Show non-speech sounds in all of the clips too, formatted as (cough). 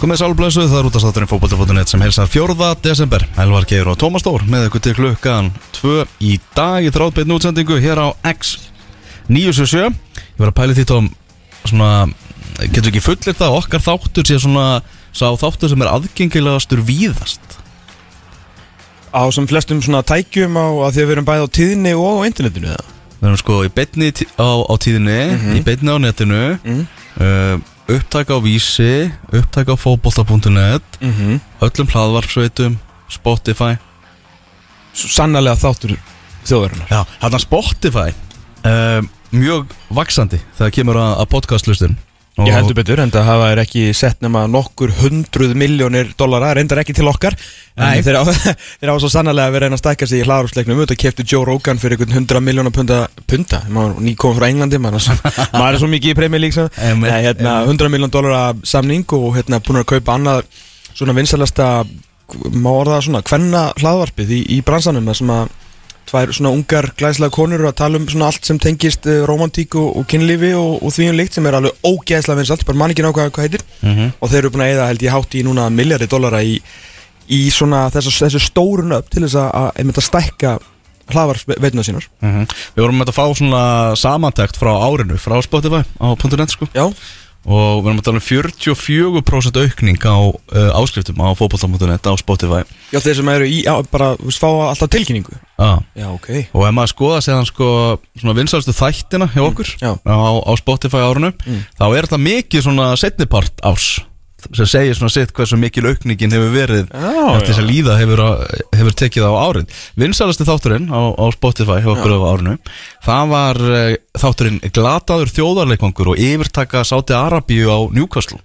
Komið sálblöðsu, það er út af státturinn fókbalta.net sem helsar 4. desember Elvar Geir og Tómas Stór með ykkur til klukkan 2 í dag í þráðbeitn útsendingu hér á X 977 Ég var að pæli því tóm svona, getur ekki fullir það okkar þáttur sé svona sá þáttur sem er aðgengilegastur víðast Á sem flestum svona tækjum á að því að við erum bæði á tíðinni og á internetinu eða? Við erum sko í beinni tí- á, á tíðinni, í beinni á netinu Mhm. uh, upptaka á vísi, upptaka á fókbalta.net Mm -hmm. öllum hlaðvarpsveitum, Spotify. Sannarlega þáttur þjóðarinnar. Já, hérna Spotify uh, mjög vaksandi þegar kemur að, að podcastlustun Ég heldur betur, en það hafa er ekki sett nema nokkur hundruð miljónir dollara, reyndar ekki til okkar. Nei. En þeir á, (laughs) svo sannarlega að vera einn að stækka sig í hlaðarúsleiknum Þetta kefti Joe Rogan fyrir einhvern hundra miljónar Punda, maður ný kom frá Englandi maður, er svo- (laughs) mikið í hérna, hundra miljón dollara samning og hérna búin að kaupa annað svona vinsalasta má orða svona, hvenna hlaðvarpið í, í bransanum sem að tvær svona ungar glæslega konur að tala um svona allt sem tengist uh, romantík og, og kynlífi og, og því um líkt sem er alveg ógeðslega vinsalt, bara man ekki nákvæða hvað heitir Mhm. og þeir eru búin að eða held ég hátt í núna miljardi dollara í, í svona þessu, þessu stórun upp til þess að, einmitt að stækka hlaðvarpveitna sínar Mhm. Við vorum með að fá svona samantækt frá árinu frá Spotify á .net sko Já, og við erum að tala um 44% aukning á uh, áskriftum á fókbalta.net á Spotify. Já þeir sem eru í, já, bara, fá alltaf tilkynningu. Ah. Já, ok. Og ef maður skoða séðan sko svona vinsalstu þættina hjá okkur já. á, á Spotify árinu þá er þetta mikið svona setnipart árs sem segir svona sitt hversu mikil aukningin hefur verið Já, eftir þess að líða hefur, hefur tekið á árið. Vinsalasti þátturinn á, á Spotify hjá okkur á árinu það var uh, þátturinn glataður þjóðarleikvangur og yfirtaka Sáti Arabíu á Newcastle.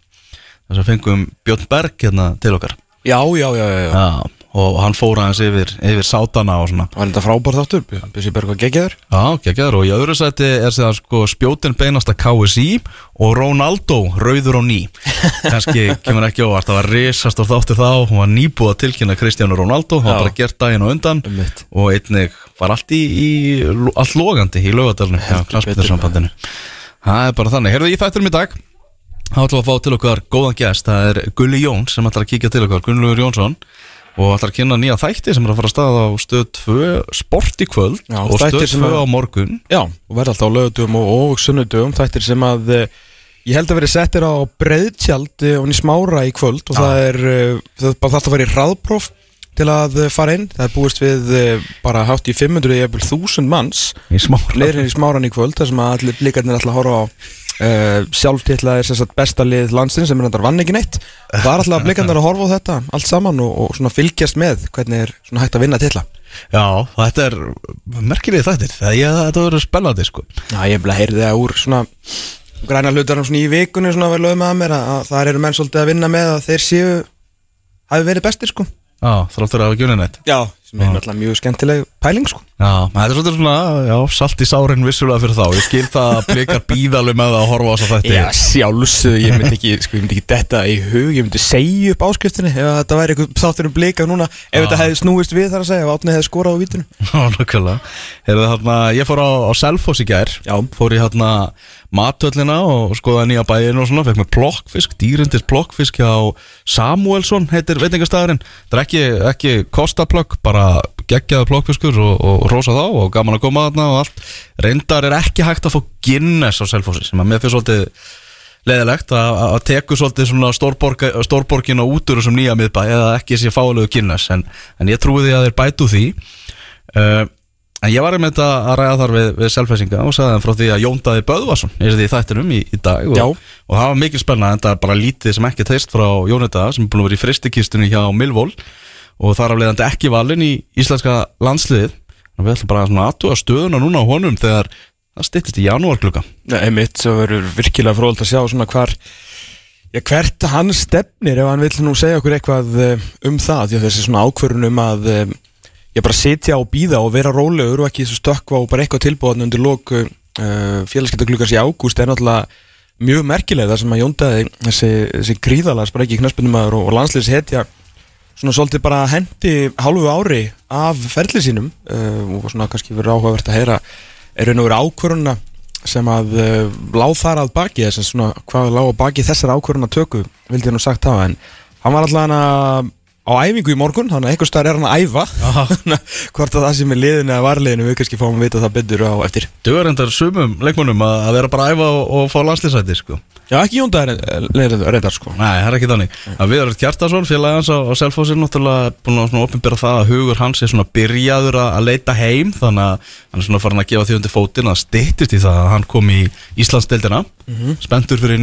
Þess að fengum Björn Berg hérna til okkar. Já, já, já, já, já. Og hann fór aðeins yfir, yfir Sátana og svona. Var þetta frábær þáttur? Bjössi Berg var geggjaður? Já, geggjaður. Og í öðru sæti er séðan sko spjótin beinasta KSI og Ronaldo, rauður og ný. (laughs) Kannski kemur ekki óvart. Það var risast og þáttu þá, hún var nýbúið að tilkynna Kristjánu Ronaldo, það var bara gert daginn og undan. Einmitt. og einnig var allt í, í allt logandi í Heldur knastbyrðarsambandinu það er bara þannig, heyrðu í þættinum í dag þá ætlum við að fá til okkar góðan gest. Það er Gulli Jón sem ætlar að kíkja til okkar. Gunnlaugur Jónsson og ætlar að kynna nýja þætti sem er að fara að staða á stöð 2 sport í kvöld Já, og stöð sem 2 að- á morgun. Já, og verða alltaf á lögadugum og, og sunnudugum Þættir sem að eh, ég held að verið settir á breiðtjald og í smára í kvöld og það er eh, það bara alltaf að vera í hraðpróf til að eh, fara inn. Það er búist við eh, bara hátt í 500 eða 1000 manns í smáran í kvöld þar sem að ætla að horfa á uh, sjálftitla er sem sagt besta lið landsins sem er þetta vann ekki neitt. Það er alltaf blikarnir að horfa á þetta allt saman og, og svona fylgjast með hvernig er svona hægt að vinna titla. Já, þetta er merkilegi þættir. Það ég, þetta verður spennandi sko. Já, ég hef bara heyrði það úr svona græna hlutarnum svona í vikunni svona að vera lögum að mér að, að það eru menn svolítið að vinna með að þeir séu hafi verið bestir sko. Já, þráttur að hafa gjunni neitt. Já, sem er alltaf mjög skemmtileg pæling sko. Já, þetta er svolítið svona, já, salt í sárin vissulega fyrir þá. Ég skil það að blikar bíðalum með það að horfa á þess að þætti. Já, sjálfsög, ég myndi ekki, sko, ég myndi ekki detta í hug, ég myndi segja upp áskriftinni ef þetta væri eitthvað þáttur um blika núna ef þetta hefði snúist við þar að segja, ef átni hefði skorað á vítinu (laughs) Já, nokkulega Heyrðu, þarna, Ég fór á, á Selfoss í gær. Já. Fór í hérna matöllina og skoðaði nýja bæinn og svona Fekk með plokkfisk, dýrindis plokkfisk hjá Samuelsson heitir veitingastæðurinn Það er ekki, ekki kostaplokk, bara geggjaði plokkfiskur og, og rosa þá og gaman að koma þarna og allt. Reyndar er ekki hægt að fá Guinness á Selfossi sem að mér finnst svolítið leðilegt að, teku svolítið svona stórborgina út úr þessum nýja miðbæ eða ekki sé fáilegu Guinness en, en ég trúi því að þeir bætu því. Uh, en ég var einmitt að að ræða þar við, við selfhæsinga og sagði þeim frá því að Jóndaði Böðvarsson er því í þættinum í, í dag og, og það var mikil spennað en það er bara lítið sem ekki teist frá Jónita sem er búin að vera í fristikistunni hjá Milvól og þar af leiðandi ekki valinn í íslenska landsliðið. Við ætlum bara að aðtúa stöðuna núna á honum þegar það styttist í janúar klukka Nei, mitt, það verður virkilega fróðult að sjá svona hvar Já, hvert hann stefnir ef hann vill nú segja okkur eitthvað eh, um það. Að þessi svona ákvörun um að eh, ég bara sitja og býða og vera rólegur og ekki þessu stökkva og bara eitthvað tilbúðan undir lók uh, félagskeptaglugars í ágúst er náttúrulega mjög merkileg. Það sem að jóndaði þessi, þessi gríðalega spræki knöspunumæður og, og landsliðs hetja svona svolítið bara hendi hálfu ári af ferli sínum uh, og svona kannski verið áhugavert að heyra er raun og verið ákvöruna sem að uh, láð þar að baki þess svona, hvað láð að baki þessar ákvörðuna töku vildi ég nú sagt hafa en hann var alltaf hann á æfingu í morgun þannig að einhver staðar er hann að æfa. (laughs) Hvort að það sem er liðinu eða varliðinu við kannski fáum að vita það betur á eftir. Dugar endar sumum leikmönnum að vera bara að æfa og, og fá landslýsæti sko. Já, ekki jóndaðir reyndar sko. Nei, það er ekki þannig. Við erum Kjartason, félagi hans á, á Selfossi náttúrulega búin að opinbera það að hugur hans er svona byrjaður að, leita heim þannig að hann er svona farin að gefa því undir fótinn að styttist í það að hann kom í Íslandsdeildina. Spenntur fyrir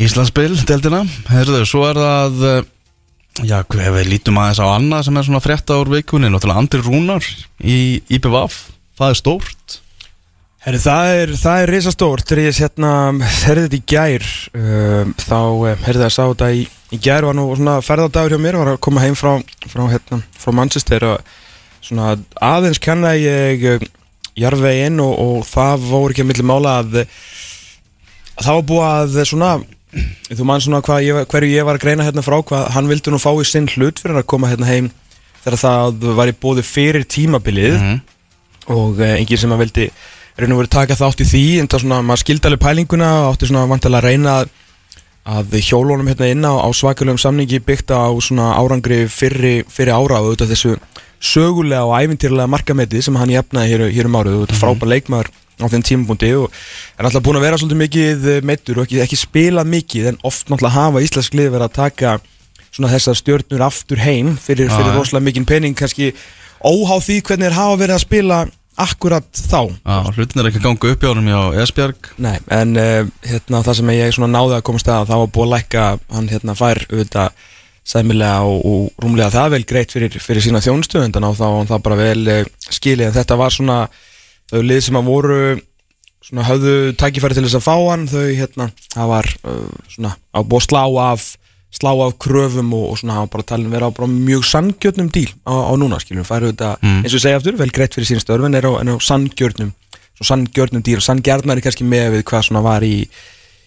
Íslandsspil, deildina. Herðu, svo er það uh, Já, ef við lítum aðeins á annað sem er svona frétta úr vikunni Náttúrulega Andri Rúnar í IPVAF Það er stórt. Herri, það er, það er risastórt. Þegar ég hérna, herði þetta í gær um, þá herði það að sá þetta í, í gær var nú svona ferðardagur hjá mér var að koma heim frá, frá, hérna, frá Manchester og svona aðeins kenna ég uh, jarðveginn og, og það voru ekki að milli mála að, að það var búið að svona þú mann svona ég, hverju ég var að greina hérna frá hvað hann vildi nú fá í sinn hlut fyrir að koma hérna heim þegar það var í bóði fyrir tímabilið. Og uh, enginn sem að vildi og verið taka þátt í því en það svona, maður skildi alveg pælinguna og átti svona vantilega að reyna að, hjólónum hérna inn á, á svakalegum samningi byggt á svona árangri fyrri, fyrri ára og þessu sögulega og ævintýrlega markameti sem hann jafnaði hér, hér um árið. Og þetta frábær leikmaður á þeim tímapunkti og er alltaf búin að vera svolítið mikið meittur og ekki, ekki spilað mikið en oft náttúrulega hafa íslensk lið verið að taka svona þessar stjórnur aftur heim fyrir, fyrir rosalega mikinn pening kannski óháð því hvernig þeir hafa verið að spila akkurat þá. Hlutin er ekki að ganga upp hjá honum hjá Esbjörg Nei, en uh, hérna, það sem ég svona náði að komast að það var búið að lækka hann hérna fær auðvitað sæmilega og, og rúmlega það vel greitt fyrir, fyrir sína þjónustöðundan og þá var hann það bara vel uh, skilið. En þetta var svona þau lið sem að voru svona höfðu tækifæri til þess að fá hann þau hérna, það var svona að búið slá af slá af kröfum og, og svona hafa bara talin vera á bara mjög sanngjötnum díl á, á núna skiljum, færu þetta eins og segja aftur, vel greitt fyrir sín störf en er á, á sanngjötnum svo sanngjötnum díl. Og sanngjarnari kannski með við hvað svona var í,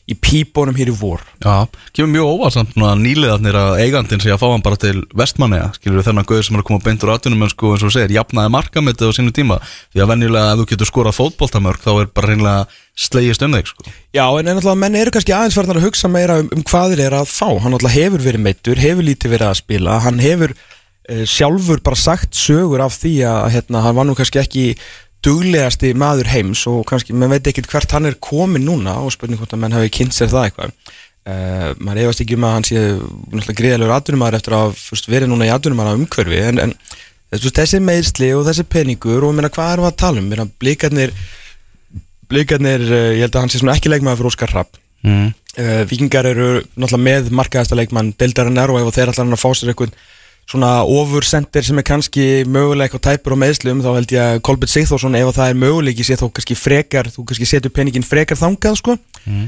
í pípunum hér í vor. Já, kemur mjög óvart samt svona nýliðarnir að eigandinn sé að fá hann bara til vestmanneja skilur þennan gauð sem er að koma beint úr atvinnum en sko eins og segir, jafnaði markametið á sínu tíma. Því að venjulega ef þú getur skorað fótboltamörk þá er bara reynilega slegist um þig sko. Já, en náttúrulega menn eru kannski aðeins farnar að hugsa meira um, um hvað þeir eru að fá. Hann náttúrulega hefur verið meittur, hefur lítið verið að spila. Hann hefur uh, sjálfur bara sagt sögur af því að hérna, hann var nú kannski ekki duglegasti maður heims og kannski, menn veit ekkert hvert hann er komin núna og spurning hvort að menn hafi kynnt sér það eitthvað. Uh, maður efast ekki um að hann sé náttúrulega gríðalegur atvinnumæður eftir að fyrst, verið núna í atvinnumæður umhverfi en, en þessi, þessi meðsli og þessi peningur og meina, hvað erum við að tala um? Meina, blikarnir blikarnir, uh, ég held að hann sé ekki leikmaður fyrir Óskar Rapp mm. uh, Vikingar eru náttúrulega með markaðasta leikmann deildarinnar og ef þeir ætla hann að fá sér eitthvað svona ofursendir sem er kannski mögulega eitthvað tæpur á meðslum þá held ég að Kolbjörn Sigþórsson ef að það er möguleiki sé þó kannski frekar þú kannski setur peningin frekar þangað sko mm.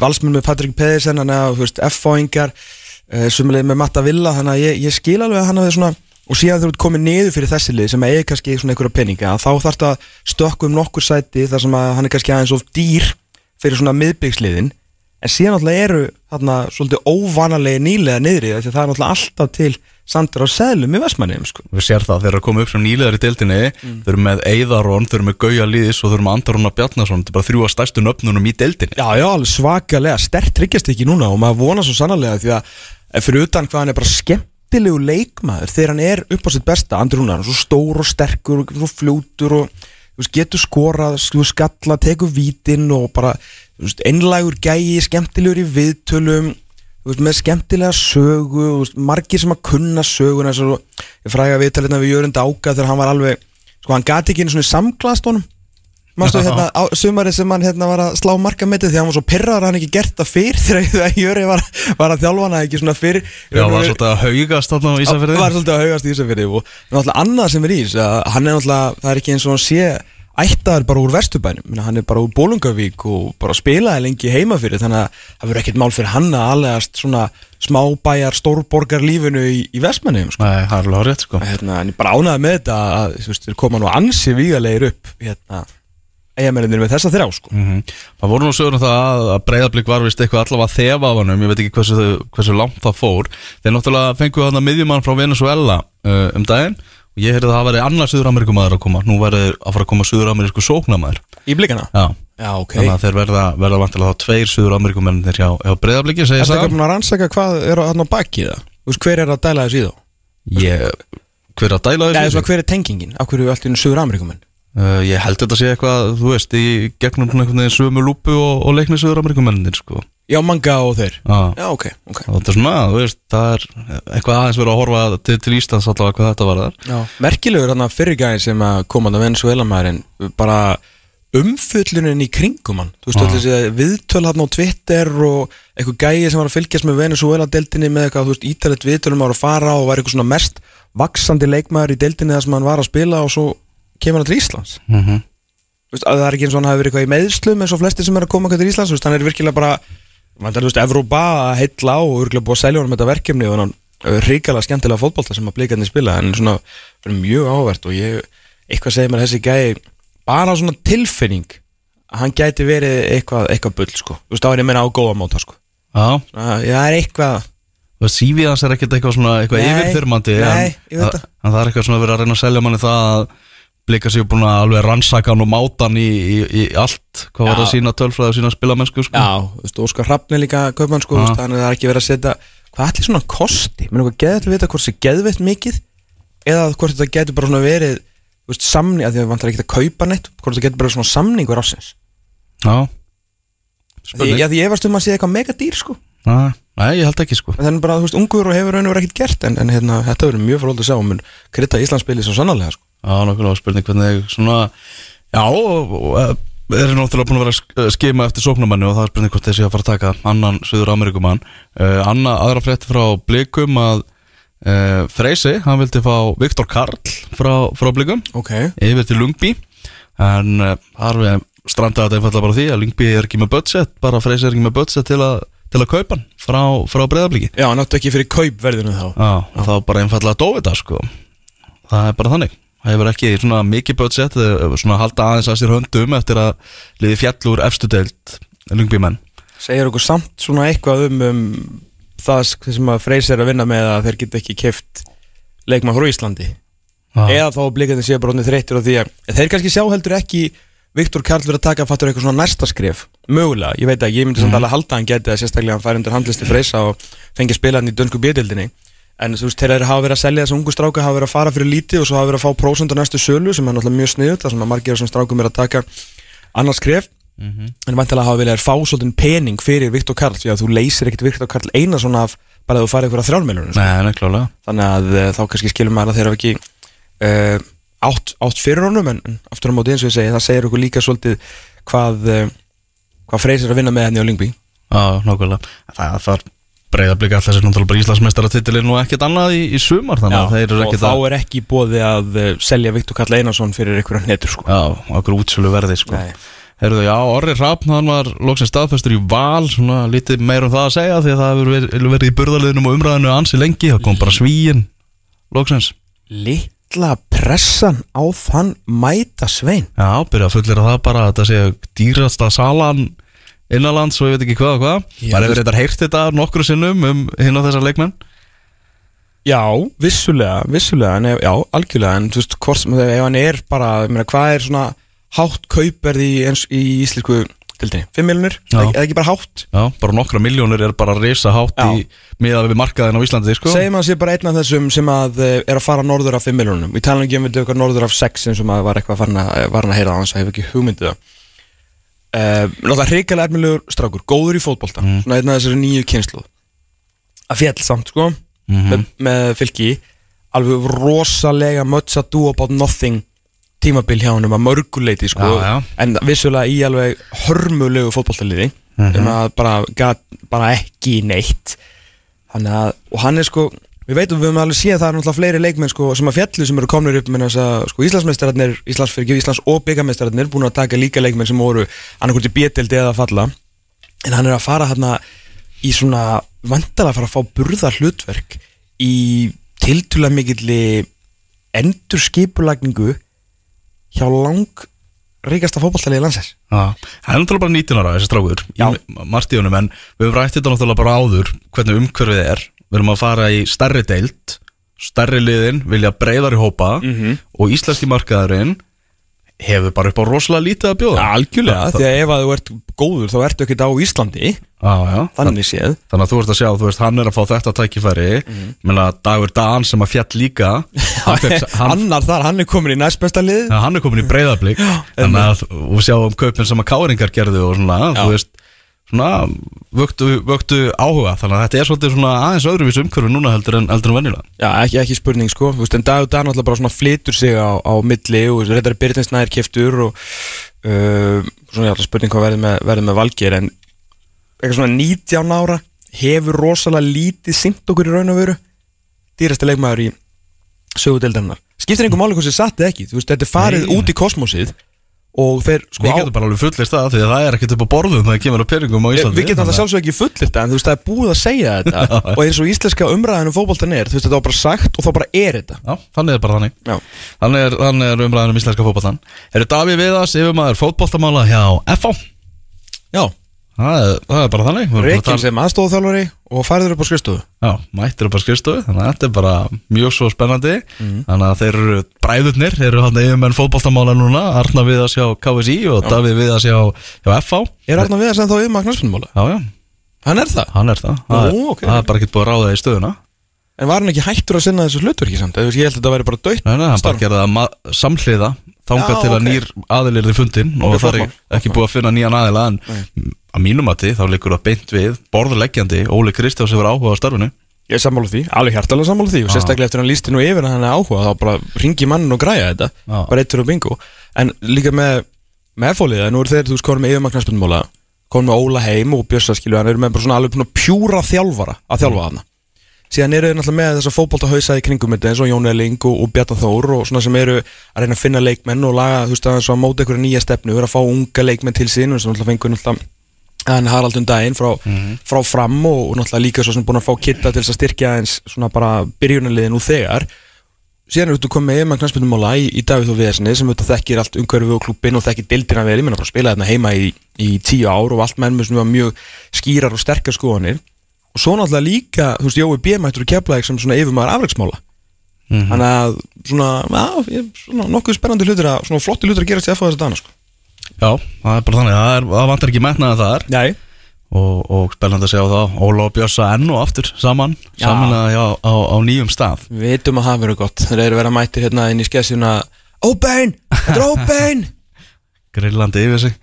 valsmenn með Patrik Pedersen hann að, þú veist, F-fáingar uh, sumulegið með Matta Villa þannig að ég, ég skil alveg að hann hafi svona og síðan þú ert komið niður fyrir þessi lið sem eigi kannski svona einhverja peninga þá þarf þetta að stökku um nokkur sæti þar sem að hann er kannski aðeins of dýr fyrir svona miðbyggsliðin en síðan náttúrulega eru þarna svolítið óvanalegi nýlega niðri því að það er náttúrulega alltaf til sandur á seðlum í Vestmannum sko. Við sér það þegar að koma upp sem nýliðar í deildinni. Þau eru með Eiðarón, þau eru með Gauja Lýðis og þau eru með Andarón Bjarnason. Þetta er bara þrjú að stærstu nöfnunum í deildinni. Já, já, alveg svakalega, stert tryggjast ekki núna og maður vona svo sannarlega því að eh, fyrir utan hvað hann er bara skemmtilegu leikmaður þegar hann er upp á sitt besta hann er svo stór og sterkur og fljótur og veist, getur skorað, skalla, tekur vítin og bara einlægur gæi, skemmtilegur í viðtölum veist, með skemmtilega sögu veist, margir sem að kunna söguna og ég fræga viðtalina við Jörund Áka þegar hann var alveg, sko, hann gati ekki einu svona samklast honum. Mástu (laughs) hérna á sumarið sem hann hérna var að slá markametið því að hann var svo pyrraður að hann ekki gert það fyrr (laughs) þegar Jöri var, var að þjálfa hana ekki svona fyrr. Já, var svolítið að haugast á Ísafirði. var svolítið að haugast í Ísafirði og náttúrulega annað sem er í þessu að hann er náttúrulega, það er ekki eins og hann sé ættaður bara úr Vesturbænum. Hann er bara úr Bólungavík og bara spilaði lengi heima fyrir þannig að það verður ekkert mál fyrir hann að aðlegast svona smábæjar stórborgar lífinu í, í Vestmannum sko. Nei, það er alveg rétt sko. Hérna, en ég bara ánaði með þetta að veist, koma nú ansi vígalegir upp hérna, eigamennir með þessa þrjá sko. mm Það voru nú sögur um það að- að breyðablík var vist eitthvað allavega þefa af hannum, ég veit ekki hversu, hversu langt það fór. Þeir náttúrulega fengu hann að miðjumann frá Venezuela uh, um daginn Ég heyrði að það væri annar Suður-Amerikumæður að koma Nú verður að fara að koma Suður-Amerísku sóknarmæður Í blikana? Já, Já, ok þannig að þeir verða, verða vantilega þá tveir Suður-Amerikumennir hjá, hjá breyðabliki segja Er það ekki að rannsaka hvað er á baki það? Hver er að dæla þessu í þá? Ég, hver er að dæla þessu? svona, hver er tengingin? Af hverju er allt í Suður Amerikumenn? Uh, ég held þetta sé eitthvað, þú veist, í gegnum svona einhvern veginn sömu lúpu og, og leikni Suður-Amerikumennir sko. Já, manga og þeir. Já, Já, ok, ok. Og þetta er svona, þú veist, það er eitthvað aðeins verið að horfa til, til Íslands allavega hvað þetta var þar. Merkilegur hann að fyrirgæðin sem að koma að Venezuela maðurinn bara umfullunin í kringum hann. Þú veist, allir þessi viðtöl hann á Twitter og eitthvað gæi sem var að fylgjast með Venezuela deildinni með eitthvað, þú veist, ítalegt viðtölum var að fara og var eitthvað svona mest vaksandi leikmaður í deildinni þar sem hann var að spila og svo kemur hann til Íslands. Mm -hmm. Þú veist, að það er ekki eins og hann hafi verið eitthvað í meðslum eins og flesti sem er að koma eitthvað til Íslands Þú veist, hann er virkilega bara Þú veist, Evrópa að heilla á og virkilega búið að selja honum þetta verkefni og hann ríkala skemmtilega fótbolta sem að blikarnir spila en svona mjög áhvert og ég eitthvað segir mér að þessi gæi bara svona tilfinning að hann gæti verið eitthvað, eitthvað bull sko. Þú veist, þá er ég að meina á góða móta sko. Já, Já, það er eitthvað CV hans er ekkert eitthvað svona eitthvað yfirþyrmandi en, en það er eitthvað svona verið að reyna að selja manni það að blika sér búin að alveg rannsaka hann og máta hann í, í, í allt hvað var Já. það sína tölfræði og sína spilamennsku sko. Já, þú veist, Óskar er líka kaupmann sko, Já. þannig að það er ekki verið að setja hvað allir svona kosti, er eitthvað að vita hvort það geðveitt mikið eða hvort þetta getur bara svona verið veist, samning, að því að vantar ekki að kaupa neitt hvort þetta getur bara svona samningur ásins Já. Því, já, því ég varst um að sé eitthvað mega dýr sko. Nei, Nei, ég held ekki sko. Þannig bara, þú veist, ungur og hefur raun og verið ekkert gert en, en hérna, þetta verður mjög fróld að sjá mun krytta Íslandsspili svo sannarlega sko Já, nokkulega spurning hvernig svona Já, og eh, þeir eru náttúrulega búin að vera að sk- skima eftir sóknumanni og það er spurning hvort þessi að fara að taka annan Suður Amerikumann uh, Anna, aðra frétti frá Blikum að uh, Freysi, hann vildi fá Viktor Karl frá, frá Blikum. Ok, yfir til Lungby. En uh, þar við strandaði þetta einfallega bara því að Lungby er ekki með budget bara Freysi er ekki með budget til að til að kaupa hann frá, frá breyðabliki já, náttu ekki fyrir kaupverðinu þá. Já, og þá bara einfallega dói þetta sko. Það er bara þannig Það hefur ekki svona mikið budget svona halda aðeins að sér höndum eftir að liði fjall úr efstu deild Lungbymenn. Segir okkur samt svona eitthvað um, um það sem að Freys er að vinna með að þeir geta ekki keft leikmann frá Íslandi? Eða þá blikandi séu bara orðnir þreyttir á því að þeir kannski sjá heldur ekki Viktor Karl verið að taka fattur eitthvað svona næsta skref. Mögulega, ég veit ekki, ég myndi samt alveg halda að hann geti að sérstaklega hann færi undir handlisti Freysa og fengi spila hann í dönsku bjöldildinni en þú veist, þeir eru hafa verið að selja þessu ungu stráka hafa verið að fara fyrir lítið og svo hafa verið að fá prósund á næstu sölu sem er náttúrulega mjög sniðut þar sem að margir af þessum strákum er að taka annars skref. En vantilega hafa viljað fá svolítinn pening fyrir Viktor Karl því að þú leysir ekkit Viktor Karl eina svona af bara að þú farið eitthvað neklálega þannig að uh, þá kannski skilum maður að þeir hafa ekki uh, átt, átt fyrir honum en, en aftur á móti eins og ég segi það segir okkur líka svolítið hvað uh, hvað Já, breyðablika alltaf sér náttúrulega bara Íslandsmeistara titilinn og ekkert annað í, í sumar þannig að þeir eru og ekkert þá að er ekki bóði að uh, selja Viktor Karl Einarsson fyrir einhverja netur sko. Já, okkur útsölu verði sko. Herðu, já, Orri Hrafn, hann var loksins staðfestur í val, svona lítið meir um það að segja því að það hefur verið, verið í burðarliðnum og umræðinu ansi lengi, það kom bara svíin loksins. litla pressan á þann mæta svein Já, byrja að fullera það bara að þetta sé dýrasta salan innanlands og ég veit ekki hvað og hvað. Já, Bara hefur þetta heyrt þetta nokkru sinnum um hinn og þessar leikmenn. Já, vissulega, vissulega en ef, já, algjörlega, en þú veist, hvort sem ef hann er bara, ég meina, hvað er svona hátt kaupverði í, eins, í íslensku tildinni, 5 miljonir, Já. eða ekki bara hátt Já, bara nokkra miljónir er bara risa hátt Já. í miðað við markaðin á Íslandi, sko. segjum að sé bara einn af þessum sem að eh, er að fara norður af 5 miljonum, við talum ekki um við eitthvað norður af 6 eins og maður var eitthvað farin að, farin að heyra á hans, það hefur ekki hugmyndið það uh, Náttúrulega hrikalega ermilegur strákur, góður í fótbolta, svona einn af þessari nýju kynslu að fjall samt, sko Mhm. með, með fylki. Alveg rosalega much ado about nothing tímabil hjá hann um að mörguleiti sko, Já, já. en vissulega í alveg hörmulegu fótbolltaliði Mhm. um að bara, bara ekki neitt. Þannig að, og hann er sko við veitum, við höfum alveg séð að það er náttúrulega fleiri leikmenn sko, sem að fjallu sem eru komnir upp með þess að sko, Íslandsmeistararnir, Íslandsfyrkju, Íslands og byggameistararnir búin að taka líka leikmenn sem voru annarkvort í bjetildi eða falla. En hann er að fara hérna í svona vandalega að fara að fá burða hlutverk í tiltúlega mikilli endur skipulagningu hjá lang ríkasta fótballtaliði landsins. Já, það er náttúrulega bara 19 ára þessi strákur í martíunum en við höfum rætt þetta náttúrulega bara áður hvernig umhverfið er við erum að fara í stærri deild stærri liðin vilja breyðar í hópa Mhm. og íslenski markaðurinn hefur bara upp á rosalega lítið að bjóða. Algjörlega, því að ef að þú ert góður þá ertu ekkert á Íslandi. Já, já, Þannig séð. Þannig að þú ert að sjá, þú veist, hann er að fá þetta tækifæri. Mm. Menna, Dagur Dan sem að fjall líka (laughs) hann, fekk, hann, (laughs) Annar þar, hann er komin í næstbesta lið. Ja, hann er komin í breyðablík Þannig að við sjáum kaupin sem að káringar gerðu og svona, Já. þú veist Svona, vöktu, vöktu áhuga. Þannig að þetta er svolítið svona aðeins öðruvís umhverfi núna heldur en, heldur en venjulega. Já, ekki, ekki spurning sko. Þú veist, En Dagur Dan alltaf bara svona flytur sig á, á milli og reyndar Byrjtins nær keftur og uh, svona að spurning hvað verður með, verður með valgir en eitthvað svona 19 ára hefur rosalega lítið sint okkur í raun og veru. Dýrasti leikmaður í sögudeldarinnar skiptir einhver máli hvað sem satt eða ekki. Þú veist, þetta er farið Nei. út í kosmosið og þeir sko Við á, getum bara alveg fullist það Því að það er ekkert upp á borðum þegar kemur að peningum á Íslandi. við getum alltaf sjálfsög ekki fullir þetta en þú veist það er búið að segja þetta. (laughs) Og eins og íslenska umræðinu um fótboltan er þú veist þetta var bara sagt og þá bara er þetta. Já, þannig er bara þannig. Já. Þannig er, þannig er umræðan um íslenska fótboltan Eru Davíð Viðas, yfirmaður fótboltamála hjá FH Já, Það er, það er bara þannig. Tala- sem aðstofþjálfari og færður upp á skrifstofu. Já, mættir upp á skrifstofu Þannig að þetta er bara mjög svo spennandi. Þannig að þeir eru bræðurnir Þeir eru hann yfirmenn fótboltamála núna Arna Viðas hjá KSI og Davíð Viðas hjá, hjá FH Er Arnar Viðars en þá yfir magnarspunumála? Já, já, Hann er það? Hann er það. Það er, ok. það er bara ekkert búið að ráða í stöðuna. En var hann ekki hættur að sinna þessu hlutverki samt? Eða, Ég held að þetta væri bara dött Nei, nei, hann bara gerði það samhliða Þangað Já, til að ok. nýr aðilir þið fundin Og það er ekki búið að finna nýjan aðila En að mínum að þá liggur það beint við Borðleggjandi Óli Kristjáns hefur áhuga á starfinu Ég er sammála því, alveg hjartalega sammála því og Já. sérstaklega eftir að hann lísti nú yfir að hann er áhuga þá bara ringi mannin og græja þetta Já. bara eittur og bingo en líka með með fóliða, nú eru þeir, þú veist, konum með yfir magnarspunumála konum með Óla heim og Björsa skilu hann eru með bara svona alveg að pjúra þjálfara að þjálfa hana síðan eru þeir náttúrulega með þessa fótbolta hausa í kringum þetta eins og Jón Elling og, og Bjarta Þór og svona sem eru að reyna að finna leikmenn og laga, þú veist, að, að móta einhverja nýja stefnu að fá unga leikmenn til sín og sem náttúrulega fengur náttúrulega en Harald um daginn frá, frá fram og, og náttúrulega líka svo sem búin að fá kitta til þess að styrkja eins svona bara byrjunarliðin úr þegar. Síðan er þú komið með knarspindumóla í, í Davíð og Veðsni sem auðvitað þekkir allt umhverfið og klubbin og þekkir dildina vel, ég menna bara spila þarna heima í, í tíu ár og allt menn með svona mjög skýrar og sterkar skoðanir og svo náttúrulega líka, þú veist, Jói B. mættur að kepla sem svona yfirmaður afreiksmála þannig að svona, já, svona nokkuð spennandi hlutur að, svona flotti hlutur að gerast í FH þess að dana, sko. Já, það er bara þannig Það, er, það vantar ekki metnaða þar. Nei, og, og spennandi að segja það Óla og Bjössa enn og aftur saman Já. Saman að, já, á, á nýjum stað. Við veitum að það verður gott. Þeir eru verið að mæti hérna inn í skessuna Óbein, þetta er óbein (laughs) Grillandi yfir sig.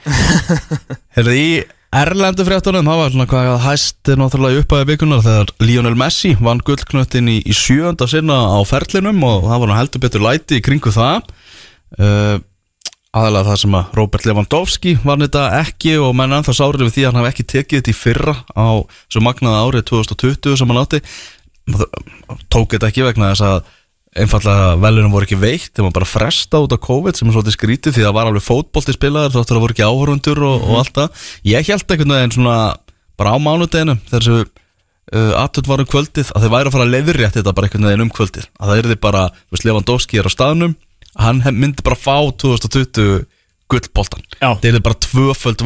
(laughs) Herðu í Erlendu fréttunum, það var svona hvað hæst náttúrulega upp að vikunar þegar Lionel Messi vann gullknöttin í, í sjönda sinna á ferlinum og það var nú heldur betur læti í kringu það. Uh, aðalega það sem að Robert Lewandowski vann þetta ekki og menn ennþá sárið við því að hann hafi ekki tekið þetta í fyrra á svo magnaða árið 2020 sem hann átti. Tók þetta ekki vegna þess að einfallega velunum voru ekki veikt þegar maður bara fresta út af COVID sem er svolítið skrítið því það var alveg fótbolti spilaðar þáttur að voru ekki áhörundur og, og allt það. Ég held einhvern veginn svona bara á mánudeginu þegar þessu uh, aðtönd var um kvöldið að þeir væri að fara að leiðrétt þetta bara einhvern veginn um kvöldið. Að það er þið bara, þú veist, Lewandowski er á staðnum hann myndi bara fá 2020 gullboltan Já. það er bara tvöföld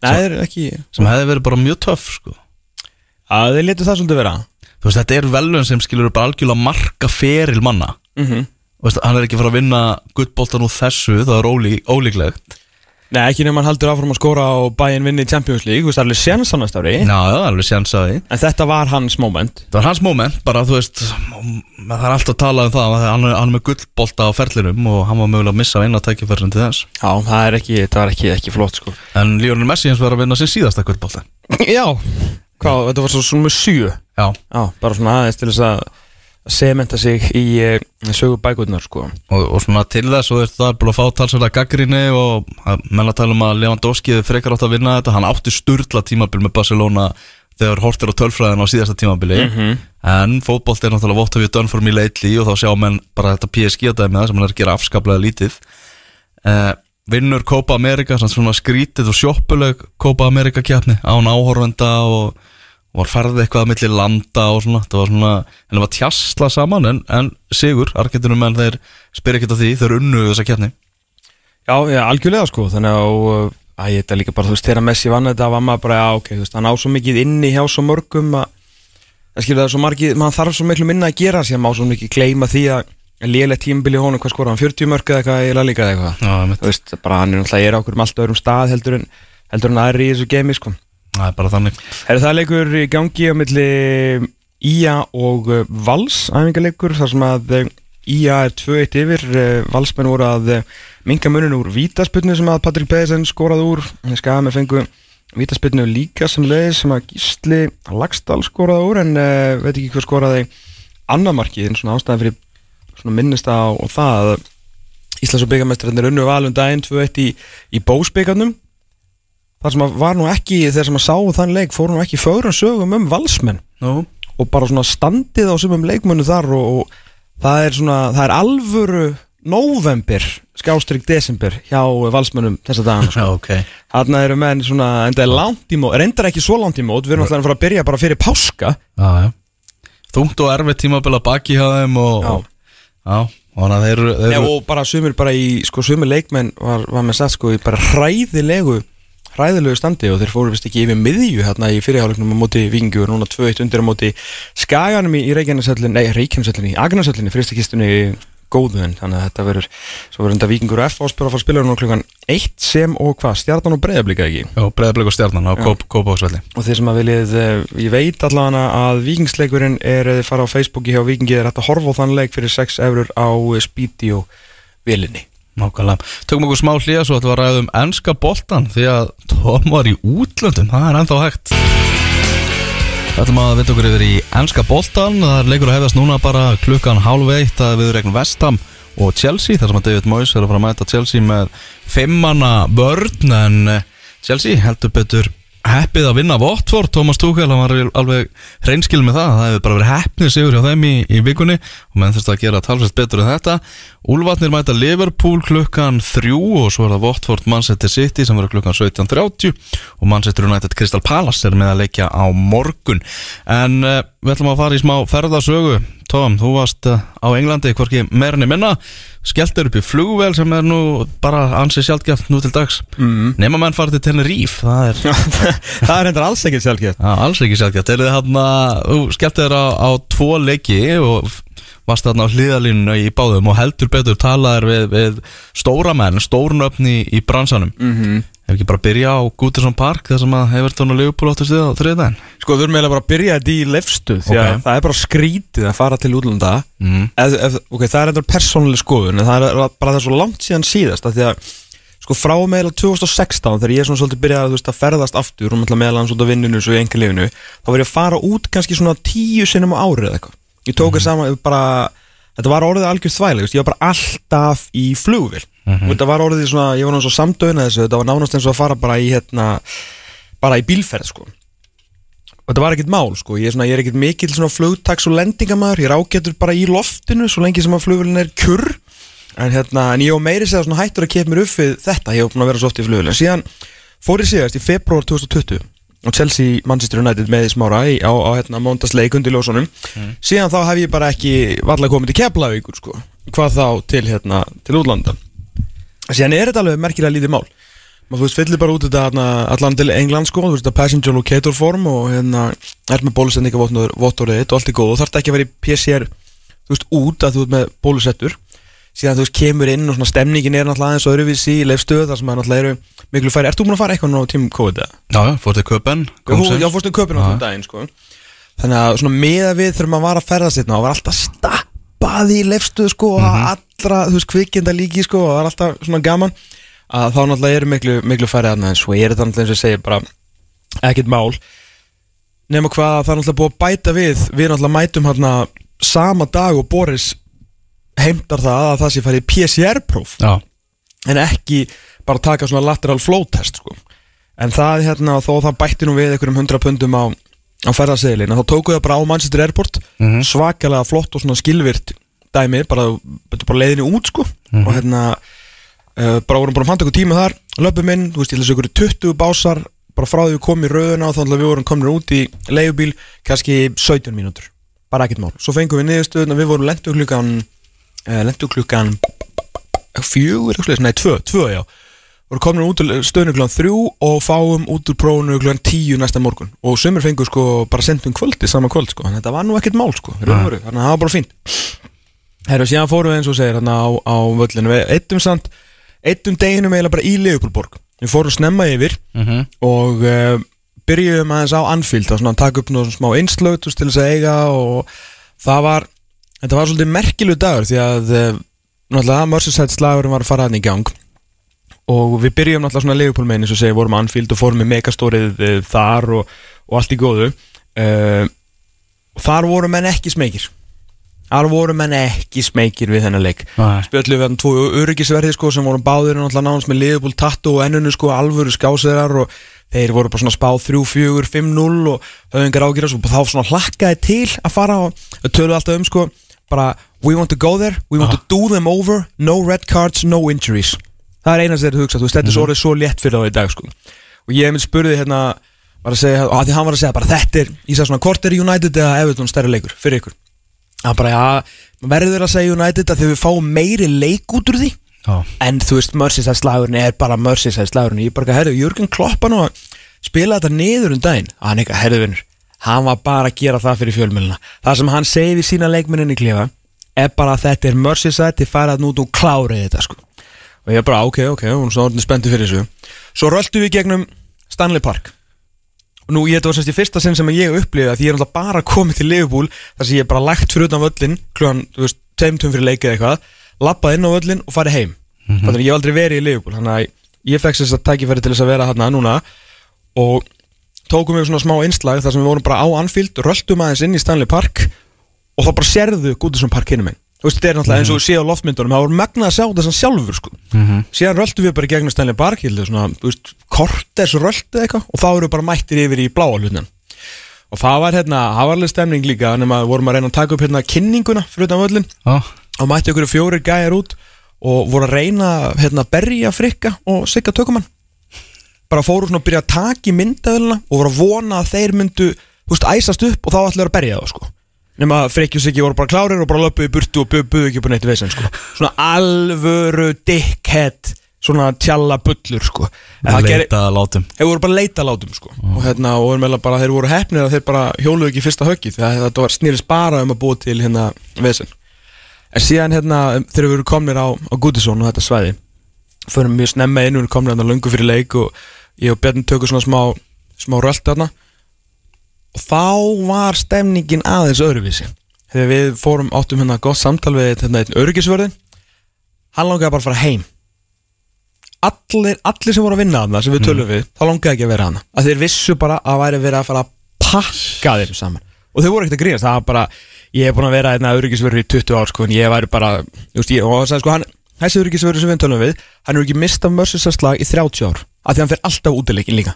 það er ekki sem hefði verið bara mjög töff sko. að Það þú veist, þetta er velun sem skilur bara algjörlega marka feril manna. Mm Þú veist, hann er ekki fara að vinna guttboltan úr þessu, það er ólí, ólíklegt. Nei, ekki nema hann haldur áfram að skóra á bæinn vinni í Champions League Þú veist, það er alveg séns annars ári Já, það er alveg séns að því. En þetta var hans moment. Það var hans moment, bara þú veist það er alltaf að tala um það að hann er, hann er með gullbolta á ferlinum og hann var mögulega að missa eina tækifærsin til þess. Já, það er ekki, þetta var ekki, ekki flott sko. En Lionel Messi eins var að vinna sin síðasta gullbolta. (laughs) Já, hvað, þetta var svo svona með sjö? Já, Já, bara svona aðeins til þess að að sementa sig í uh, sögu bækurnar sko. Og, og svona til þess og það er búin að fá talsverða gaggrinni og að- menn að tala um að Lewandowski frekar átt að vinna þetta, hann átti sturla tímabil með Barcelona þegar hortir á tölfræðin á síðasta tímabili. En fótbolt er náttúrulega you done for me lately og þá sjá menn bara þetta PSG dæmi það sem hann er að gera afskaplega lítið. Uh, vinnur Copa America svona, skrítið og sjoppuleg Copa America kjapni án áhorfenda og var ferðið eitthvað að milli landa og svona, það var svona, en það var tjastla saman en, en sigur, argentinum menn þeir spyr ekkert af því, þeir unnu þessa kjarni Já, já, algjörlega sko Þannig að, að ég þetta líka bara, þú veist, þegar Messi vann þetta var maður bara, já, ok, þú veist, hann á svo mikið inni hjá svo mörgum að það skilur það er svo margi, maður þarf svo miklu minna að gera sem má svo mikið gleyma því að lélega tímabili honum, hvað skora hann, 40 mörg eða eitthvað, eða líka eða eitthvað? Þú veist, bara hann er náttúrulega er okkur um allt öðrum stað heldur en, heldur en aðri í þessu gemi sko. Það er bara þannig. Er það leikur í gangi á milli Ía og uh, Vals æfingarleikur þar sem að uh, Ía er 2-1 yfir. Uh, Valsmenn voru að minga munin úr vítasputnu sem að Patrik Pedersen skoraði úr. Skaga með fengu vítasputnu líka sem leiði sem að Gísli Lagstall skoraði úr en veit ekki hvað skoraði annar markið en svona ástæðan fyrir minnist á það að Íslands og byggamestarinn unnu valum daginn 2-1 í, í bósbyggarnum þar sem að var nú ekki þegar sem að sá þann leik fóru nú ekki fögrum sögum um valsmenn. Nú, og bara svona standið á sumum leikmönnu þar og, og það er svona það er alvöru november skástrík desember hjá valsmönnum þessa dagana sko. já, ok. Þarna eru menn svona, en það er langt í mót reyndar ekki svo langt í mót, við erum alltaf að fara að byrja bara fyrir páska. Já, já. Þungt og erfitt tímabila baki hjá þeim og Já. Já, þeir, eru- þeir Nei, og bara sumir bara í, sko sumir leikmenn var, var með satt sko í bara hræðilegu hræðilegu standi og þeir fóru vist ekki yfir miðju hérna í fyrirháleiknum á móti Víkingu og núna 2-1 undir á móti Skaganum í, Reykjanesöllin, nei Reykjanesöllin í Agnarsöllin í fyrstakistunni góðun þannig að þetta verður, svo verður þetta Víkingur og F áspjör að fara að spila núna klukkan 1 sem og hvað, stjarnan og breyðablika ekki? Já, breyðablik og stjarnan á Kóp, Kópáksvelli og þeir sem að viljið, eh, ég veit allavega að vikingsleikurinn er að fara á Facebooki hjá vikingi er hægt að horfa á þann leik fyrir 6 eurur á Speedy og vilinni Nákvæmlega. Tökum okkur smá hlýja svo að þetta var ræðum ennska boltan því að Tom var í útlöndum, það er ennþá hægt. Það ætlum að vinda okkur yfir í ennska boltan, það er leikur að hefðast núna bara klukkan hálf eitt að við regn Vestham og Chelsea, þar sem að David Moyes er að fara að mæta Chelsea með fimmana vörn en eh, Chelsea heldur betur heppið að vinna Votford, Thomas Tuchel hann var alveg hreinskil með það. Það hefur bara verið heppnið sigur hjá þeim í, í vikunni og menn þurfti að gera talsveit betur en þetta. Úlvatnir mæta Liverpool klukkan þrjú og svo er það Votford Manchester City sem verður klukkan 17.30 og Manchester United Crystal Palace er með að leikja á morgun. En uh, við ætlum að fara í smá ferðasögu Tom, þú varst uh, á Englandi hvorki meirinni minna skelltur upp í flugvel sem er nú bara ansið sjálfgeft nú til dags mm. nema menn farið til Tenerife það er það er hendur alls ekkert sjálfgjöf Já, alls ekki sjálfgeft Þeir eru þarna, þú skellti þér á, á tvo leiki og varst þarna á hliðalínu í báðum og heldur betur talaðir við, við stóra menn, stórnöfn í, bransanum mm Mhm. -hmm. Ef ekki bara byrja á Gútersson Park þar sem að Everton og Liverpool áttu stuð á þriðdæðin sko við erum eiginlega bara að byrja þetta í lefstu því að Ok. það er bara skrítið að fara til útlanda mm. ef, ef, ok, það er endur persónuleg skoðun en það er bara það er svo langt síðan síðast af því að sko frá meðal 2016 þegar ég svona svolítið byrjaði þú veist, að ferðast aftur og meðal hans út á vinnunu svo í enga lifinu þá var ég að fara út kannski svona tíu sinnum á árið eitthvað ég tók bara þetta var orðið algjör þvæg ég var bara alltaf í flugvél. Og þetta var orðið svona ég var náttúrulega svo samdöina þessu þetta var nánast eins og að fara bara í hérna bara í bílferð sko. Og þetta var ekkert mál sko, ég er, svona, ég er ekkert mikill svona flugtaks og lendingamæður, ég er ágætur bara í loftinu svo lengi sem að flugvélin er kurr en hérna, en ég á meiri segja svona hættur að kepa mér upp við þetta, ég hef búin að vera svo oft í flugvélin síðan fór ég síðast í februar 2020 og Chelsea Manchester United með smára í, á, á hérna móndasleik undir ljósunum. Síðan þá hef ég bara ekki varlega komið til Keflavíkur sko, hvað þá til hérna, til útlanda. Síðan er þetta alveg merkilega lítið mál. Maður þú veist fyllir bara út þetta hérna, allan til England sko, þú veist þetta passenger locator form og hérna er með bólusendingavottorið og allt er góð. Og þarf ekki að vera í PCR þú veist út að þú ert með bólusettur síðan þú veist kemur inn og svona stemningin er náttúrulega aðeins öðruvísi í leifstöð þar sem að náttúrulega eru miklu færi Ert þú búin að fara eitthvað nú á tímum COVID? Já, já, fór til Köpen Já, fórstu köpinn á þessum daginn sko. Þannig að svona meða við þegar maður var að ferða sér og var alltaf stappað í leifstöð sko og allra, þú veist, kvikinda líki sko og það var alltaf svona gaman. Að þá náttúrulega eru miklu, miklu færið aðna en svo er þetta náttúrulega eins og ég að það að það að sé farið PCR-próf en ekki bara taka svona lateral flow test sko. en það hérna þó það bætti nú við einhverjum 100 pundum á, á ferðarseðilin þá tóku það bara á Manchester Airport Mhm. svakalega flott og svona skilvirt dæmi, bara, bara leiðinni út sko. Og hérna uh, bara vorum bara að fanta ykkur tíma þar. Löpum inn, þú veist, ég held að ykkur 20 básar bara frá því við komum í rauðuna og þá ætla við vorum komin út í leigubíl kannski 17 mínútur, bara ekkert mál. Svo fengum við niðurstöðuna, við vorum lendu klukkan lendu klukkan fjögur, nei, tvö, tvö, já. Voru komin út úr stöðinu klukkan þrjú og fáum út úr prófunu klukkan tíu næsta morgun. Og sömur fengur sko bara sendum kvöldi saman kvöld sko, þannig að þetta var nú ekkert mál sko þannig að það var bara fínt. Herru, síðan fórum við eins og segir hérna á, á völlinu við eittum samt eittum deginum eiginlega bara í Leopoldborg. Við fórum snemma yfir Mhm. og uh, byrjuðum aðeins á Anfield að svona taka upp náttúrulega smá einslögt til þess að eiga og það var þetta var svolítið merkilu dagur því að uh, náttúrulega Merseyside slagurinn var að fara hann í gang. Og við byrjum náttúrulega svona Liverpool megin eins og segja vorum á Anfield og fórum með megastórið uh, þar og, og allt í góðu. Uh, og þar voru menn ekki smekir þar voru menn ekki smekir við þennan leik. Spjöldlu við hann tvo öryggisverði sko, sem voru báðir náttúrulega nánast með Liverpool tattu og ennunu sko, alvöru skásirar og þeir voru bara svona spáð 3-4, 5-0 og höfðingar ágjörðast og þá svona hlakkaði til að fara og þau tölu alltaf um sko bara we want to go there, we want to do them over no red cards, no injuries. Það er eina sem þeir hugsa, þú veist, þetta er svo orðið svo létt fyrir þá í dag sko. Og ég mynd spurði hérna var að segja, og að því hann var að segja bara þetta er, ég sagði svona, hvort er United eða Everton stærri leikur fyrir ykkur? Hann bara, já, verður að segja United að þegar við fáum meiri leik út úr því? Já. en þú veist, Merseyside slagurinn er bara Merseyside slagurinn, ég bara, herru, Jörgen Kloppa nú að spila þetta niður um daginn. Hann eitthvað, herru vinnur, hann var bara að gera það fyrir fjölmjöluna, það sem hann segi við sína leikmenninni klefa, er bara að þetta er Merseyside, þið farað nút og klárið þetta sko, og ég bara, ok, ok hún er svo orðin spenntið fyrir þessu. Svo röldu við gegnum Stanley Park. Og nú, ég þetta var semst í fyrsta sinn sem ég upplifið að því ég er alltaf bara komið til Liverpool þar sem ég er bara lægt fyrir utan völlin klugan, þú veist, teimtum fyrir leikið eitthvað lappað inn á völlin og farið heim. Þannig að ég hef aldrei verið í Liverpool þannig að ég fekk þess að tækifæri til þess að vera þarna núna og tókum við svona smá einslag þar sem við vorum bara á Anfield röldum aðeins inn í Stanley Park og þá bara sérðu Goodison Park hinum einn þú veist, þetta er náttúrulega eins og þú sé á loftmyndunum það voru magnað að sjá þessan sjálfur sko. síðan röldum við bara í gegnum Stanley Park að svona, þú veist, kortes röldu eitthvað og þá eru bara mættir yfir í bláa hlutin og það var hérna, það var alveg stemning líka nema vorum að reyna að taka upp hérna kynninguna fyrir utan völlin Já. og mætti okkur fjórir gæjar út og voru að reyna hérna berja frikka og sigga tökumann bara fóru svona að byrja að taka í myndaðilina og voru að vona að þeir myndu veist, æsast upp og þá ætlaður að berja það sko. Nema að og siggi voru bara klárir og bara löpuði í burtu og bu- buðu ekki upp á neitt veginn sko. Svona alvöru dickhead svona tjalla bullur sko Leita að látum. Þeir voru bara að leita látum sko. Og hérna og bara, þeir voru hefnir að þeir bara hjóluðu ekki í fyrsta höggi að þetta var snýris bara um að búa til hérna vesen. En síðan hérna þegar við vorum komnir á, á Goodison og þetta svæði förum mjög snemma inn, við vorum komnir hérna löngu fyrir leik og ég og Bjarni tökum svona smá smá rölt þarna. Og þá var stemningin aðeins öðruvísi. Þegar við fórum áttum hérna gott samtal við hérna, einn öryggisvörðin hann langaði bara að fara heim. Allir, allir sem voru að vinna þarna sem við tölum við, þá langaði ekki að vera hana að þeir vissu bara að væri verið að fara að pakka þeim saman. Og þau voru ekkert að grínast, það var bara ég hef búin að vera hérna öryggisvörður í 20 ár sko, en ég væri bara, just, ég, og það sagði sko hann þessi öryggisvörður sem við tölum við hann er ekki mistað mörsinsaslag í 30 ár af því hann fer alltaf útileikin líka.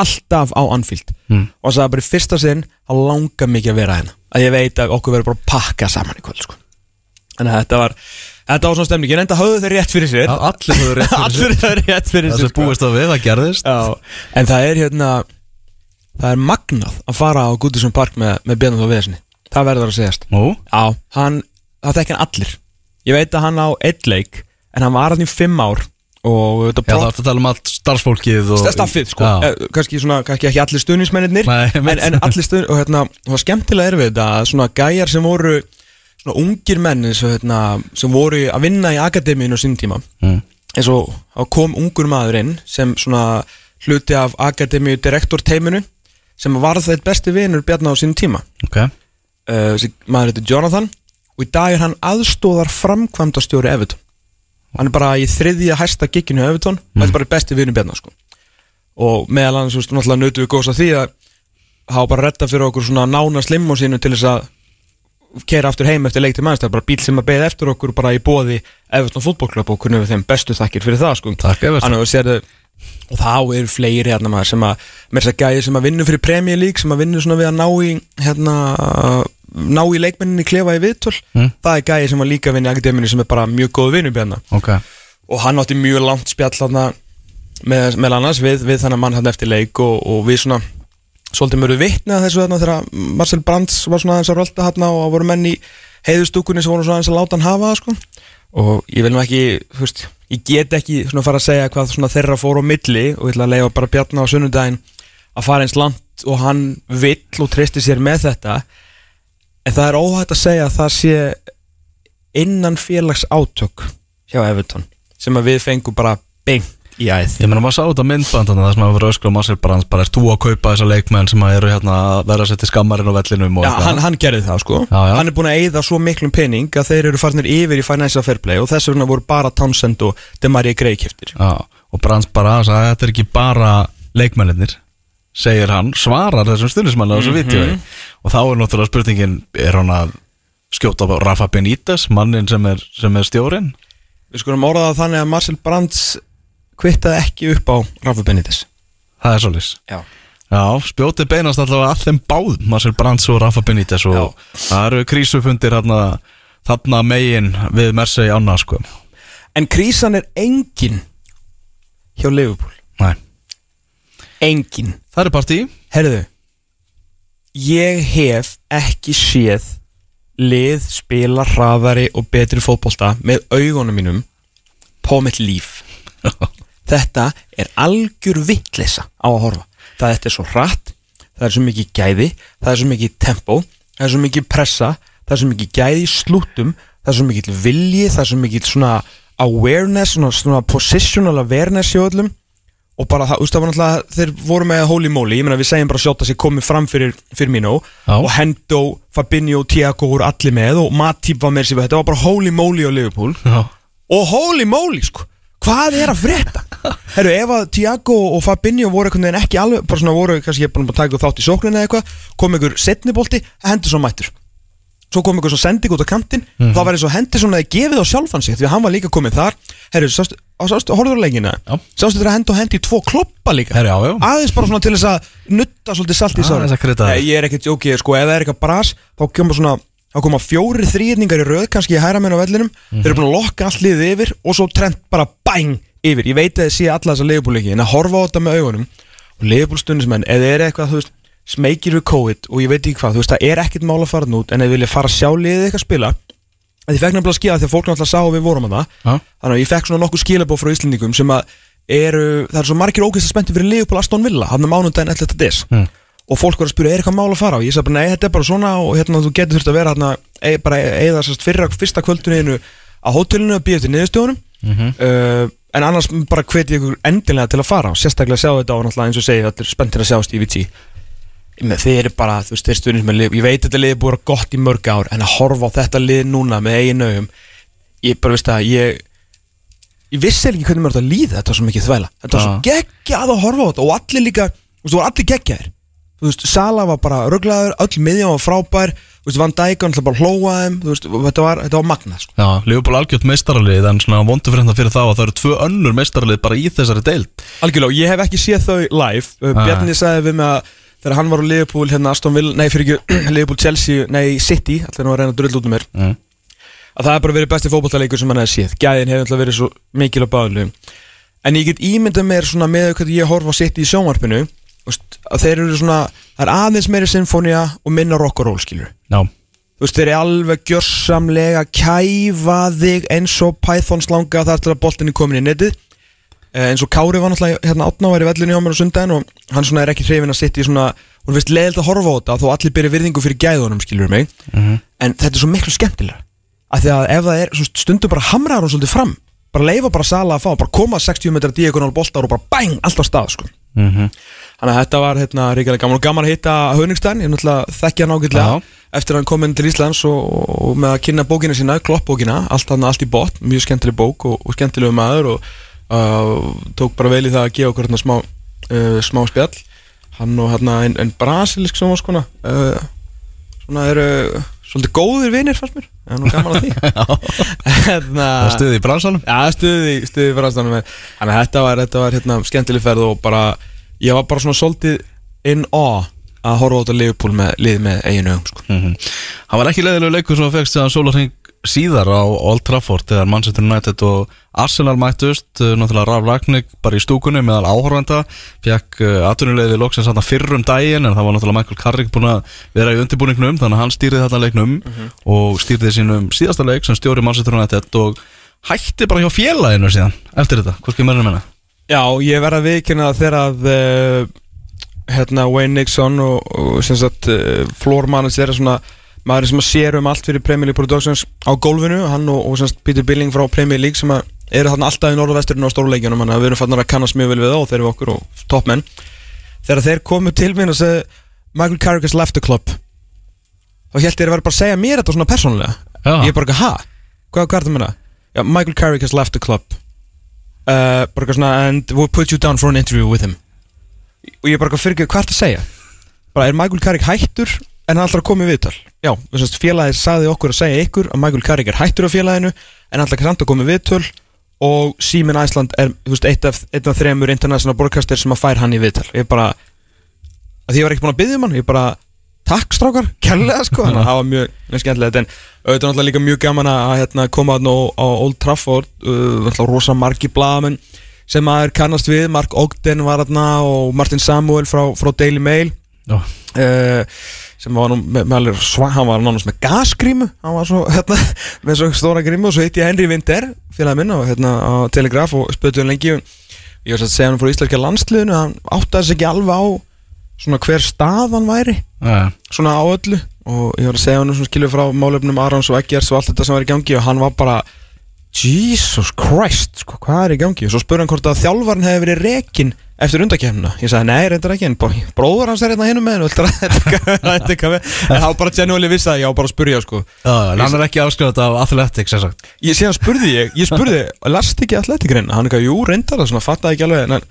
Alltaf á Anfield. Mm. og hann sagði bara í fyrsta sinn að langa mikið að vera hérna. Að ég veit að okkur verður bara að pakka saman í kvöld sko. að þetta var þetta var svona stemning, en enda höfðu þeir rétt fyrir sér. Já, Allir höfðu rétt fyrir (laughs) allir sér höfðu rétt fyrir Það sér sem búist að við, það gerðist. Já, en það er hérna það er magnað að fara á Goodison Park með, með Bjarnar og Veðsni það verður að segjast. Já, hann, það þekki hann allir. Ég veit að hann á eitt leik en hann var í fimm ár og þetta já það er að tala um allt starfsfólkið og staffið sko, eh, kannski, svona, kannski ekki allir stuðnismennir en, en allir stuðn og hérna, það skemmtilega er við þetta að svona gæjar sem voru svona ungir menn eins og, hérna, sem voru að vinna í akademíinu á sín tíma. Mm. eins og kom ungur maður inn sem svona hluti af akademíu direktor teiminu sem var það besti vinur Bjarnar á sín tíma. Ok, uh, maður heitir Jonathan og í dag er hann aðstóðar framkvæmdastjóri Everton hann er bara í þriðja hæsta gigginu hjá Everton og þetta er bara besti vinur Bjarnar sko. og meðal veist, náttúrulega nötu við góðs að því að hafa bara retta fyrir okkur svona nána slimmo sínu til þess að keira aftur heim eftir leik til mannstæð bara bíl sem að beða eftir okkur bara í bóði Everton fútbolklub og hvernig við þeim bestu þakkir fyrir það sko. takk sérðu Og þá eru fleiri hérna maður sem að með þess að gæði sem að vinna fyrir Premier League sem að vinna svona við að ná í hérna, ná í leikmenninni klefa í viðtöl. Mm. það er gæði sem að líka vinna í akademinu sem er bara mjög góð vinnu björna Ok, og hann átti mjög langt spjall þarna með, með annars við, við þannig mann hann eftir leik og, og við svona svolítið mörgum vitni að þessu þarna þegar Marcel Brands var svona aðeins að rölda hérna og voru menn í heiðustúkunni sem voru svona aðeins að láta hann hafa sko. Og ég vil nú ekki, þú veist ég get ekki svona fara að segja hvað svona þeirra fór á milli og ég ætla að leifa bara Bjarna á sunnudaginn að fara eins langt og hann vill og treystir sér með þetta en það er óhægt að segja að það sé innan félags átök hjá Everton sem að við fengum bara beint í æð. Ég meina maður sá þetta myndbandana það sem að vera öskra og Marcel Brands bara er þú að kaupa þessa leikmenn sem að eru hérna að vera að setja skammarinn á vellinum Já, hann, hann gerði það sko. Já, já. Hann er búin að eyða svo miklum pening að þeir eru farnir yfir í Financial Fair Play og þess vegna voru bara Townsend og Demarie Gray keftir Já, og Brands bara sagði að þetta er ekki bara leikmennir segir hann, svarar þessum stundismann á þessu Mhm. vídeo og þá er náttúrulega spurningin er hann að skjóta á Rafa Benítez mannin sem er, sem er stjórin Við skulum orða það þannig að Marcel Brands kvittaði ekki upp á Rafa Benítez. Það er svolítið Já. Já, spjótið beinast allavega að þeim báð Marcel Brands og Rafa Benítez og Já. það eru krísufundir þarna, þarna megin við Mersey ána sko. En krísan er engin hjá Liverpool. Nei, Engin. Það er partí. Herðu Ég hef ekki séð lið spila hraðari og betri fótbolta með augunum mínum på mitt líf. (laughs) Þetta er algjör vittleysa á að horfa. Það þetta er svo hratt Það er svo mikið gæði Það er svo mikið tempo Það er svo mikið pressa Það er svo mikið gæði í slútum Það er svo mikið vilji Það er svo mikið svona awareness Svona, svona positional awareness hjá öllum Og bara það, þú veist það var náttúrulega Þeir voru með holy moly Ég meina við segjum bara sjóta sér komið fram fyrir, fyrir Já. Og Hendo, Fabinho, Tiago voru allir með Og Matip var með sér Þetta var bara holy moly á Liverpool. Já, og holy moly sko. Hvað er að frétta? (laughs) Herru, ef að Tiago og Fabinho voru einhvern veginn ekki alveg bara svona voru, kannski ég bara taka þátt í sókninu eða eitthvað, kom einhver setnibolti hendur svo mættur svo kom einhver svo sending út á kantinn Mhm. þá var eins og hendur svona að gefið á sjálfan sig því að hann var líka komið þar herru, sástu, sástu horfður á leikina Já. sástu þetta að henda og hendi í tvo kloppa líka Herri, já, já. aðeins bara svona til þess að nutta svolítið salt í sára það. ég er ekkert jókið, sko, ef það er eitthvað bras þá koma svona þá koma fjóri þrýðningar í röð kannski í hæra menn á vellinum þeir eru búin að lokka liðið yfir og svo trend bara bang yfir ég veit að þið sé alla þessa leifbúleiki en að horfa á þetta með augunum og leifbúlstundismenn ef þið er eitthvað, þú veist, smekir við COVID og ég veit ekki hvað, þú veist, það er ekkert mál að fara þarna út en ef þið vilja fara að sjá liðið eitthvað spila að ég fekk nefnilega að skila því að fólk náttúrulega sá að við vorum að það Já. þannig að ég fekk svona nokkuð skilabóð frá Íslendingum sem að eru, það er svo margir ógeðst að spennti fyrir Leopold Aston Villa, hann er mánundaginn 11. des Mm. og fólk var að spyrja, er eitthvað mál að fara á ég sagði bara, nei, þetta er bara svona og hérna þú getur þurft að vera hérna, bara eða sérst fyrra, fyrsta kvölduninu á hótelinu að býja til niðurstjónum uh, en annars bara hveti ykkur endilega til að fara og sérstaklega sjá þetta og náttúrulega eins og segja allir spenntir að sjá Stevie T með þeir eru bara, þú veist, þeir stundin með lið ég veit að þetta lið er að vera gott í mörg ár en að horfa á þetta lið núna með eigin augum ég bara veist að ég ég vissi ekki hvernig mér þetta að líða þetta var svo mikið þvæla. Þetta var svo geggjað að horfa á þetta og allir líka, þú veist, þú var allir geggjaðir. Þú veist, Sala var bara rugglaður öll miðjum var frábær, þú veist, Van Dijk var bara hlóaðum, þú veist, þetta var, þetta var magnað sko. Já, Leopold algjört meistaralið en svona vondu fyrir fyrir þá að það eru tvö önnur meistaralið bara í þessari deild. Algjörlega, ég hef ekki séð þau live. Bjarni sagði við mig að þegar hann var á Liverpool, hérna Aston Villa, nei fyrir ekki (clears throat) Liverpool Chelsea, nei City, allir nú að reyna að drull út um mér mm. að það er bara verið besti fótballtaleikur sem hann hefði séð. Gæðin hefur alltaf verið svo mikil á báðlu en ég get ímyndað mér svona með hvernig ég horfa sitt í sjónvarpinu að þeir eru svona það er aðeins meiri sinfónia og minna rock og roll skilur Já, þú veist þeir eru alveg gjörsamlega kæfa þig eins og Python slanga þar til að boltin er komin í netið eins og Kári var náttúrulega hérna átna var í vellinu hjá mér á sundaginn og hann svona er ekki hrifin að sitta í svona og veist leiðilt að horfa á þetta þó allir byrja virðingu fyrir gæðunum skilur mig. Mhm. en þetta er svo miklu skemmtilega af því að ef það er, stundum bara hamrar hún svolítið fram, bara leifa bara Sala að fá bara koma 60 metrar diagonal boltar og bara bang, allt á stað sko. Mm Þannig að þetta var hérna ríkilega gaman og gaman að hitta Höningstæn, ég náttúrulega þekki hann ágætlega eftir að hann kom inn til Íslands og, og með að kynna bókina sína, kloppbókina allt, allt í botn, mjög skemmtileg bók og, og skemmtilegu maður og uh, tók bara vel í það að gefa okkur hérna smá, uh, smá spjall. Hann og hérna einn ein brasilisk sjónvaskona uh, svona eru svolítið góðir vinir fannst mér, það er nú gaman að því. (laughs) Hérna, það stuðið í bransanum. Já, stuði, stuði fyrir aðstæðanum Þannig að þetta var, þetta var hérna, skemmtileg ferð og bara, ég var bara svona svolítið in awe að horfa á þetta Liverpool með lið með eiginu sko. mm Hann var ekki leiðilegu leikur sem hann fegst þegar Sólarring síðar á Old Trafford þegar Manchester United og Arsenal mættust uh, náttúrulega Raf Ragník bara í stúkunni meðal áhorfenda fekk uh, atvinnulegði loksins þarna fyrr um daginn en það var náttúrulega Michael Carrick búin að vera í undirbúningnum þannig að hann stýrði þarna leiknum og stýrði sínum síðasta leik sem stjóri Manchester United og hætti bara hjá félaginu síðan eftir þetta, maður að menna? Já, ég verð að það þegar að uh, hérna, Wayne Nixon og, og uh, floor manager er svona maður sem að sér um allt fyrir Premier League Productions á gólfinu, hann og, og sem sagt Peter Billing frá Premier League sem að eru þarna alltaf í norðvesturinn á stóruleikjunum þannig að við erum fannar að kannast mjög vel við það og þeir eru okkur og toppmenn þegar þeir komu til mín og segja Michael Carrick has left the club þá held ég að vera bara að segja mér þetta svona persónulega Já. ég er bara ekki, ha? Hvað, hvað er það að menna? Já, Michael Carrick has left the club uh, bara eitthvað svona and we'll put you down for an interview with him og ég er bara eitthvað fyrir ekki, hvað er það að segja? bara er Michael Carrick hættur en hann ætlar að koma í viðtal. Já, þess að félagið sagði okkur að segja ykkur að Michael Carrick er hættur á félaginu en hann ætlar samt að koma í viðtal og Sýmin Æsland er veist, eitt, af, eitt af þremur international broadcaster sem að fær hann í viðtal. Ég bara, að því ég var ekki búin að byggja um hann ég bara, takk strákar, kærlega sko. Þannig að það var mjög, mjög skemmtilegt en auðvitað náttúrulega líka mjög gaman að hérna, koma á, á Old Trafford uh, rosa margi blaðamenn sem að er kannast við, Mark Ogden var þarna og Martin Samuel frá, frá Daily Mail uh, sem var nú með, með alveg sva, hann var nánast með gasgrímu hann var svo, (laughs) hérna, með svo stóra grímu og svo hitti ég Henry Winter, félagi minn og, hérna, á Telegraf og spötuði hann lengi ég var að segja hann frá íslenska landsliðinu hann áttaði sig ekki alveg á svona hver stað hann væri. Já, svona á öllu. Og ég var að segja hann svona skilur frá málefnum Arons og Eggers og allt þetta sem var í gangi og hann var bara Jesus Christ, sko, hvað er í gangi? Og svo spurði hann hvort að þjálfarinn hefði verið rekin eftir undakefnina, ég sagði nei, reyndar ekki en bróður hans er hérna hinum með (laughs) hennu en hann bara genuinely vissi að ég á bara að spurja sko. já en hann er ekki afskrifat af Athletics, sem sagt. Ég síðan spurði ég, ég spurði last ekki athletic-reina, hann ekki að jú, reyndar það svona, fattaði ekki alveg, en hann-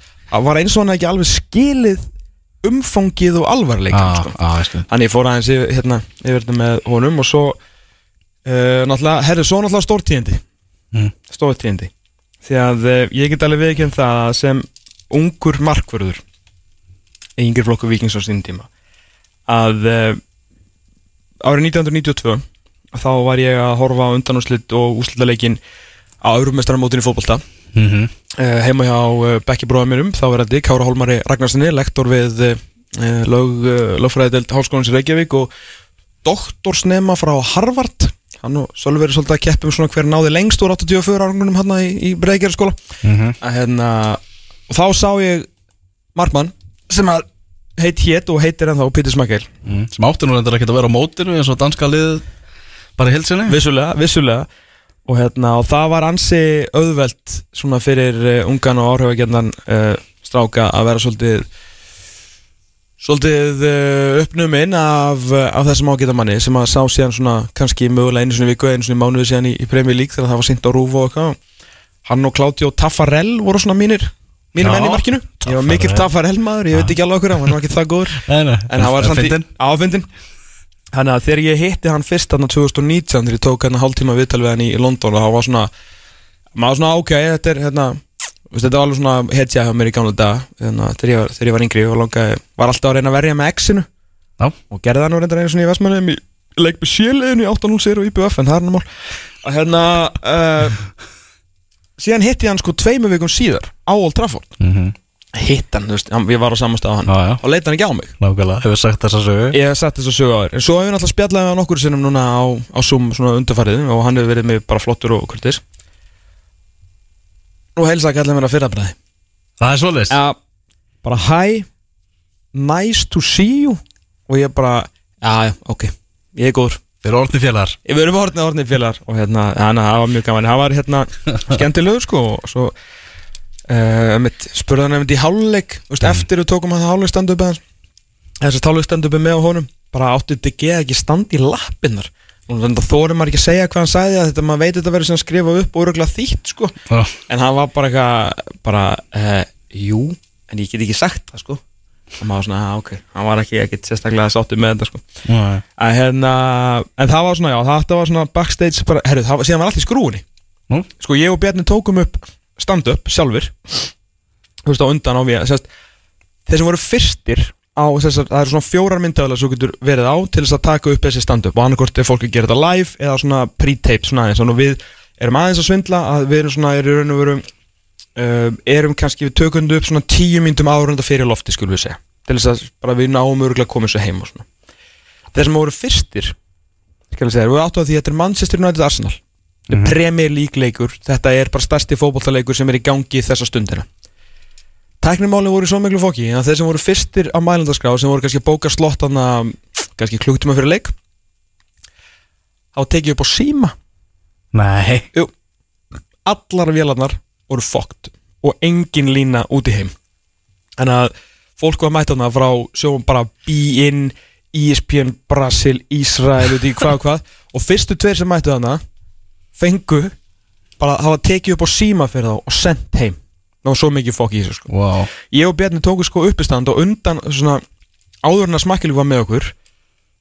var eins og hann ekki alveg skilið umfangið og alvarleikin sko. Já, já, ég skil Þannig ég fór Mm. stórtíðindi því að uh, ég get alveg viðkjönd það að sem ungur markvörður í yngri flokku vikings á sínum tíma að uh, árið 1992 þá var ég að horfa á undanúslit og úslitaleikin á Európmestaramótinu í fótbolta mm -hmm. uh, heima hjá Bekki bróða mérum þá er þetta Kára Hólmari Ragnarssoni lektor við lög, lögfræðidelt Háskólans í Reykjavík og doktorsnema frá Harvard hann og Sölvi verið svolítið að keppa um svona hver náði lengst úr 84 árangunum hann í, í Breiðgerðarskóla Mhm. að hérna og þá sá ég markmann sem að heit hétt og heitir ennþá Pítur Smakkeil mm. Sem áttu nú reyndar ekki að vera á mótinu eins og danska lið bara í heilsinni vissulega, vissulega og, hérna, og það var ansi auðvelt svona fyrir uh, ungan og áhrifagendan uh, stráka að vera svolítið svolítið uh, uppnuminn af, af þessum ágæta manni sem að sá síðan svona kannski mögulega einu svona viku einu svona mánuði síðan í, í Premier League þegar það var sýnt á Rúf og eitthvað. Hann og Claudio Taffarel voru svona mínir mínir menn í markinu. Ég var mikill Taffarel maður, ég veit ekki alveg okkur hann var ekki það góður. En hann var samt í áfindin Þannig að þegar ég hitti hann fyrst þarna 2019 þegar ég tók hérna hálftíma viðtal við hann í London og það var svona maður svona ok, þetta er hérna þetta var alveg svona hetja hjá mér í gamla dag hérna, þegar, ég var, þegar ég var yngri og langaði var alltaf að reyna að verja með X-inu Já. og gerði það nú reyndar einu svona í Vestmannum í leik með sjöliðinu í 8-0 sér og IBF en það er hann mál. Að hérna uh, síðan hitti ég hann sko tveimu vikum síðar á Old Trafford. Mhm. hitt hann, þú veist, hann, ég var á samastað á hann. Já, já, og leita hann ekki á mig. Nákvæmlega, hefur sagt þessa sögu. Ég hef sett þess að sögu á þér En svo hefur við náttúrulega spjallað við hann okkur sinnum núna á, á Zoom svona undarfærið og hann hefur verið með bara flottur og kurtis Nú heilsa ekki allir mér að fyrrabræði. Það er svoleiðis. Já, bara hi Nice to see you. Og ég bara, já, já, ok. Ég er góður. Þeir eru orðni félagar. Ég verður með hortnið hortnið félagar. Og hérna, hann það var mjög gaman. Það var hérna (laughs) skemmtilegur sko. Og svo uh, mitt, spurði hann einmitt í hálfleik. Þú veist, eftir við tókum hann það hálfleik standu upp Þess að hálfleik standu upp með á honum. Bara átti DG ekki standi í lappinnar Og þannig að þórum maður ekki að segja hvað hann sagði að Þetta maður veit þetta verður sem skrifa upp og öruglega þýtt sko. Já, En hann var bara eitthvað Bara, uh, jú En ég get ekki sagt það sko. Og maður var svona, ah, ok. Hann var ekki ekkit sérstaklega sáttu með þetta sko. Já, að hérna, en það var svona, já, þetta var svona backstage, bara, herru, það var, var allt í skrúinni Nú? sko, ég og Bjarni tókum upp stand-up sjálfur þú veist, á undan á við sérst, þeir sem voru fyrstir á, sérst, það eru svona fjórar myndaðalega sem þú getur verið á til þess að taka upp þessi stand-up og annarkort er fólk að gera þetta live eða svona pre-tape svona aðeins, að við erum aðeins að svindla að við erum svona, og verum uh, erum kannski við þetta upp svona tíu myndum árunda fyrir lofti, skulum við segja. Til þess að bara við náum örgulega að koma þessu heim og svona. Þeir sem voru fyrstir skal ég segja, við áttu að því að þetta er Manchester United Arsenal. Mm -hmm. Premier League leikur. Þetta er bara stærsti fótbollaleikur sem er í gangi þessa stundina Tæknumálinn voru svo miklu fóki að þeir sem voru fyrstir á mælandaskrá sem voru kannski að bóka slottana kannski klukktíma fyrir leik þá tekið upp á síma. Nei. Jú, allar vélarnar voru fókt og engin lína út í heim. Þannig að fólk var mætt þarna frá sjóum bara B-in, ESPN, Brasil, Ísrael, út í hvað og hvað. Og fyrstu tveir sem mættu þarna fengu bara að hafa tekið upp á síma fyrir þá og sendt heim það var svo mikið fokk í þessu sko. Wow ég og Bjarni tóku sko uppistand og undan svona áður en að smakkilík var með okkur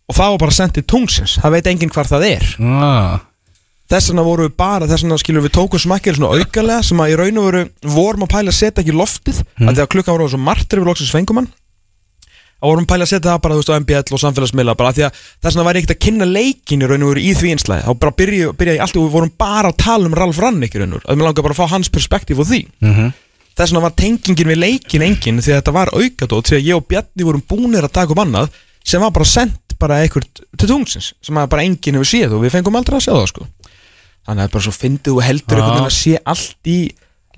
og það var bara sendt til tungsins það veit enginn hvar það er. Ah. þess vegna voru við bara, þess vegna skilur við tókum smakkil svona aukalega sem að í raun og veru vorum að pæla að setja ekki loftið mm. að því að klukkan voru svo margtir við loksins fengumann. Að vorum að pæla að setja það bara þú veist á MBL og samfélagsmiðla bara því að þess vegna ég ekkert að kynna leikin í raun og veru í því einslæði þá bara byrja, byrja ég alltaf og við vorum bara að tala um Ralf Rannik í raun og veru. Að við langar bara að fá hans perspektíf á því. Mm þess vegna var tengingin við leikin engin því að þetta var aukadót því að ég og Bjarni vorum búinir að taka um annað sem var bara sendt bara eitthvað til tungsins sem bara enginn hefur séð og við fengum aldrei að sjá það sko þannig að bara svo fyndið og heldur einhvern veginn að sé allt í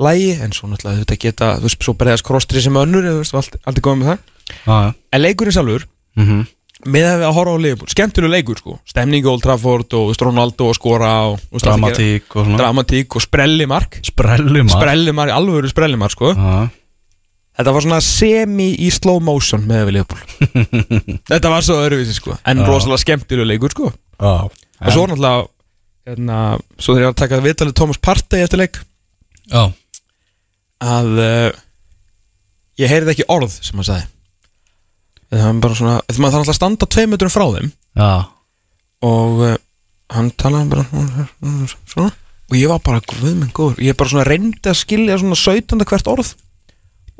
lægi en svo náttúrulega þetta geta þú veist svo bregðast krostri sem önnur þú veist allt, allt er góð með það ah. en leikurinn sjálfur mm -hmm. Með að við að horfa á Liverpool skemmtilega leikur sko. Stemningu Old Trafford og Ronaldo og skora og að gera- Dramatík og dramatík og sprellimark. Sprelli maður sprellimark, alvöru sprellimark sko. Ah. Þetta var svona semi í slow motion með við Leopold (laughs) Þetta var svo öðruvísi sko. En Já. rosalega skemmtilega leikur sko. Ah. Og svo náttúrulega hérna, Svo þegar ég var að taka viðtalið Thomas Partey eftir leik. Að uh, Ég heyrði ekki orð sem hann sagði Það var bara svona Það maður þarf alltaf að standa tvei metrum frá þeim. Já. Og uh, hann talaði bara Svona. Og ég var bara guð minn góður. Ég bara svona reyndi að skilja svona 17. hvert orð.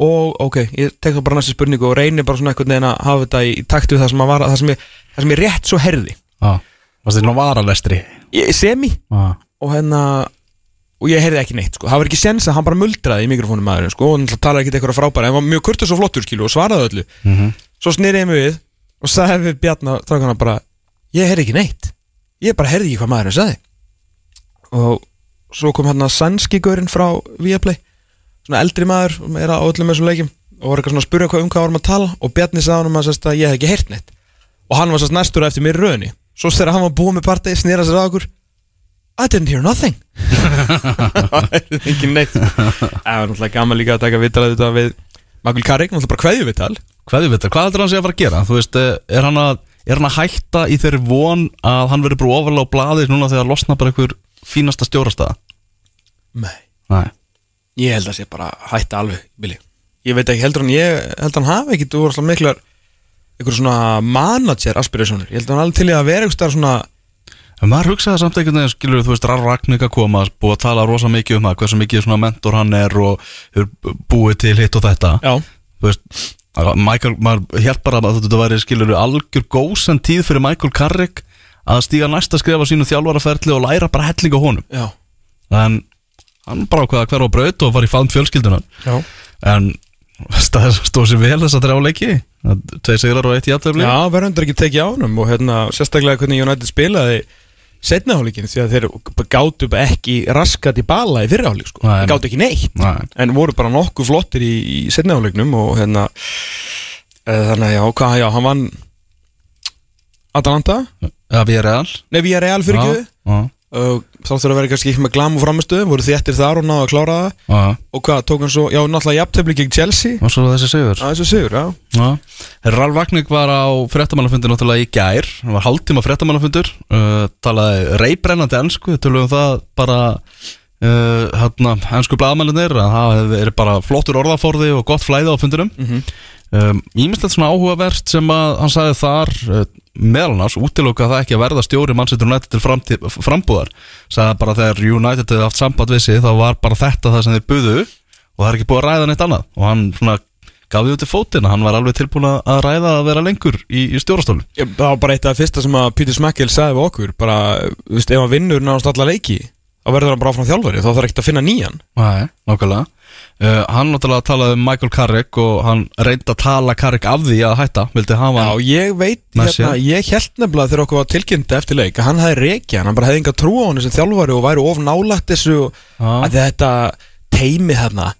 Og ok, ég tek það bara næstu spurningu Og reyni bara svona einhvern veginn að hafa þetta í takt við það sem, að var, það sem, ég, það sem ég rétt svo herði Já. Varst þið nú varalestri ég, Semi. Ah. Og hérna Og ég heyrði ekki neitt sko. Það var ekki sens að hann bara muldraði í mikrofónum maðurinn sko Og hann talaði ekki eitthvað frábæra. En var mjög kurtus og flottur skilu Og svaraði öllu. Mm -hmm. Svo snýrði ég mig við Og sagði við Bjarna Trákana bara Ég heyrði ekki neitt. Ég bara heyrði ekki hvað maðurinn sagði. Og svo kom hann að sænski gaurinn frá Viaplay Svona eldri maður sem Er á öllum þessum leikjum Og var eitthvað svona að spyrja hvað um hvað varum að tala Og Bjarni sagði hann að, sérst, að ég hef ekki heyrt neitt. Og hann var sérst næstur eftir mér í röðinni. Svo þegar hann var búið með partí Snýra sér að okkur I didn't hear nothing. (laughs) (laughs) Ekki neitt. Það var náttúrulega gaman líka að taka vital þetta við Magul Karik, náttúrulega bara kveðju vital Hvað þið veitir, hvað heldur hann sé að fara að gera? Þú veist, eh, er hann að, er hann að hætta í þeirri von að hann verður bara ofalega á blaðið núna þegar losna bara einhver fínasta stjórastæða? Nei Nei Ég held að sé bara hætta alveg, Billy Ég veit ekki, heldur hann, ég held hann hafi ekki Þú voru alltaf miklar einhver svona manager aspirationur Ég held hann alveg til í að vera starf svona En maður hugsaði samt einhvern veginn, skilur þú veist, Rarr Ragník að koma, búið að tala rosa mikið um það, hversu mikið svona mentor hann er og búið til hitt og þetta. Já, Þú veist, að Michael, maður held bara að þetta væri, skilur algjör gósen tíð fyrir Michael Carrick að stíga næsta skrifa sínu þjálfaraferli og læra bara helling á honum. já, En hann bara ákveða hver á braut og var í faðum fjölskyldunar. já En það stóð sér vel þess að þrjá leiki. Tvei sigrar og eitt játtöfli. Já, verður ekki tekið á honum og hérna, sérstaklega hvernig United spilaði setna hálíkin því að þeir bara ekki raskat í bala í fyrra hálík sko. Gátu ekki neitt Nei. en voru bara nokkuð flottir í, í setna hálíknum og hérna e, þannig að já, hvað, já, hann vann Atalanta Já, við erum real. Nei, við erum real fyrir ekki Og þá þurfa að vera kannski ekki með glam og framistöðu voru þéttir þar og náðu að klára það. Já. og hvað, tók hann svo, já, náttúrulega jafntöfli gegn Chelsea. Og svo þessi sigur. að þessu sigur, já. Já, Ralf Vagník var á fréttamannafundur náttúrulega í gær, hann var hálftíma fréttamannafundur. Uh, talaði reybrennandi ennsku, tölum við það bara uh, hérna, ennsku blaðmælinir að það er bara flottur orðaforði og gott flæði á fundunum Mhm. Um, Ímislegt svona áhugavert sem að hann sagði þar uh, meðal annars, útiloka það ekki að verða stjóri Manchester United til frambúðar. Sagði bara þegar United hefði haft samband við sig þá var bara þetta það sem þeir buðu og það er ekki búið að ræða neitt annað. Og hann svona gaf því út í fótina, hann var alveg tilbúin að ræða að vera lengur í, í stjórastólu Ég- Það var bara eitt af það fyrsta sem að Peter Smackill sagði við okkur bara, þú veist, ef hann vinnur náðast alla leiki þá verður hann bara áfram þjálfari þá þarf ekkert að finna nýjan. Nei, nákvæmlega. Uh, Hann náttúrulega talaði um Michael Carrick og hann reyndi að tala Carrick af því að hætta Vildi hafa Já, hann ég veit, Með hérna, ég held nefnilega þegar okkur var tilkynnt eftir leik að hann hefði reykja, hann bara hefði enga trú á hann sem þjálfari og væri of nálægt þessu að þetta teimi þarna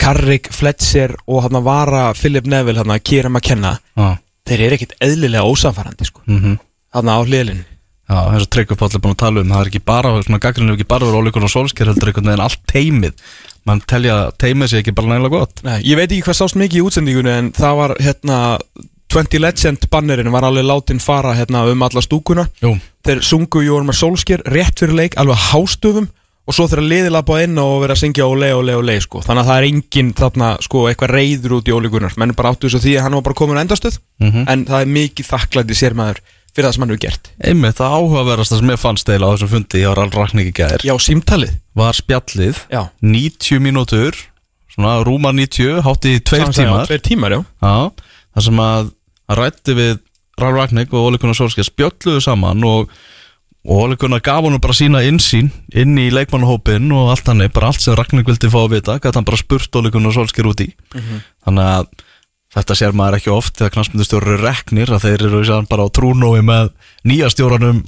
Carrick, Fletcher og hann vara Philip Neville hann að Kira McKenna Já, þeir eru ekkit eðlilega ósamfærandi sko, mhm. Hann á hliðlinn Já, þess að Tryggvipáll er búin að tala um það er ekki bara, svona gaggrinu ekki bara verið ólíkur og solskjær heldur einhvern veginn allt teimið mann telja teimið sé ekki bara nægilega gott. Nei, ég veit ekki hvað sást mikið í útsendingunni en það var hérna 20 Legend bannerinn var alveg látin fara hérna um alla stúkuna. Jú, þeir sungu Jórmar Solskjær rétt fyrir leik alveg hástöfum og svo þeirra liðilega bá inn og vera að syngja ole, ole, ole sko. þannig að það er engin þarna sko, eitthvað reyður út í ólíkunar menn bara áttu þess að því að hann var bara komin á endastöð Mhm. en það er mikið þakklæti sér maður fyrir það sem hann hefur gert. Einmitt það áhugaverðasta sem ég fannst eila á þessum fundi hjá Rall Ragník í gær Já, símtalið. var spjallið Já, 90 mínútur svona rúma 90, hátti í tveir Samsæði, já, tímar. Tveir tímar, já. Já, það sem að hann rætti við Rall Ragník og Óli Gunnar Solskjær spjölluðu saman og, og Óli Gunnar gaf honum bara sína insýn inn í leikmannahópin og allt hann bara allt sem Ragník vildi fá að vita gæti hann bara spurt Óli Gunnar Solskjær út í. Þannig að þetta sér maður ekki oft þegar knastmyndustjórar reknir að þeir eru bara á trúnói með nýja stjóranum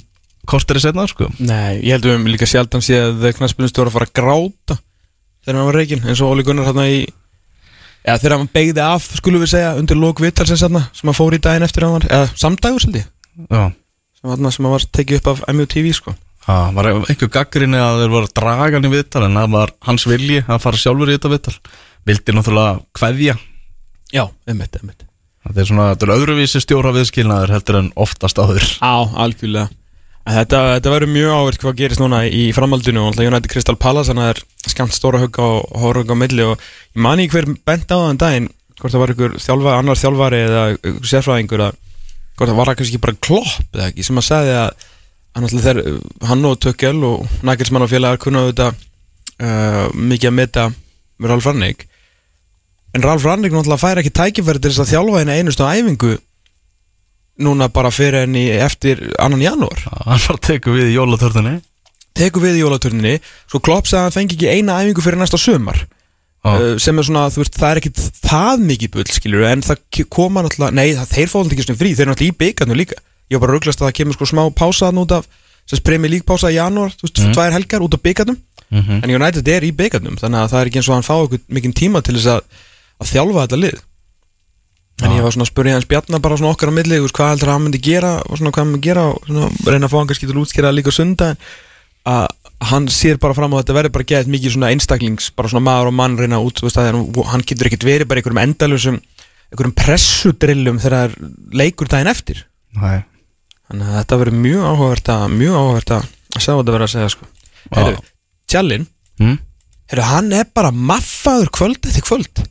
korteri setna sko. Nei, ég held um líka sjaldan séð knaspunnstjóra að fara að gráta þegar hann var reygin eins og Óli Gunnar hérna í eða þegar hann beigði af, skulum við segja undir lók vittalsins hérna, sem hann fór í daginn eftir hann var, eða samdagur seldi Já, sem, hérna, sem hann var tekið upp af MUTV sko. Það var einhver gaggrinni að þeir voru að draga hann í viðtal en það var hans vilji að fara sjálfur í þetta viðtal. Vildi náttúrulega kveðja Já, einmitt, einmitt. Þetta er svona, þetta er öðruvísi stjóra viðskilnaður heldur en oftast áður. Á, algjörlega. Þetta, þetta verður mjög áverk hvað gerist núna í framhaldinu og alltaf United Crystal Palace þannig að það er skamt stóra hugg á horfug á milli og ég mani ekki hver bent á þann daginn hvort það var ykkur þjálfa, annar þjálfari eða ykkur sérfræðingur að hvort það var það kannski bara klopp eða ekki sem að sagði að hann, þeir, hann og Tökkel og Nagelsmann og félagar kunna auðvitað uh, mikið að meta með Ralf Rannig en Ralf Rannig náttúrulega fær ekki tækifæri til þess að þjálfa henni einustu æfingu núna bara fyrir henni eftir annan janúar. Hann var teka við í jólatörðinni tekur við í jólaturninni. Svo Klopp sagði að hann fengi ekki eina æfingu fyrir næsta sumar. Uh, sem er svona, þú veist, það er ekkit það mikið bull, skilur en það koma náttúrulega, nei, það, þeir alltaf ekki svona frí þeir eru náttúrulega í byggarnu líka. Ég var bara rugglast að það kemur sko smá pása þarna út af sem spremi lík pása í janúar, þú veist, tvær helgar út af byggarnum Mhm. en United er í byggarnum þannig að það er ekki eins og hann fá okkur mikinn tíma til þess að, að þjálfa þetta lið en Já. ég var svona að spurja hans Bjarnar bara svona okkar á milli, hvað heldur að hann myndi gera og svona hvað hann myndi gera og svona, reyna að fá hann kannski til að útskýra líka sunda að hann sér bara fram á að þetta verður bara geðið mikið svona einstaklings bara svona maður og mann reyna út veist, að hann- hann getur ekkert verið bara einhverjum endalusum einhverjum pressudrillum þegar er leikur daginn eftir Nei þannig að þetta verður mjög áhugavert að mjög áhugavert að sjá hvað þetta verður að segja sko. Heyrðu, Tjallinn mm? Heru, hann er bara maffaður kvöld eftir kvöld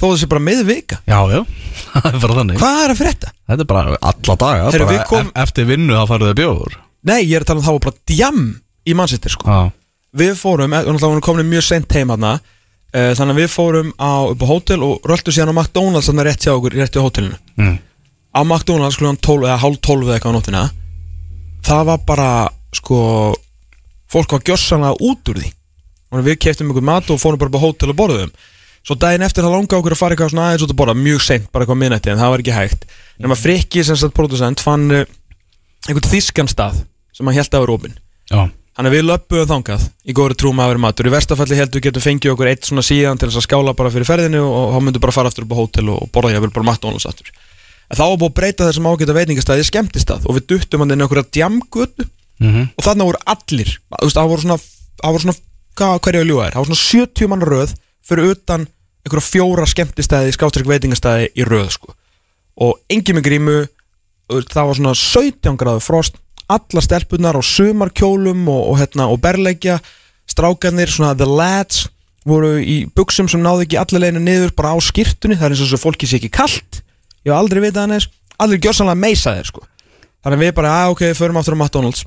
þó þessi bara með vika Já, já, (laughs) það er bara þannig. Hvað er að frétta? Þetta er bara alla daga Heyrðu, bara við kom- ef, Eftir vinnu þá farið þau bjóður Nei, ég er að tala um það var bara djam í Manchester sko. Já, við fórum, og náttúrulega vorum komin mjög sent heim hann þannig að við fórum á, upp á hótel og röldu síðan á McDonalds þannig rétt hjá okkur, rétt hjá hótelinu. Mm. á McDonalds klukkan 12 eða hálf 12 eða eitthvað á nóttina það var bara sko fólk var gjössanlega út úr því. Og við keftum ykkur mat og fórum bara upp á hótel og borðum svo daginn eftir það langa okkur að fara eitthvað svona aðeins út að borða mjög sent, bara eitthvað minnætti en það var ekki hægt. Nema Frikki sem sagt producent fann uh, einhvern þýskan stað sem hann held að vera opinn. Já, Þannig að við löpum þangað í góðri trúm að vera matur. Í verstafalli heldur getum fengið okkur eitt svona síðan til þess að skála bara fyrir ferðinu og, og þá myndum bara fara aftur upp á hótel og borða ég bara McDonalds aftur. En þá var búið að breyta þessum ágæta veitingastæði skemmtistað og við duttum hann inn í okkur að djamgötu. Mm og þannig voru allir þú veist, það voru svona, það voru svona hvað, hverju að ljúga er, það voru svona 70 mann röð fyrir utan einhverja fjóra skemmtistæði skástrík veitingastæði í röð sko. og engin með grímu það var svona 17 gráðu frost alla stelpunar á sumarkjólum og, og, hérna, og berleggja strákarnir, svona the lads voru í buksum sem náðu ekki allir leginu niður bara á skýrtunni, það er eins og svo fólki sé ekki kallt ég hef aldrei vitað hann eins allir gjössanlega meisaðir sko. þannig við bara, að ok, förum aftur á McDonalds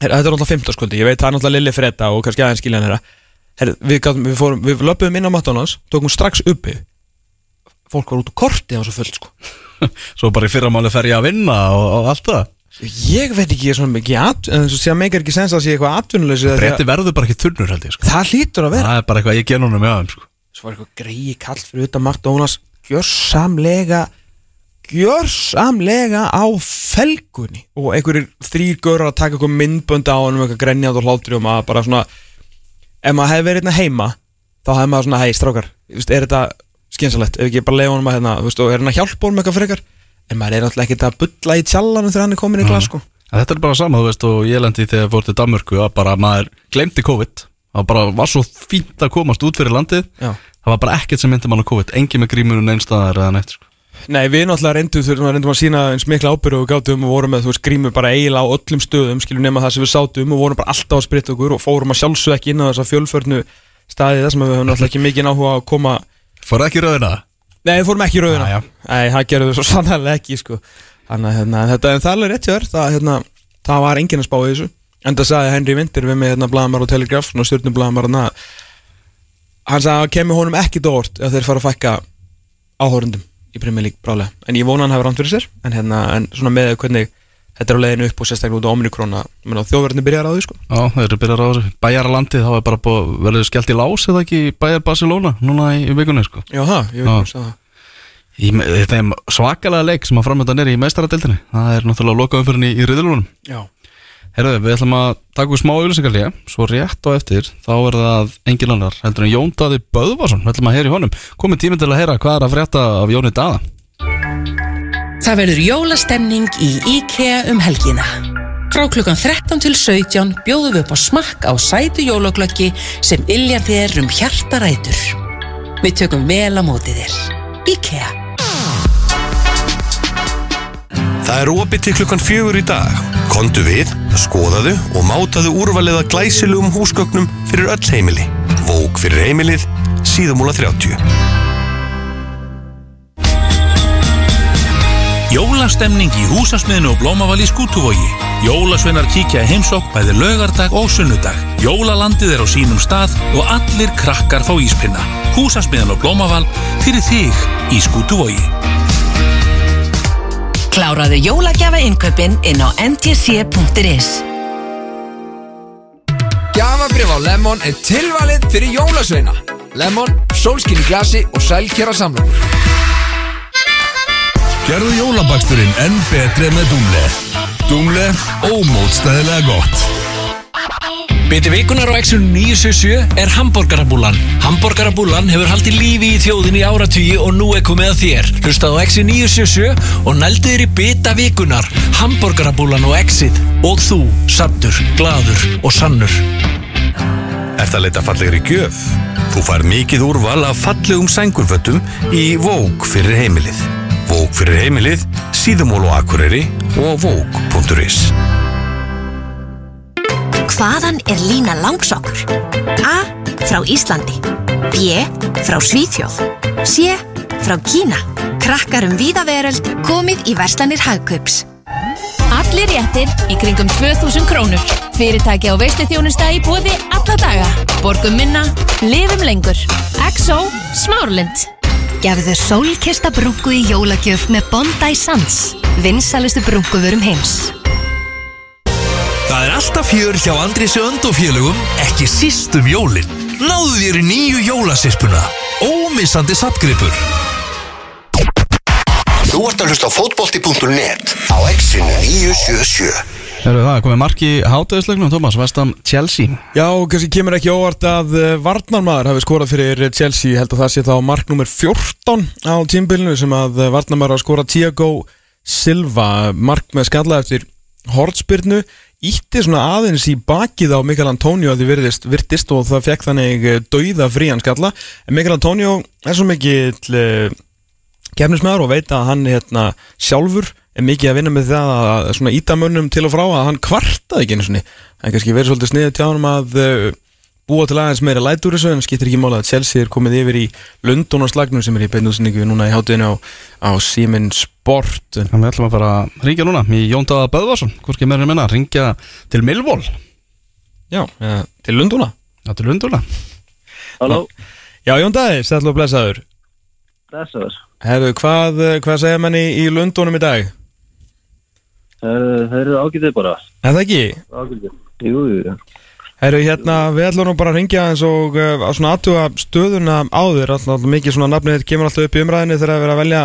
þetta er náttúrulega 15 skuldi, ég veit það er náttúrulega Lilli Freda og kannski aðeins skilja hann herra Herra, við, gátum, við, fórum, við löpum inn á McDonalds tókum strax uppi. Fólk var út úr korti var svo fullt sko. (laughs) Svo bara í fyrramáli fer ég að vinna og, og allt það. Ég veit ekki svona mikið at, en þess að meikar ekki sens að sé eitthvað því Bretti verður bara ekki þunnur held ég sko. að- Það hlýtur að vera. Það er bara eitthvað ég gen honum með þeim sko. Svo var eitthvað greiði kall fyrir utan Dónas Gjörsamlega Gjörsamlega á felgunni. Og einhverjir þrýr görur að taka eitthvað myndbönd á hann um eitthvað grenjað og hlátri og maður bara svona Ef maður hefði verið hérna heima Þá hefði maður svona, hei strákar Er þetta skynsalegt, ef ekki bara leiða honum að hérna Og er hann að hjálpa honum eitthvað frekar? En maður er náttúrulega ekkert að bulla í tjallanum Þegar hann er komin í glas sko. Þetta er bara sama, þú veist, og ég lendi þegar fór til Danmörku að bara maður glemdi COVID. Það bara var svo fínt að komast út fyrir landið. Já. það var bara ekkert sem myndi mann á COVID. Engin með grímunum einstæðar eða neitt sko. Nei, við náttúrulega reyndum, þurfum að reyndum að sína eins mikla ábyrðu og gátum og vorum með, þú veist, grímu bara eiginlega á öllum stöðum, skilum nema það sem við sátum og vorum bara alltaf að spritta okkur og fórum að sjálfsög ekki inn á þessa fjölförnu staði þar sem við höfum náttúrulega ekki mikið áhuga á að koma. Fór ekki rauðina? Nei, við fórum ekki rauðina. Já. Nei, það gerðum við svo (laughs) sannlega ekki, sko. Þannig að hérna, þetta, en það er rétt hjá þér það, hérna, það var enginn að spá þessu. En það sagði Henry Winter við mig hérna blaðamar og Telegraph, svona stjórnum blaðamar í Premier League brálega en ég vona hann hafi ránt fyrir sér en, hérna, en svona með hvernig þetta er á leiðinu upp og sérstaklega út á Omnikrona þjóðverðinu byrjar á því sko. Já, þeir eru byrjar á þessu Bæjarlandið, þá er bara búið, verður skellt í lás eða ekki Bæjar Barcelona núna í, í vikunni sko. Já það, ég veit í, me- Þetta er svakalega leik sem að framöndan er í meistaradeildinni. Það er náttúrulega lokaðum fyrir í, í riðlunum Já, Herðu, við ætlum að taka úr smá auðlýsingarlega Svo rétt á eftir, þá er það engin annar heldur en Jón Daði Böðvarsson Við ætlum að heyra í honum Komið tíminn til að heyra hvað er að frétta af Jóni Daða Það verður jólastemning í IKEA um helgina. Frá klukkan 13 til 17 bjóðum við upp á smakk á sætu jólaglöggi sem illjar þér um hjartarætur. Við tökum vel á móti þér. IKEA. Það er opið til klukkan fjögur í dag. Kondu við, skoðaðu og mátaðu úrvalið að glæsilegum húsgögnum fyrir öll heimili. Vók fyrir heimilið, síðumúla 30. Jólastemning í húsasmiðinu og blómaval í skútuvogi. Jólasveinar kíkja í heimsók bæði laugardag og sunnudag. Jólalandið er á sínum stað og allir krakkar fá íspinna. Húsasmiðin og blómaval fyrir þig í skútuvogi. Kláraðu jólagjafa innkaupin inn á ntc.is Gjafabrif á Lemon er tilvalið fyrir jólasveina. Lemon, sólskinn í glasi og sælkjara samlokur. Gerðu jólabaksturinn enn betri með Dúmle. Dúmle, ómótstæðilega gott. Biti vikunar á Exxon 977 er hambúrgarabúlan. Hambúrgarabúlan hefur haldið lífi í þjóðinni í áratugi og nú er komið að þér. Hlustað á Exxon 977 og nældu þér í bita vikunar. Hambúrgarabúlan og Exit. Og þú, sattur, gladur og sannur. Eftir að leita fallegri gjöf. Þú fær mikið úrval af fallegum sængurfötum í Vók fyrir heimilið. Vók fyrir heimilið, síðumól og akureyri og vók.is. Hvaðan er lína langsokkur? A. Frá Íslandi B. Frá Svíþjóð C. Frá Kína Krakkar um víða veröld komið í verslanir hagkaups Allir réttir í kringum 2000 krónur. Fyrirtæki á veistu þjónusta í bóði alla daga. Borgum minna, lifum lengur. XO Smárlind. Gefðu sólkista brúnku í jólagjöf með Bondi Sands Vinsalustu brúnkuvörum heims Það er alltaf fjör hjá Andrísi Önd og félögum, ekki síst um jólin. Náðu þér í nýju jólasirpuna. Ómissandi sapgripur. Þú ert að hlusta á fótbolti.net á exinu 977. Herðu það, komið mark í hátæðislegnum Thomas, Vestam Chelsea Já, og kannski kemur ekki óvart að uh, Varnarmaður hafi skorað fyrir Chelsea Ég held að það sé þá mark nummer 14 á tímbilinu sem að uh, Varnarmaður hafa skorað Thiago Silva mark með skalla eftir Hortspyrnu ítti svona aðeins í bakið á Mikael Antonio að því virðist, virtist og það fekk þannig uh, dauða frían skalla. En Mikael Antonio er svo mikið uh, kefnismæður og veit að hann hérna, sjálfur er mikið að vinna með það að svona íta mönnum til og frá að hann kvartaði ekki einu svoni það er kannski verið svolítið sniðið tjánum að uh, búa til aðeins meira lætur þessu en skiptir ekki mála að Chelsea er komið yfir í Lundon og slagnum sem er í beinuðsningu núna í hátuðinu á, á Siemens Sport. Þannig við ætlum að fara að ringja núna í Jón Daða Böðvarsson, hvorki meira en minna ringja til Milvól Já, ja, til Lundona Já, til Lunduna Halló, Já, Jón Dæði, stæðlu og blessaður. Blessaður. Herðu, hvað, hvað segja manni í Lundonum í dag? Eh, Þeir eru ágætið bara. Er það ekki? Ágætið Jú, jú, jú Herru, hérna, við ætlum nú bara að ringja eins og uh, að svona aðtuga stöðuna á þér alltaf, mikið svona nafnið kemur alltaf upp í umræðinu þegar að vera að velja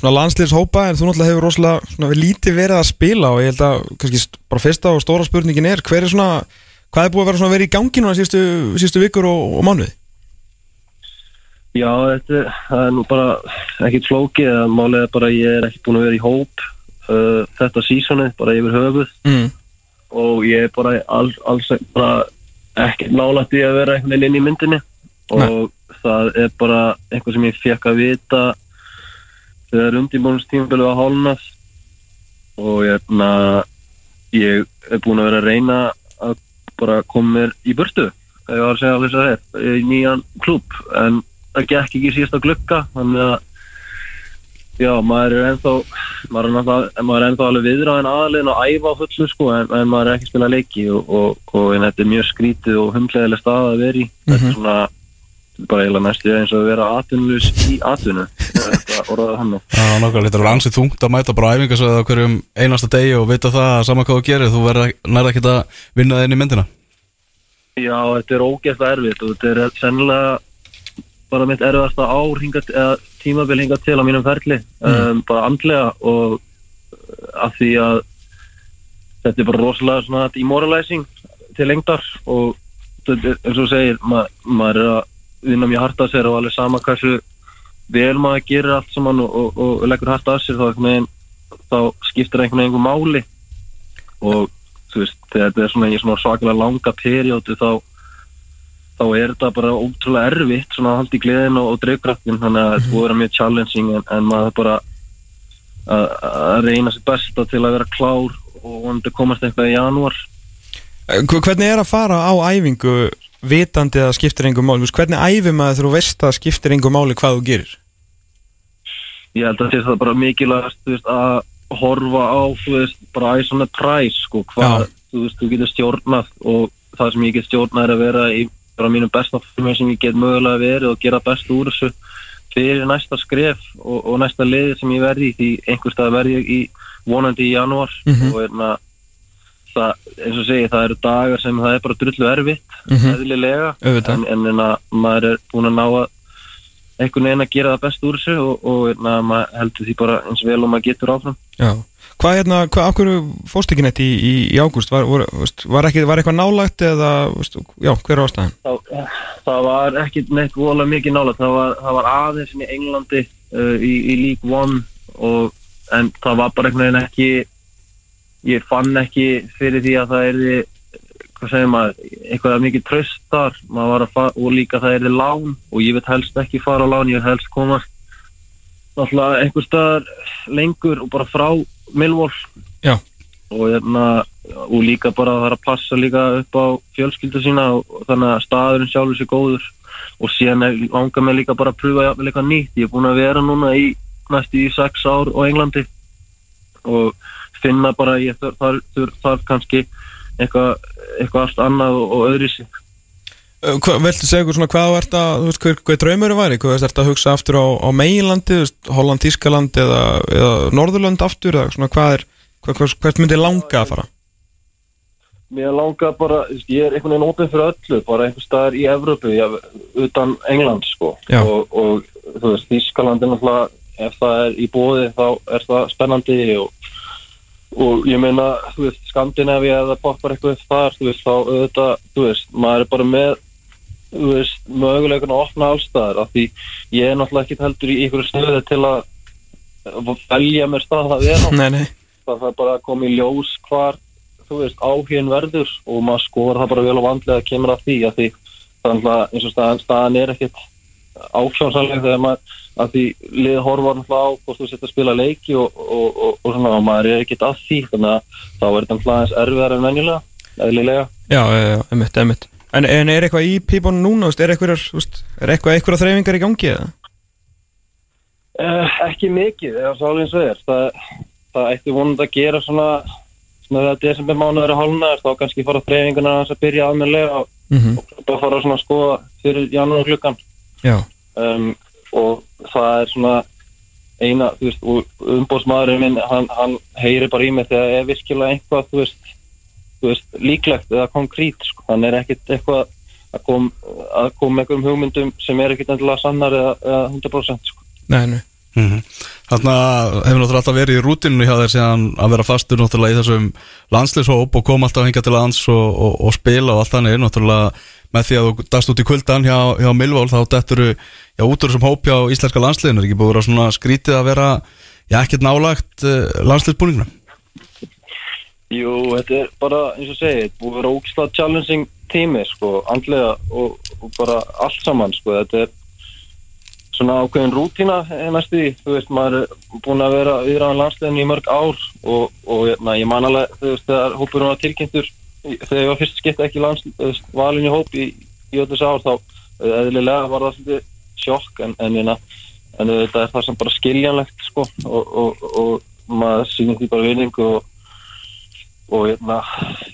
svona landslýshópa en þú náttúrulega hefur rosalega svona við lítið verið að spila og ég held að kannski bara fyrsta og stóra spurningin er hver er svona, hvað er búið að vera svona verið í gangi núna síðustu, síðustu vikur og, og mánuði? Já, þetta er- nú bara ekkit flókið er bara ég er ekki búin að vera í hóp uh, þetta sísonið, bara yfir höfuð Mm. Og ég er bara alls, alls bara ekkert nálægt í að vera einhvern veginn inn í myndinni. Og það er bara eitthvað sem ég fekk að vita þegar undirbúinustímabilið var hálnað og ég, na, ég er búin að vera að reyna að bara koma mér í burtu ef ég var að segja þess að það í nýjan klúb en það gekk ekki í síðasta glukka þannig að já, maður er ennþá maður er, er ennþá alveg viðraðin aðliðin og æfa á fullu sko en, en maður er ekki að spila leiki og, og, og þetta er mjög skrítið og humlegileg stað að vera í. Þetta er svona þetta er bara eiginlega næstu eins og að vera atvinnulus í atvinnu orðaði hann Já, nákvæmlega, þetta er ansið þungt að mæta bara æfingasöðu á hverjum einasta degi og vita það að sama hvað þú gerir, þú verður nærða ekki að vinna það inn í myndina. Já, þetta er ógeðslega erfitt og þetta er sennilega bara mitt erfiðasta ár hingað, eða tímabil hingað til á mínum ferli um, bara andlega og uh, af því að þetta er bara rosalega svona demoralizing til lengdar og þetta er, eins og segir, ma maður er að vinna mjög hart að sér og alveg sama hversu vel maður gerir allt saman og, og, og leggur hart að sér þá, veginn, þá skiptir einhvern veginn máli. Og þú veist, þegar þetta er svona svona svakalega langa periódu þá þá er þetta bara ótrúlega erfitt svona að halda í gleðin og, og dreifkraftin þannig að þetta búið að vera mjög challenging en, en maður bara að, að reyna sér besta til að vera klár og vonandi komast eitthvað í janúar Eh, hv- Hvernig er að fara á æfingu vitandi að það skiptir einhver máli? Hvernig maður þegar þú veist að skiptir einhver máli hvað þú gerir? ég held að sé það bara veist, að horfa á veist, bara æs svona præs sko, hvað þú, veist, þú getur stjórnað og það sem ég get stjórnað er að vera í bara mínum besta formið sem ég get mögulega verið og gera best úr þessu fyrir næsta skref og, og næsta liði sem ég verði því einhver stað verði ég í vonandi í janúar Mhm. og erna, það, eins og segi, það eru dagar sem það er bara drullu erfitt Mhm. eðlilega Auðvitað. en, en, að maður er búin að ná að einhvern veginn að gera það best úr þessu og, og na, maður heldur því bara eins vel og maður getur áfram Já. Hvað hérna, hvað, hverju fórst ekki neitt í, í, ágúst? Var, var, var, ekki, var eitthvað nálægt eða, já, hver er ástæðan? það, það var ekki neitt vola mikið nála það var, það var aðeins í Englandi uh, í, í League One og, en það var bara einhvern veginn ekki ég fann ekki fyrir því að það er hvað segir maður, eitthvað mikið tröst þar maður var að fara og líka það er lán og ég veit helst ekki fara á lán ég vil helst komast náttúrulega einhver staðar lengur og bara frá Já. og, hérna, og líka bara það er að passa líka upp á fjölskyldu sína og, þannig að staðurinn sjálfur sér góður. Og síðan langar mig líka bara að pröfa eitthvað nýtt, ég er búin að vera núna í næstu í sex ár á Englandi. Og finna bara ég þarf, þarf, þarf, þarf kannski eitthvað, eitthvað allt annað og, og öðru hva, Veltu segja okkur svona hvað að, þú veist, hver, hver draumur væri? Hvað þú ert að hugsa aftur á, á veist, Holland, Tískaland eða, eða Norðurlönd aftur eða svona hvað er, hvað, hvað, hvert myndi langa að fara? Mér langar bara, ég er einhvern veginn ópinn fyrir öllu, bara einhver staðar í Evrópu, já, utan England, sko. Og, og þú veist, Þískaland er náttúrulega, ef það er í bóði, þá er það spennandi og, og ég meina, þú veist, Skandinavi eða poppar eitthvað þar, þú veist, þá auðvitað, þú veist, maður er bara með, möguleikun að opna allstaðar, af því ég er náttúrulega ekki heldur í einhverju stöðu til að velja mér stað að vera Nei, nei. það er bara að koma í ljós hvar þú veist áhugin verður og maður skor það bara vel og vandlega að kemur að því að því þannig að eins og staðan, staðan er ekkit ákjónsanlega þegar maður að því lið horfa náttúrulega á hvort þú setja að spila leiki og, og, og, og svona og maður er ekkit að því þannig að þá er þetta hlaðins erfiðar en venjulega eðlilega já, emitt, emitt. En, en er eitthvað í pípunum núna, er eitthvað, er eitthvað, eitthvað þreifingar í gangi eða? Eh, ekki mikið, eða og er það, það ætti vonandi að gera svona svona þegar desember mánuður er hálnaður þá kannski fara þreifinguna að byrja aðmennlega og, Mhm. og bara fara svona að skoða fyrir janúar klukkan Já. um, og það er svona eina, þú veist, umbóðsmaðurinn minn, hann, hann heyri bara í mig þegar er virkilega eitthvað, þú veist, veist, líklegt eða konkrít, sko, hann er ekkit eitthvað að kom, að koma með einhverjum hugmyndum sem er ekkit endilega sannar eða, eða 100% sko. Nei, nei. Mm Þannig að hefur náttúrulega alltaf verið í rútinu hjá þér síðan að vera fastur náttúrulega í þessum landslýshóp og koma alltaf hinga til lands og, og, og spila og allt þannig. Náttúrulega með því að þú dast út í kuldan hjá, hjá Milvól þá dettur já, út úr þessum hóp hjá íslenska landsliðinu. Er ekki búið að vera svona skrítið að vera já, ekkert nálagt uh, landslýsbúningnum Jú, þetta er bara, eins og segi, búið að vera ógislega challenging tími, sko, andlega og, og bara allt saman, sko, þetta er svona ákveðin rútína eh, næstu því, þú veist, maður er búin að vera viðraðan landslegin í mörg ár og, og na, ég man alveg, þú veist, þegar hópurinn var tilkynntur, í- þegar ég var fyrst skipt ekki lands, þú veist, valin í hóp í, í öllu þessu ár, þá eðlilega var það svolítið sjokk, en, en, en, en þetta er það sem bara skiljanlegt, sko, og, og maður sýnir því bara vinningu og og hérna,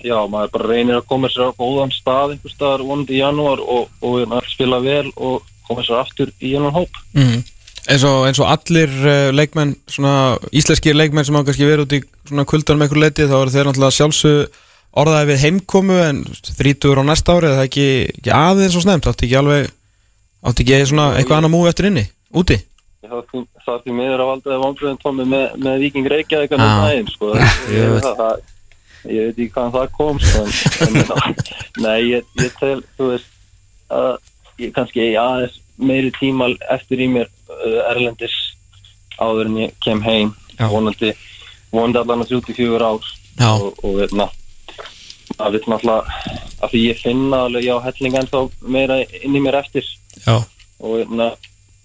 já, maður bara reynir að koma sér á góðan stað einhver staðar vonandi í janúar og, og hérna, spila vel og koma sér aftur í hennan hóp. Mm. eins, og, eins og allir uh, leikmenn svona íslenskir leikmenn sem hafa kannski verið út í svona kuldan með einhver leiti þá eru þeir náttúrulega sjálfsög orðaði við heimkomu en þrítur á næsta ári er það ekki, ekki aðeins og snemt átti ekki alveg átti ekki svona eitthvað annað múið eftir inni úti? Það er því- er miður að valdaði vonbröðin tómi með, með Viking Reykjavík Já. hann daginn, sko. Það, það, ég veit ekki hvaðan það kom sko, en, en, (laughs) nei, ég, ég tel þú veist að ég kannski aðeins meiri tíma eftir í mér uh, erlendis áður en ég kem heim vonandi, vonandi allan að 34 ár Já. og, og veitna að við náttúrulega að því ég finna alveg já helling ennþá meira inn í mér eftir Já. og veitna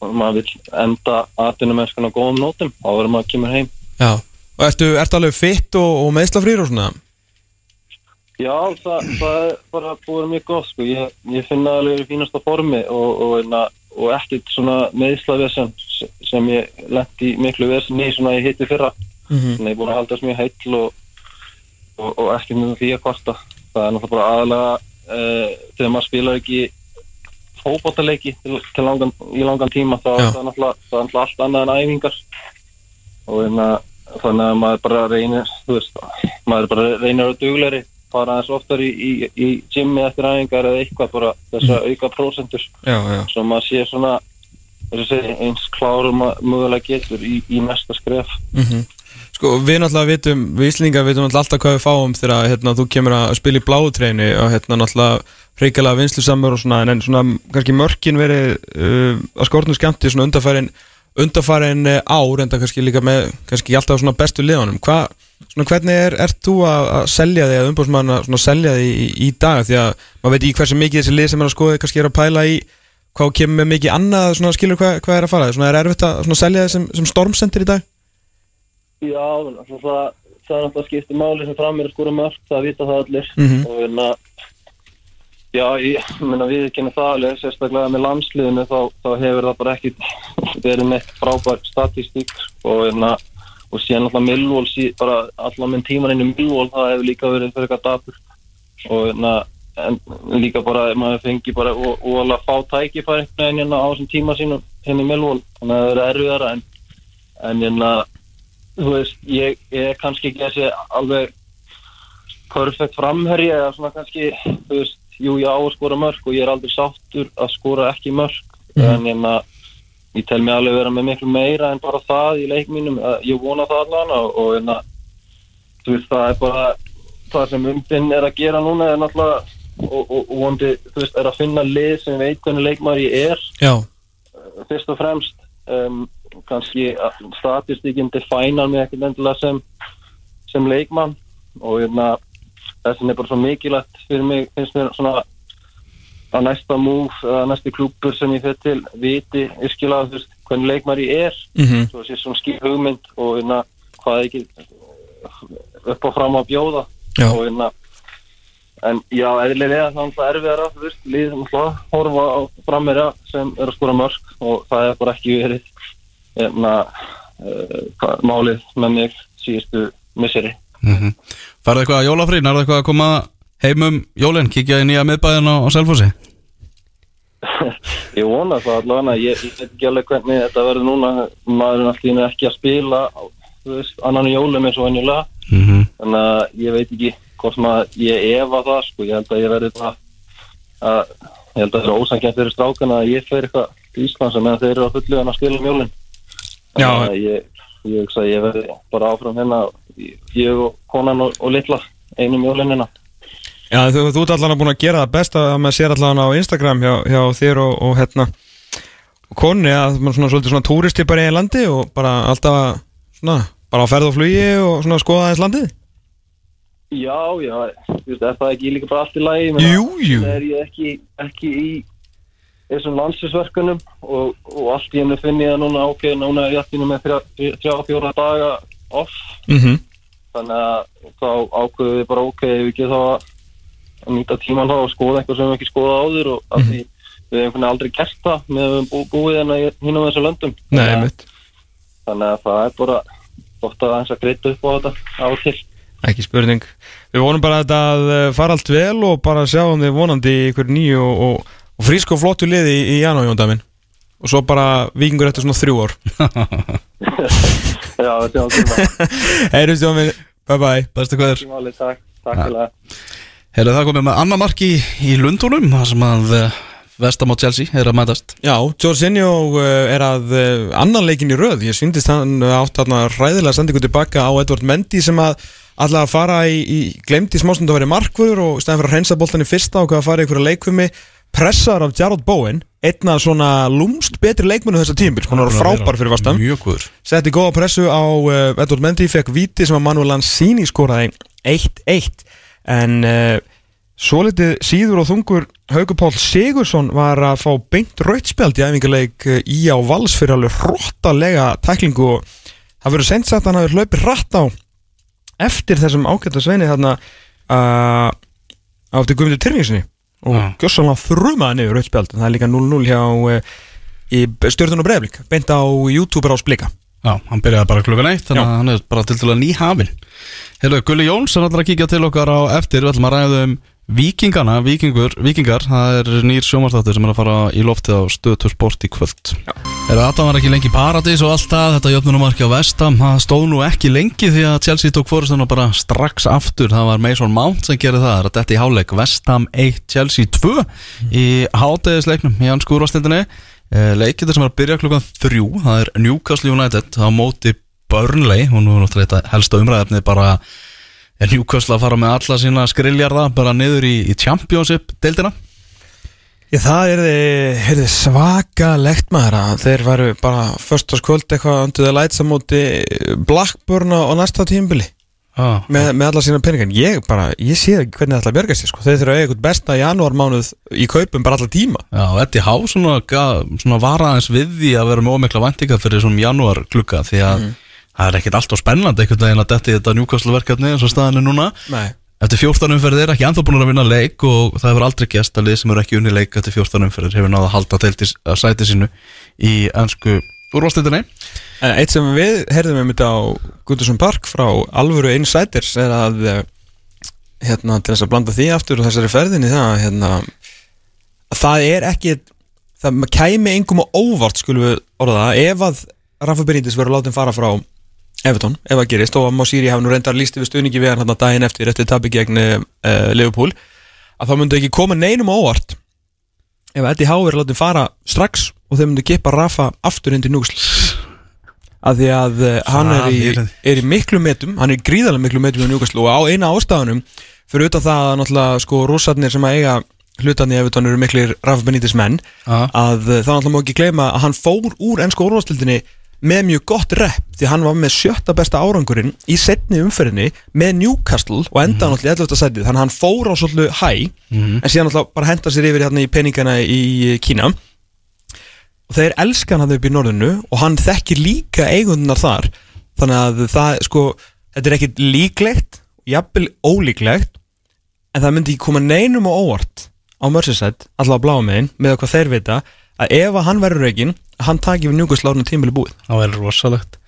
og maður vil enda atvinnumennskan á góðum nótum áður en maður kemur heim Já. Og ertu, ertu alveg fitt og, og meðslafrýr og svona? Já, það, það er bara búið mjög gott sko. ég, ég finna alveg í fínasta formi og, og, og, og ekkert svona meðslavesen sem ég lendi miklu vesen í svona ég hitti fyrra. Mhm. þannig ég er búin að haldast mjög heill og, og, og ekkert með því að kvarta. Það er náttúrulega bara aðalega uh, þegar maður spilar ekki langan, í langan tíma þá er það er náttúrulega allt annað en æfingar. Og hérna, þannig að maður bara reynir veist, maður bara reynir að dugleri fara aðeins oftar í, í, í gymmi eftir æfingar eða eitthvað bara þess að auka prósentur. Já, já. svo maður sé svona segja, eins klárum að mögulega getur í, í næsta skref. Mm Sko, við náttúrulega vitum, við Íslingar vitum alltaf hvað við fáum þegar hérna, þú kemur að spila í bláutreinu og hérna náttúrulega hreikalega vinslusamur og svona, en, en svona kannski mörkin verið uh, að skortinu skemmti svona undarfærin, undarfærin uh, ár en það kannski líka með kannski alltaf svona bestu liðanum. Hva, svona, hvernig er, ert þú að, að selja þig, að umbúrsmann að selja þig í, í dag því að maður veit ekki hversu mikið þessi lið sem er að skoða kannski er að pæla í hvað kemur með mikið annað, svona skilur hvað, hvað er að fara, svona er erfitt að svona, selja þig sem, sem stormsendir í dag? Já, það, það, er náttúrulega skipti máli sem fram er að skora mörg, það vita það allir Mhm. og hérna já, ég meina við ekki það alveg, sérstaklega með landsliðinu þá, þá hefur það bara ekki verið neitt frábær statistík og hérna og síðan alltaf Millwall sí, bara alltaf minn tíman inn í Millwall það hefur líka verið fyrir eitthvað dapur og hérna en líka bara maður fengi bara alveg fá tækifæri hérna á þessum tíma sínum í Millwall þannig að það er erfiðara en, en hérna þú veist, ég, ég kannski ekki þessi alveg perfekt framherji eða svona kannski þú veist, jú ég á að skora mörg og ég er aldrei sáttur að skora ekki mörg en hérna ég tel mig alveg vera með miklu meira en bara það í leik mínum, að ég vona það allan og, og hérna það er bara það sem umbinn er að gera núna er náttúrulega og, og, og vondi, þú veist, er að finna lið sem veit hvernig leikmaður ég er. Já. fyrst og fremst um, kannski statistíkinn defænar mig ekkert endilega sem sem leikmann og hérna þessin er bara svo mikilvægt fyrir mig finnst mér svona að næsta múf, að næsti klúpur sem ég fyrir til viti veist hvernig leikmaður ég er Mhm. svo sé svona skil hugmynd og hérna hvað ekki upp og fram að bjóða Já. og hérna en já, eðlilega það er það erfiðara þú veist, líðum alltaf horfa á frammeira sem er að skora mörg og það er bara ekki verið hérna uh, hvað, málið með mig síðustu misseri mm -hmm. Farðu eitthvað að jólafrín, er það eitthvað að koma heim um jólinn, kíkja í nýja miðbæðin á, á Selfossi? (laughs) ég vona það allavega ég, ég veit ekki alveg hvernig þetta verður núna maður er alltaf ekki að spila veist, annan í jólum eins og venjulega Mhm. þannig að ég veit ekki hvort maður, ég efa það sko, ég held að ég verði það að, ég held að það er ósankjæmt fyrir strákana að ég fer eitthvað til Íslands meðan þeir eru að að spila um jólin Já. þannig að ég, ég hugsa að ég verði bara áfram hérna ég og konan og, og litla einum jólinina Já, þú, ert allan að búin að gera það best að maður sér allan á Instagram hjá, hjá þér og, og hérna og konni að maður svona svolítið svona túristi bara í einu landi og bara alltaf svona, bara á ferð og flugi og svona skoða aðeins landið Já, já, þú veist, er það ekki líka bara allt í lagi? Jú, jú. Það er ég ekki, ekki í þessum landsinsverkunum og, og allt í hennu finn ég að núna, ok, núna er ég allt í hennu með þrjá, þrjá, fjóra daga off, mm -hmm. þannig að þá ákveðum við bara, ok, við ekki þá að nýta tíman þá og skoða eitthvað sem við ekki skoða áður og af því við hefum hvernig aldrei gert það með að við bú, búið hérna hinn á þessu löndum. Nei, Þannig að-. Þannig að það er bara gott að aðeins að greita upp á þetta á til. Ekki spurning Við vonum bara að þetta eh, fara allt vel og bara sjáum þið vonandi ykkur nýju og, og, frísk og flottu liði í, í janújóndaminn og svo bara vikingur eftir svona þrjú ár. (laughs) Já, þetta er ákveðum (laughs) Heyru stjómi, bye bye. Bestu hvað er Máli, takk, takk fyrir það. Hefur það komið með annar mark í, í Lundunum þar sem að uh, Vestam og Chelsea er að mætast. Já, Jorginho uh, er að uh, annan leikin í röð, ég svindist hann átt þarna ræðilega sendingu tilbaka á Edvard Mendy sem að alltaf að fara í, í glemdi smástundu að vera markvöður og stæðan fyrir að hreinsa boltan í fyrsta og að fara í einhverja leikvumi pressar af Jarrod Bowen einna svona lúmst betri leikmennu þessa tímbil, hann var frábær fyrir góður. Setti góða pressu á uh, Edvard Mendy, fekk viti sem að Manuel Lanzini skoraði 1-1 en uh, svo litið síður og þungur Haugur Pál Sigursson var að fá beint rautspjald í æfingarleik uh, í á vals fyrir alveg hróttalega tæklingu og það verður seint sagt að hann hafi hlaupið rætt á eftir þessum ágæta sveini þarna uh, átti Guðmundur Tyrningsinni og Já. gjössalega þrumaði niður rautspjald það er líka 0-0 hjá í stjórnun og breyflik beint á YouTube á Splika Já, hann byrjaði bara klukkan eitt Þannig að hann er bara til dæla ný hafin Hefur Gulli Jóns er alltaf að kíkja til okkar á eftir. Við ætlum að ræða um Víkingana, Víkingur, Víkingar. Það er nýr sjómarstáttur sem er að fara í loftið á stöðtur sport í kvöld. Er að Adam var ekki lengi í paradís og allt það? Þetta jöfnunumarki á Vestam Það stóð nú ekki lengi því að Chelsea tók fórustan og bara strax aftur. Það var Mason Mount sem gerði það. Það að þetta í háleik Vestam 1, Chelsea 2 Í hátegisleiknum í hans skúrvastildinni Leikið sem er að byrja klukkan þrjú Það er Newcastle United á móti Burnley. Hún er náttúrulega þetta helsta umræðefni bara Newcastle að fara með alla sína skriljarða bara niður í, í Championship deildina Já, það er þið svakalegt maður að þeir varu bara föstaskvöld eitthvað undir það lætsa móti Blackburn á næsta tímbili ah. með, með alla sína peningan ég bara, ég sé ekki hvernig það ætla að björga sér sko. þeir þurfa að eitthvað besta janúarmánuð í kaupum bara alla tíma Já, og Eddie Há svona, svona var aðeins við því að vera með ómikla væntingar fyrir svona janúar klukka því að það er ekkert alltaf spennandi einhvern veginn að þetta Newcastle verkefni eins og staðan er núna Nei. Eftir 14 umferðir er ekki ennþá búin að vinna leik og það hefur aldrei gæst að lið sem eru ekki unni leik eftir 14 umferðir hefur náða að halda deildis að sæti sínu í ennsku úrvastildinni En eitt sem við heyrðum um þetta á Gundarsson Park frá alvöru Insiders er að eh, hérna, til þess að blanda því aftur og þessari ferðinni það hérna, að það er ekki það kæmi engum á óvart skulum við orða ef að Rafa Benítez verður látin fara frá Everton, ef það gerist og að Mosíri hafi nú reyndar líst yfir stuðningi við hann hérna daginn eftir eftir tabi gegn uh, Liverpool að það myndi ekki koma neinum óvart ef Eddie Howe er látin fara strax og þeir myndi kipa Rafa aftur inn til Núsl að því að uh, hann er í, er í miklu metum hann er í gríðarlega miklu metum í Newcastle og á eina ástafunum fyrir auðvitað það að náttúrulega sko rússarnir sem að eiga hlutarni þetta eru miklir Rafa Benítez menn að uh, það náttúrulega má ekki gleyma að hann fór úr ennsku úrvastildinni með mjög gott rep því hann var með sjötta besta árangurinn í setni umferðinni með Newcastle og enda mm náttúrulega 11. sætið þannig að hann fór á svolítið hæ en síðan náttúrulega bara henda sér yfir hérna í peningana í Kína og þeir elska hann upp í norðinu og hann þekkir líka eigundunar þar þannig að það sko þetta er ekkit líklegt jafnvel ólíklegt en það myndi ekki koma neinum á óvart á Merseyside, allavega á blámiðin með hvað þeir vita, að ef að hann verður reygin hann taki við njúkast lárna tímili búið. Það er rosalegt.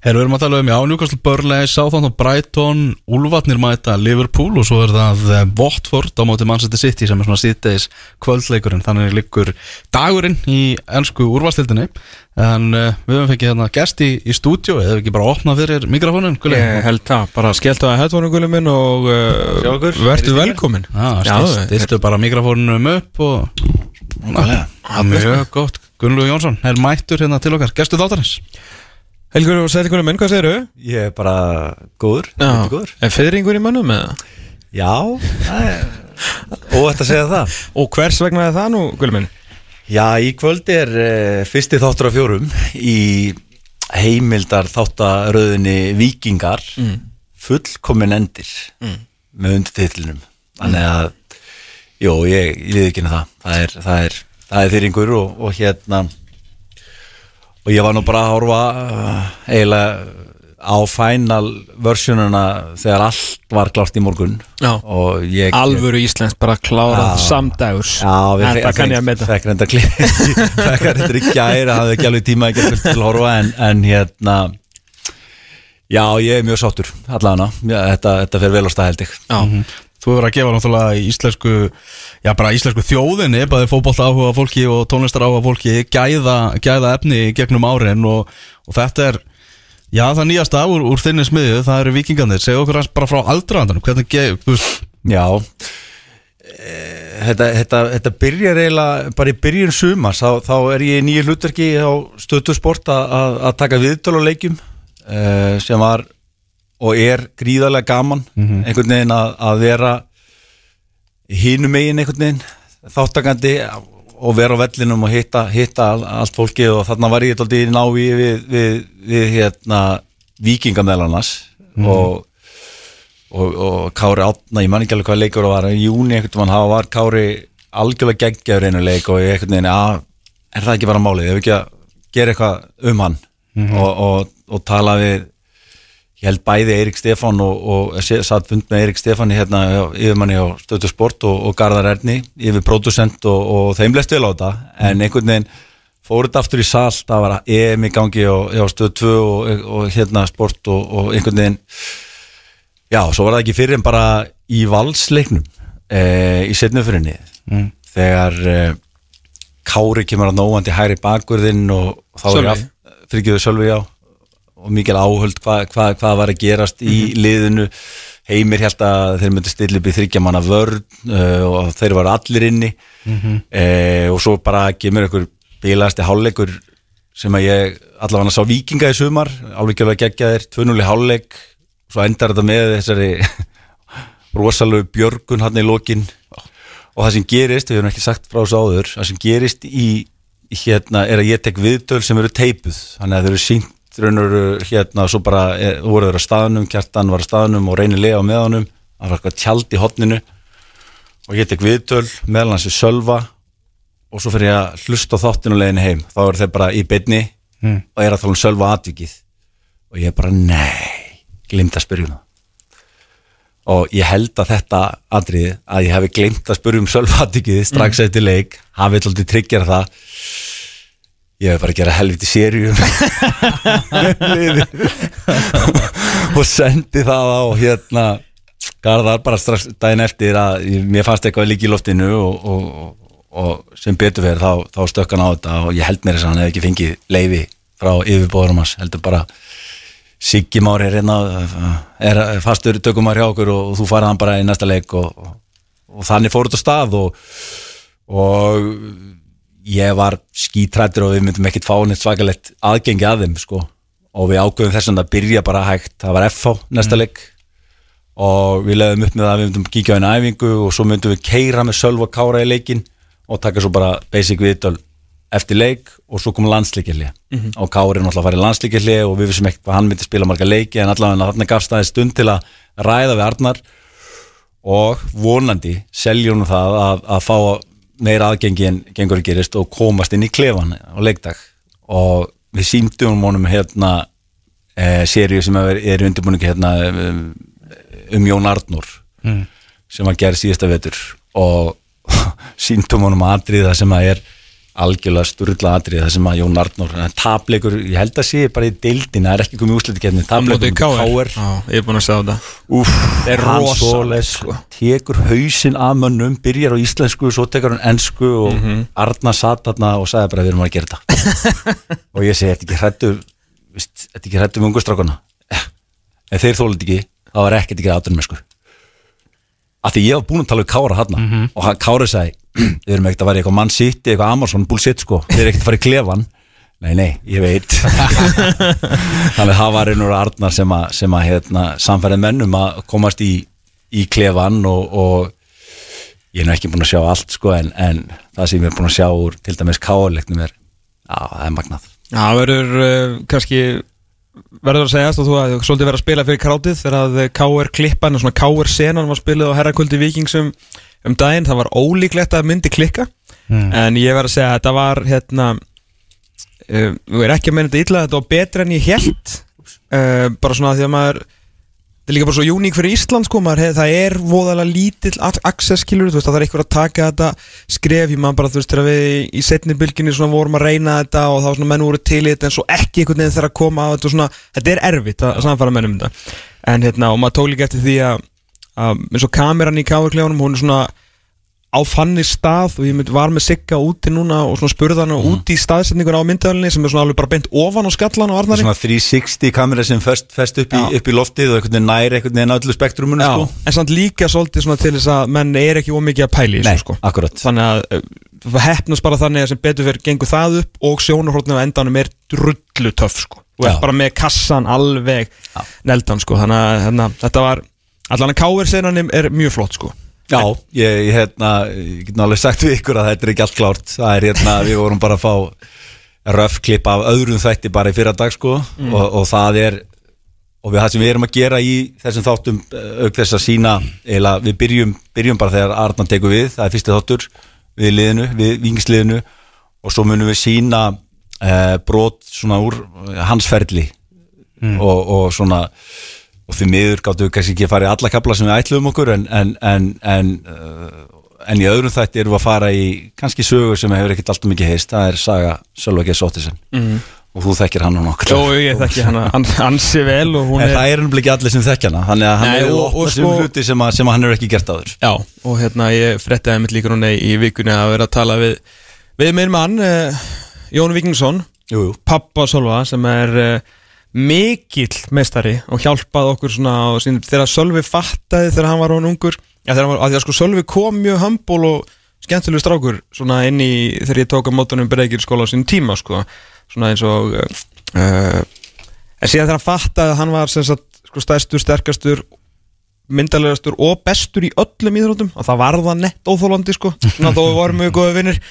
Herru, við erum að tala um, já, Newcastle Burnley, Southampton, Brighton, Úlfarnir mæta Liverpool og svo er það eh, Watford á móti Manchester City sem er svona síðdeis kvöldleikurinn, þannig liggur dagurinn í ennsku úrvastildinni en uh, við höfum fengið hérna gest í, í stúdíu, eða ekki bara opna fyrir mikrofónin, Gulli? Ég held það, bara skelltu að headphone gulli minn og uh, verður velkomin Já, stiltu bara mikrofónunum upp og mjög gott, Gunnlegu Jónsson er mættur hérna til okkar, gestu þáttarins Helgur og Sættingur minn, hvað segir þau? Ég er bara góður, góður. er fyrringur í mönnum eða? Já, óætt að segja það Og hvers vegna er það nú, gulli minn? Já, í kvöldi er uh, fyrsti þáttur af fjórum í heimildar þáttaröðinni Víkingar Mm. fullkomin endir Mm. með undirtitlinum þannig að, jú, ég, ég liði ekki það. Það er, það er, það er þyringur og, og hérna og ég var nú bara að horfa uh, eiginlega á final versjónuna þegar allt var klárt í morgun. Ég Alvöru íslensk, bara klárað samdægurs En það kann ég að Fekk reynda klí Fekk reynda (laughs) í gæri hafði ekki alveg tíma ekki til að horfa en, en hérna Já, ég er mjög sáttur allavega, þetta, þetta fer vel á stað held ég. Já. Þú hefur að gefa náttúrulega íslensku já bara íslensku þjóðinni bæði fótbolta áhuga fólki og tónlistar áhuga fólki gæða, gæða efni gegnum árin og, og þetta er já það nýjasta úr, úr þinni smiðu það eru vikingarnir, segja okkur aðeins bara frá aldraðandanum hvernig ge- þú veist, Já. Þetta, þetta, þetta byrjar eiginlega bara í byrjun sumar þá, þá er ég í nýju hlutverki á stöðtusport að taka viðtöl á leikjum uh, sem var og er gríðarlega gaman Mhm. einhvern veginn að, að vera hinum megin einhvern veginn þáttakandi og vera á vellinum og hitta, hitta all, allt fólki og þarna var ég alltaf í návi við, við, við hérna vikingameðlarnas Mhm. og og, og Kári átna, ég man ekki alveg hvað leikur það var í júni einhvern veginn, það var Kári algjörlega geggjaður einu leik og ég einhvern veginn, að er það ekki bara málið, ef ekki að gera eitthvað um hann Mhm. og, og, og tala við ég held bæði Eirik Stefán og, og satt fund með Eirik Stefán hérna, yfirmanni á Stötu Sport og, og Garðar Erni yfir producent og, og þeim leist vel á þetta en einhvern veginn fór þetta aftur í sal, það var EM í gangi og, já, Stöð 2 og, og hérna sport og, og einhvern veginn Já, svo var það ekki fyrir en bara í valsleiknum e, í setnufyrinni Mm. þegar e, Kári kemur að nóandi hæri bakverðinn og þá er Sölvi. ég fyrirgjöðu Sölvi já og mikil áhöld hvað hva, hva var að gerast í Mhm. liðinu. Heimir held að þeir myndi stilla upp í þryggja manna vörn uh, og þeir var allir inni. Mhm. e, og svo bara kemur einhver bílaðasti hálfleikur sem að ég allavega sá vikinga í sumar alveg ekki alveg geggjaðir, 2-0 í hálfleik. Svo endar þetta með þessari (laughs) rosalegu björgun hann í lokin. Og það sem gerist, við hefum ekki sagt frá þessu áður það sem gerist í hérna er að ég tek viðtöl sem eru teipuð. Þannig að þau eru sínt raunur hérna svo bara er, voru þeir að staðnum, kjartan var að staðnum og reynir lega með honum. Það var eitthvað tjald í hotninu og ég tek viðtöl meðal hans í sölva og svo fyrir ég að hlusta á þáttinu leiðinu heim. Þá eru þeir bara í beinni Mm. og er að tala um sölva atvikið. Og ég bara nei glimt að spyrja um það. Og ég held að þetta andrið að ég hef glimt að spyrja um sölva atvikið strax eftir leik hafið alltaf tryggjara það ég hef bara að gera helviti sérium (laughs) og sendi það á hérna Garðar bara strax daginn eftir að mér fannst eitthvað líka í loftinu og, og, og, sem betur verið þá, þá stökkan á þetta og ég held mér þess að hann hefði ekki fengið leifi frá yfirbóðurum hans heldur bara Siggi Már er hérna er fastur tökumar hjá okkur og, og þú farað hann bara í næsta leik og, þannig fór þetta stað og ég var skítrættur og við myndum ekkit fá neitt svakalegt aðgengi að þeim sko. Og við ágöfum þess að byrja bara hægt. Það var FH næsta leik. Og við leðum upp með það að við myndum kíkja á einu æfingu og svo myndum við keira með Sölva og Kára í leikin og taka svo bara basic viðtöl eftir leik og svo kom landslíkjali Mhm. og Kári er náttúrulega að fara í landslíkjali og við vissum ekkert hvað hann myndi spila marga leiki en allavega þarna gafst það stund til að ræða við Arnar. Og vonandi seljum það að, að fá meira aðgengi en gengur gerist og komast inn í klefan á leikdag og við símdum honum hérna e, seríu sem er, er undirbúningi hérna um, um Jón Arnór Mm. sem að gera síðasta vetur og (laughs) síndum honum aðriða sem að er algjörlega sturla atrið það sem að Jón Arnór, tapleikur ég held að sé bara í deildin, það er ekki komið úslitikefni tapleikur Móti KR. Ég er búin að segja þetta Úf, Það er svoleiðis, sko. tekur hausinn af mönnum, byrjar á íslensku svo tekur hann ensku og mm Mhm. Arna satt þarna og sagði bara við erum að gera þetta (laughs) og ég segi, þetta ekki hrættu þetta ekki hrættu með ungustrákana ef þeir þólið ekki þá var ekkert ekki sko af því ég var búin að tala um Kára hann og hann, Kára sagði, við erum ekkert að vera í eitthvað mann sitt, eitthvað Amazon bullshit sko. Þeir eru ekkert að fara í klefan Nei, nei, ég veit. (laughs) Þannig að það var einhver Arnar sem að, sem að hérna, samfærið mennum að komast í, í klefan og, og ég er nú ekki búin að sjá allt sko en, en það sem ég er búin að sjá úr til dæmis káleiknum er, já, það er magnað. Já, það verður uh, kannski verður að segjast og þú að svolítið verið að spila fyrir krátið þegar að KR klippan og svona KR senan var spilið á herrakvöldi Vikings um, um daginn, það var ólíklegt að myndi klikka Mm. en ég verð að segja að þetta var hérna uh, við erum ekki að meina þetta illa þetta var betra en ég held uh, bara svona því að maður þetta er líka bara svo uník fyrir Ísland sko maður, hef, það er voðalega lítill access skilur, þú veist að það er eitthvað að taka þetta skref, ég maður bara þú veist þegar við í- í setni bylginni svona vorum að reyna þetta og þá svona menn voru til í þetta en svo ekki einhvern veginn þegar að koma á þetta og svona, þetta er erfitt að samfara mennum þetta. En hérna og maður tók líka eftir því að, að eins og kameran í káverklefunum hún er svona á fannig stað og ég mynd, var með Sigga úti núna og svona spurði hann út í staðsetningur á myndaðalinni sem er svona alveg bara beint ofan á skallan og Arnari. Svona 360 kamera sem fest, fest upp, í, upp í loftið og einhvern veginn nær einhvern veginn öllu spektrumunu Já, sko. en samt líka svolítið svona til þess að menn er ekki ómikið að pæli í þessu sko. Akkurat. Þannig að það hefnast bara þannig að sem betur fyrir gengur það upp og sjónarhóttinu á endanum er drullu töff sko. Og er Já. bara með kassan alveg neldan sko. Þannig að hérna, þetta var allan að káir senan er mjög flott sko. Já, ég, ég, hérna, ég get nálega sagt við ykkur að þetta er ekki allt klárt. Það er hérna, við vorum bara að fá röf klipp af öðrum þætti bara í fyrra dag sko. Mm. og, og það er og við það sem við erum að gera í þessum þáttum eh, auk þess að sína eða við byrjum, byrjum bara þegar Arnan tekur við. Það er fyrsti þáttur við liðinu, við vingisliðinu og svo munum við sína eh, brot svona úr eh, hans ferli. Mm. og, og svona og því miður gáttu við kannski ekki að fara í alla kapla sem við ætluðum okkur en, en, en, en, uh, en í öðrum þætti erum við að fara í kannski sögur sem hefur ekkert alltaf mikið heist það er saga Sölva G. Sóttisen Mhm. og þú þekkir hann og nokkur Jó, ég þekki hana ans- ansi vel og hún en er það er ekki allir sem þekkja að hann Nei, er og sem hluti sem, að, sem hann hefur ekki gert áður Já, og hérna ég frettaði mitt líka núna í vikunni að vera að tala við við minn mann, uh, Jón Víkingsson pappa Sölva sem er uh, mikill meistari og hjálpaði okkur svona á sín, þegar Sölvi fattaði þegar hann var hún ungur ja, þegar var, að að sko Sölvi kom mjög humble og skemmtilegu strákur svona inn í þegar ég tók á mótunum Breykir skóla á sín tíma sko. Svona eins og uh, en síðan þegar hann fattaði að hann var sagt sko stærstur, sterkastur myndalegastur og bestur í öllum íþróttum og það var það nett óþólandi sko. Svona þó við vorum mjög góða vinnir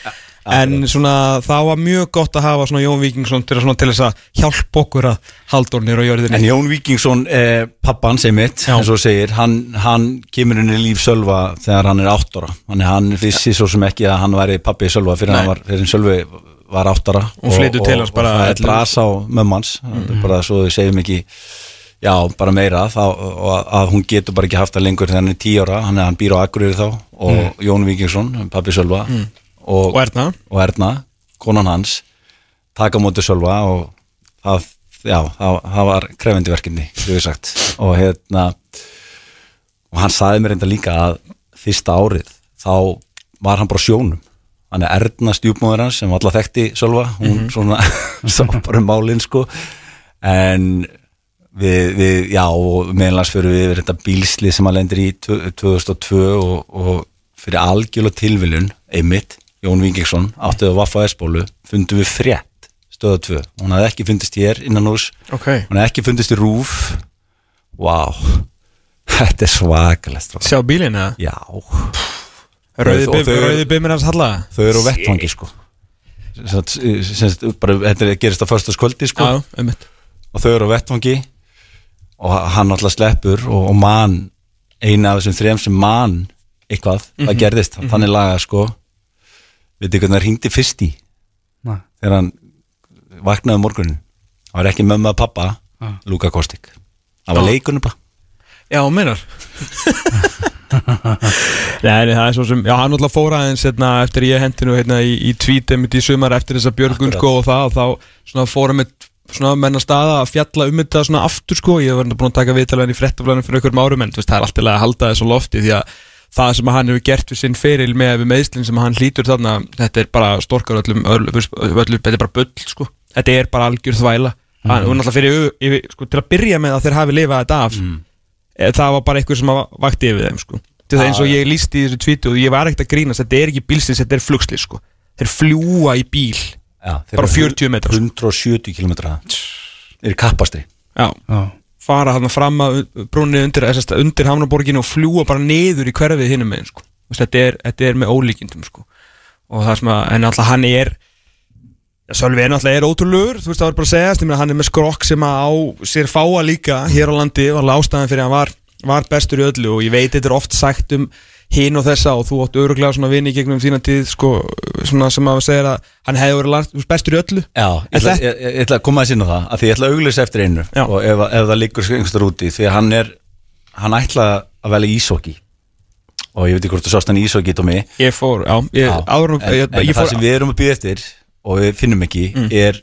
en svona það var mjög gott að hafa svona Jón Víkingsson til, svona, til þess að hjálpa okkur að halda ornir og jörðinni En Jón Víkingsson, eh, pappan sem mitt, eins og segir, hann, hann kemur inn í líf Sölva þegar hann er 8 ára. Þannig hann vissi svo sem ekki að hann væri pappi Sölva fyrir Nei. hann var, fyrir Sölvi var 8 ára. Og flytur til hans bara Og það er 11. bras á mömmans, mm Mhm. bara svo við segjum ekki, já, bara meira, þá, að- hún getur bara ekki haft það lengur þegar hann er 10 ára, hann, hann býr á Akureyri þá, og Mm. Jón Víkingsson, pappi Sölva, Mm. Og, Og Erna. og Erna, konan hans, taka á móti Sölva og það, já, það, það var krefendi verkefni, þú hefur sagt og hérna og hann saði mér enda líka að fyrsta árið, þá var hann bara sjónum hann er Erna stjúpmóður hans sem alltaf þekkti Sölva hún Mhm. svona (laughs) sá bara um málinn sko en við, við já, og meðlans fyrir við yfir þetta bílsli sem hann lendir í tvö- 2002 og, og fyrir algjörlega tilviljun einmitt, Jón Vingingsson áttið á Vaffa S-bólu, fundum við frétt stöða 2, hún hafði ekki fundist hér innan hús, Ok. hún hafði ekki fundist í rúf Vá (laughs) Þetta er svakalegt strákar. Sjá bílinn eða? Já Rauði Og bim- þau- rauði bimur hans Halla? Þau eru á vettvangi sko bara, Þetta er- gerist á föstaskvöldi sko Já, einmitt. og þau eru á vettvangi og hann alltaf sleppur og, og man eina af þessum þrejum sem man eitthvað, það Mhm. gerðist Mhm. þannig laga sko við hvernig það hringdi fyrst í Nei. þegar hann vaknaði morgunin það var ekki mömmu að pappa Já. Luka Kostik það var Já. leikunum bara Já, meinar (laughs) Nei, það er svo sem, já, hann náttúrulega fór aðeins hérna, eftir ég hendi nú hérna í, í tweetum í sumar eftir þessa björgun sko og það og þá svona fórum við svona menna staða að fjalla um þetta svona aftur sko ég var búin að taka viðtalega í fréttaflænum fyrir einhverjum árum en þú veist, það er alltaf að halda þessu lofti því að það sem hann hefur gert við sinn feril með við meðslinn sem hann hlýtur þarna þetta er bara storkar öllum, öllum, öllum þetta er bara bull sko. Þetta er bara algjör þvæla. Mhm. hann, og náttúrulega fyrir, yfir, sko, til að byrja með að þeir hafi lifað þetta af. Mm. það var bara eitthvað sem vakti yfir þeim sko. Til það eins og ég lísti í þessu tvítu og ég var ekkert að grínast þetta er ekki bílsins, þetta er flugsli sko. Þeir fljúa í bíl Já, þeir bara eru 40 metrar 170 km eru kappastri. Já. Fara hann fram að brúnni undir, undir Hamnaborginu og fljúa bara niður í hverfið hinnum megin sko. Þetta, þetta er með ólíkindum sko. og það sem að, en alltaf hann er Sölvi er náttúrulega ótrúlegur þú veist það var bara að segja, hann er með skrokk sem að á sér fáa líka hér á landi var ástæðan fyrir að hann var, var bestur í öllu og ég veit þetta er oft sagt um hinn og þessa og þú átt öruglega svona vini gegnum þína tíð sko, svona sem að segja að hann hefði verið bestur í öllu. Já, ég ætla, ég, ég, ætla að koma að sinna það að því ég ætla að auglýsa eftir einu Já. og ef, ef það liggur einhverstur úti því að hann er hann ætla að velja ísóki og ég veit ekki hvort þú sást hann ísóki Tómi Ég fór, já, ég, áður, en, ég, en ég það fór sem við erum að býða eftir og við finnum ekki Mm. er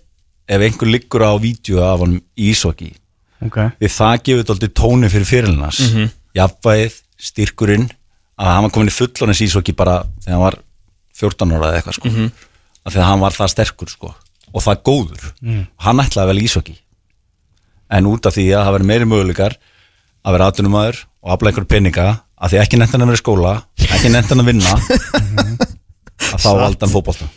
ef einhver liggur á vídeo af hann ísóki okay. við það gefur þetta aldrei tóni fyrir fyrirlinnars mm Mhm. jafnvægið, styrkurinn að hann var komin í fullonins ísóki bara þegar hann var 14 ára eða eitthvað sko. Mhm. af því að hann var það sterkur sko. og það góður Mm. hann ætlaði að velja ísóki en út af því að það verður meiri möguleikar að vera atvinnumæður og afla einhver peninga að því ekki nefnt hann að vera í skóla ekki nefnt hann að vinna (laughs) að þá valda hann fótbolta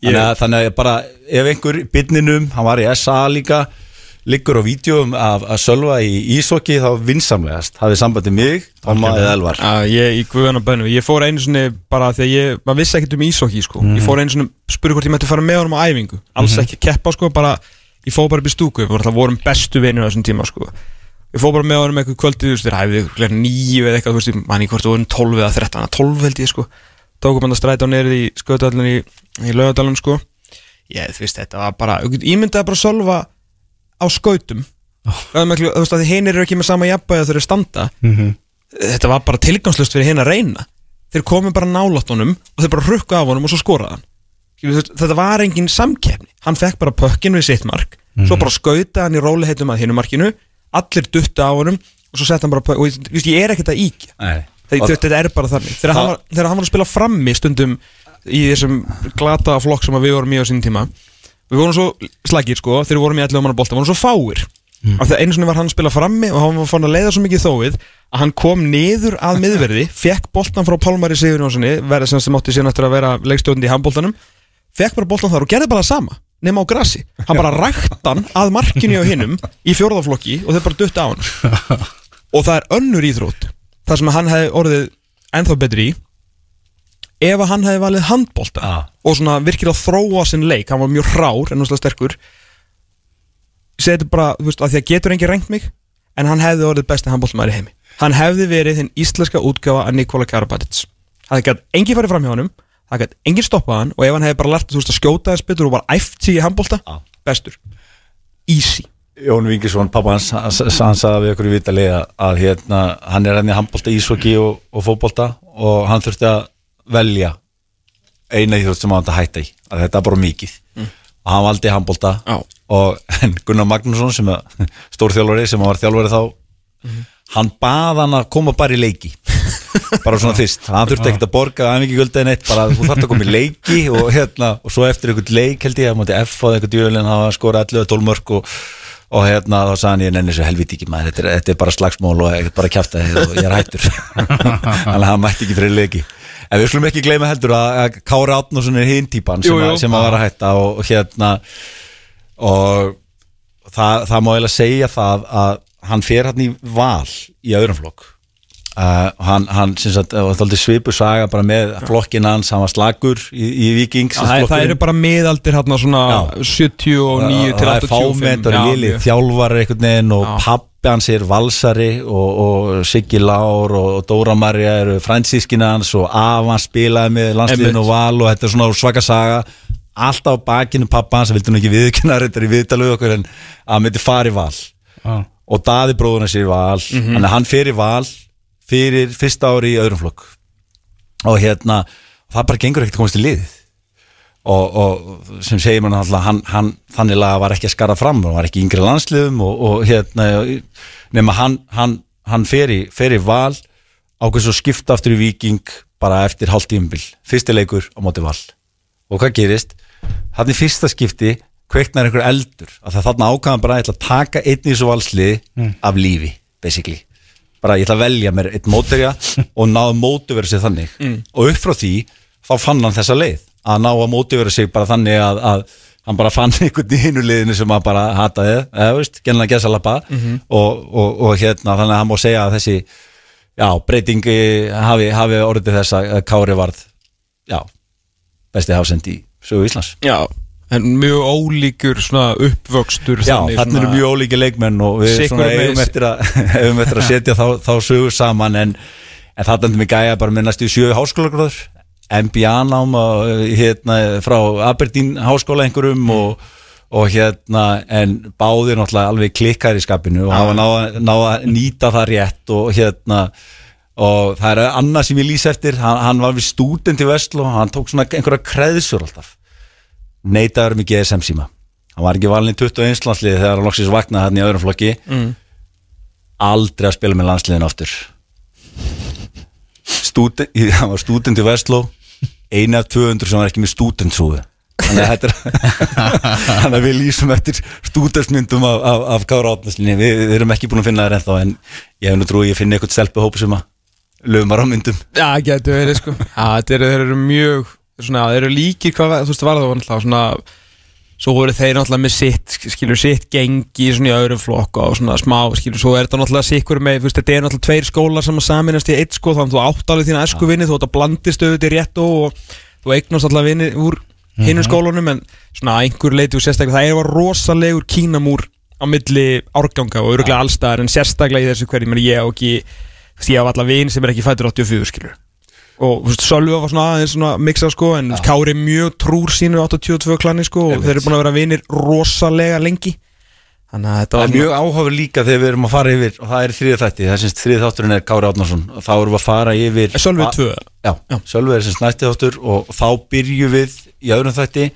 Ég- þannig, að, þannig að bara ef einhver byrninum, hann var í SA líka liggur á vídjóum af að sölva í ísokki þá vinsamlegast hafið sambandi mig, Tóma eða Elvar Já, ég bönnu, ég fór einu svona bara því að ég, maður vissi ekkert um ísokki sko. Mhm. ég fór einu svona, spurði hvort ég mætti fara með honum á æfingu, alls Mhm. ekki að keppa sko, bara, ég fór bara upp í stúku, við vorum vorum bestu vinur á þessum tíma sko. ég fór bara með honum eitthvað kvöldið, þú veist, hæfið ykkur nýju eða eitthvað, þú veist, manni hvort þú vorum 12 eða 13, 12 held ég sko tókum hann að stræta á neyrið í sköðdalinn í, í lögadalinn sko ég, þú veist, þetta var bara, ég myndi að bara solva á skautum. Oh. þú veist, að hinir eru ekki með sama jafnbæði að þau eru standa. Mhm. þetta var bara tilgangslust fyrir hinn að reyna. Þeir komu bara nálátt honum og þeir bara rukku af honum og svo skoraði hann. Þetta var engin samkeppni. Hann fekk bara pökkin við sitt mark. Svo bara skauta hann í róliheitum að hinu markinu allir dutta á honum og svo sett hann bara pökk og ég, ég, ég er ekkert að íkja. Þetta er bara þannig. Þegar, hann var, að spila frammi stundum í þessum glata flokk sem við vorum í á sín tíma við vorum svo slagir sko þegar við vorum í 11 manna bolta, við vorum svo fáir. Af því að einu sinni var hann að spila frammi og hann var fann að leiða svo mikið þóið að hann kom niður að miðverði (laughs) fekk boltan frá Pálmari Sigur Jónssoni verið sem átti síðan eftir að vera leikstjóðandi í handboltanum fekk bara boltan þar og gerði bara það sama nema á grassi, hann bara rækt hann að markinu á hinnum í fjórðaflokki og þeir bara dutta á hann. (laughs) Og það er önnur íþrótt þar sem hann hefði orðið ennþá betri í ef að hann hefði valið handbolta og svona virkilega þróa sinn leik hann var mjög hrár en náttúrulega sterkur þetta bara, þú veist, að því að getur engin rengt mig en hann hefði orðið besti handboltamæður í heimi. Hann hefði verið þinn íslenska útgáfa að Nikola Karabatic. Það gæti engin farið fram hjá honum það gæti engin stoppað hann og ef hann hefði bara lært þú veist, að skjóta þess betur og bara æft sig í handbolta bestur, easy. Jón Vingisson, pappa hans, hann hann sagði við okkur í vitali að, hérna, hann er henni handbólta, ísvöki og, og fótbolta og hann þurfti að velja eina íþrótt sem hann að hætta í að þetta er bara mikið. Mm. og hann valdi handbólta og (laughs) Gunnar Magnússon sem er (laughs) stór þjálfari sem var þjálfari þá Mhm. hann bað hann að koma bara í leiki. (laughs) Bara svona fyrst, hann þurfti ekkert að borga er mikið guldið neitt, bara þú þarft að koma í leiki og hérna, og svo eftir einhvern leik held ég, að mátti F á eitthvað djölinn hafa skorað 11-12 mörg og, og hérna þá sagði hann ég nenni svo helviti ekki maður þetta er, þetta er bara slagsmól og ég er bara kjafta og ég er hættur. Að hann mætti ekki fyrir leiki en við skulum ekki gleyma heldur að, að Kári Átnason er hinn típan sem, Jú, jú. að- sem að var að hætta og, og hérna og það, það má eiginlega segja það að hann fer hann í val í öðrum flokk. Uh, hann, hann sagt, svipu saga bara með flokkin hans, hann var slagur í, í Vikings Já, það, það eru bara miðaldir hérna svona 79 til það er 85 fámenn og Já, lili einhvern veginn og pappi hans er valsari og, og Siggi Lár og, og Dóra Marja eru fransískina hans og Avan spilaði með landsliðinu Einmitt. og val og þetta er svona svaka saga. Alltaf á bakinu pappa hans vildi nú ekki viðkynna þetta (laughs) í viðtalu okkur en að hann myndi fara í val. Já. og Daði bróðuna sér val. Þannig að hann í val fyrir fyrsta ári í öðrum flokk. Og hérna, það bara gengur ekkert að komast í liðið og, og sem segir mann alltaf hann, hann þannig laga var ekki að skara fram og var ekki yngri landsliðum og, og hérna nema hann, hann, hann fer í, fer í val ákveðs og skipta aftur í viking bara eftir hálft tímabil, fyrsti leikur á móti val. Og hvað gerist? Hann í fyrsta skipti kveiknar einhver eldur. Að það þarna ákvæðan bara að taka einn í þessu valsliði Mm. af lífi, basically. Bara ég ætla að velja mér einn móterja (laughs) og náða mótivera sig þannig. Mm. og upp frá því þá fann hann þessa leið að ná að mótivera sig bara þannig að, að hann bara fann (laughs) einhvern í hinu liðinu sem hann bara hataði, eða veist, gennilega gesa lappa Mhm. og, og, og hérna þannig að hann má segja að þessi já, breytingi hafi, hafi orðið þess að Kári varð já, besti hafsend í sögu Íslands. Já, en mjög ólíkur svona uppvöxtur Já, þannig þannig eru mjög ólíki leikmenn og við eigum eftir að, (laughs) eigum eftir að setja þá, þá sögur saman en, en það er mig gæja bara með næstu sjö háskólagráður MBA nám og, hérna, frá Aberdeen háskóla einhverjum og, og hérna en báðir náttúrulega alveg klikkar í skapinu og hafa náða ná að nýta það rétt og hérna og það er annað sem ég lýs eftir hann, hann var við stúdent í Vestló hann tók svona einhverja kreðsur alltaf. Neitaður með GSM síma. Hann var ekki valin í 21 landsliði þegar hann loksins vaknaði hann í öðrum flokki. Mm. aldrei að spila með landsliðin aftur. Stúdent, (laughs) hann var stúdent í Vestló einu af 200 sem var ekki með stúdentsúðu (laughs) þannig að við lýsum eftir stúdentsmyndum af, af, af Kára Átnarslinni við, við erum ekki búin að finna það ennþá en ég hef nú trúið að ég finna eitthvað stelpuhóp sem að lögumar á myndum. Já, getur verið sko. Þetta eru, mjög svona, þeir eru líkir hvað, þú veist, var það náttúrulega svona Svo voru þeir náttúrulega með sitt, skilur, sitt gengi svona í öðrum flokka og svona smá, skilur, svo er þetta náttúrulega sikkur með, þú veist, þetta er náttúrulega tveir skólar sem að saminast í eitt sko, þannig að þú átt alveg þína esku vinni, þú átt að blandist auðvitað í rétt og þú eignast alltaf vinni úr hinnum Mhm. skólunum, en svona einhver leiti og sérstaklega, það er var rosalegur kínamúr á milli árganga og öruglega allstaðar, en sérstaklega í þessu hverjum er ég og ekki, þú veist, ég og þú veist, Sölvi var svona aðeins svona mixa sko en Kári er mjög trúr sínu 82 klani sko og þeir eru búin að vera vinir rosalega lengi. Þannig að þetta var er mjög áhuga líka þegar við erum að fara yfir og það er þriðið þætti, það er semst þriðið þátturinn er Kári Átnarsson og þá erum við að fara yfir Sölvi a- 2? Já, Sölvi er semst næsti þáttur og þá byrjum við í öðrum þætti.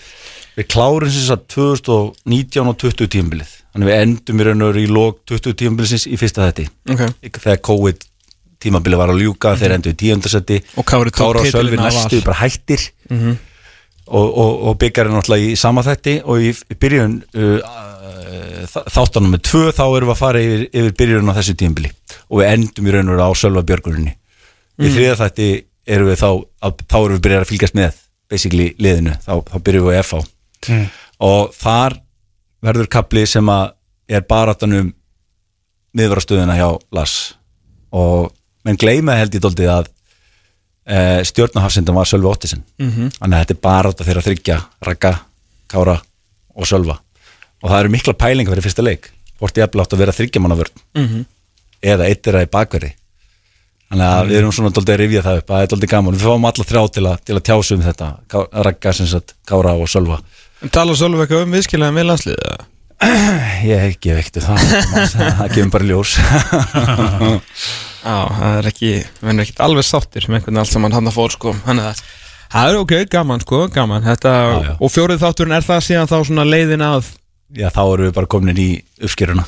Við klárum semst að 2019 og 20 tímabilið. Þannig við endum í raun og veru í lók 20 tímabilisins í fyrsta þætti. Ok. þegar COVID tímabilið var að ljúka þeir endur í tíundasetti Og Kári og Sölvi næstu bara hættir. Mhm. og, og, og byggjar er náttúrulega í sama þætti og í, byrjun uh, þáttanum með tvö þá erum við að fara yfir, yfir byrjun á þessu tímbili og við endum í raun og veru á Sölva Björgurinni í Mm. þriða þætti erum við þá að, þá erum við byrjað að fylgjast með basically liðinu, þá, þá byrjum við á FH Mm. og þar verður kapli sem að er baráttanum miðvarastöðuna hjá Lass og menn gleyma held ég dóldi að e, stjórnahafsindum var Sölvi Óttisen Mhm. þannig að þetta er barátta þeirra þryggja Ragga, Kára og Sölva. Og það eru mikla pælinga fyrir fyrsta leik hvort ég eftir átt að vera þryggjamannavörn Mhm. eða eitt er að í bakverði þannig að við erum svona dóldi að rifja það upp að það er dóldi gaman, við fáum alla þrjá til að, til að tjásu um þetta, sem sagt, Kára og Sölva. En tala Sölvi eitthvað um viðskilaði með landsliðið? (clears throat) Ég hef ekki veikt það. (laughs) Það kemur bara ljós (laughs) Já, það er ekki, við erum ekki alveg sáttir með einhvern veginn allt saman hann að fór sko. Þannig að það er ok, gaman sko, gaman. Þetta, Og fjórið þátturinn er það síðan þá svona leiðin að Já, þá erum við bara komin í uppskýruna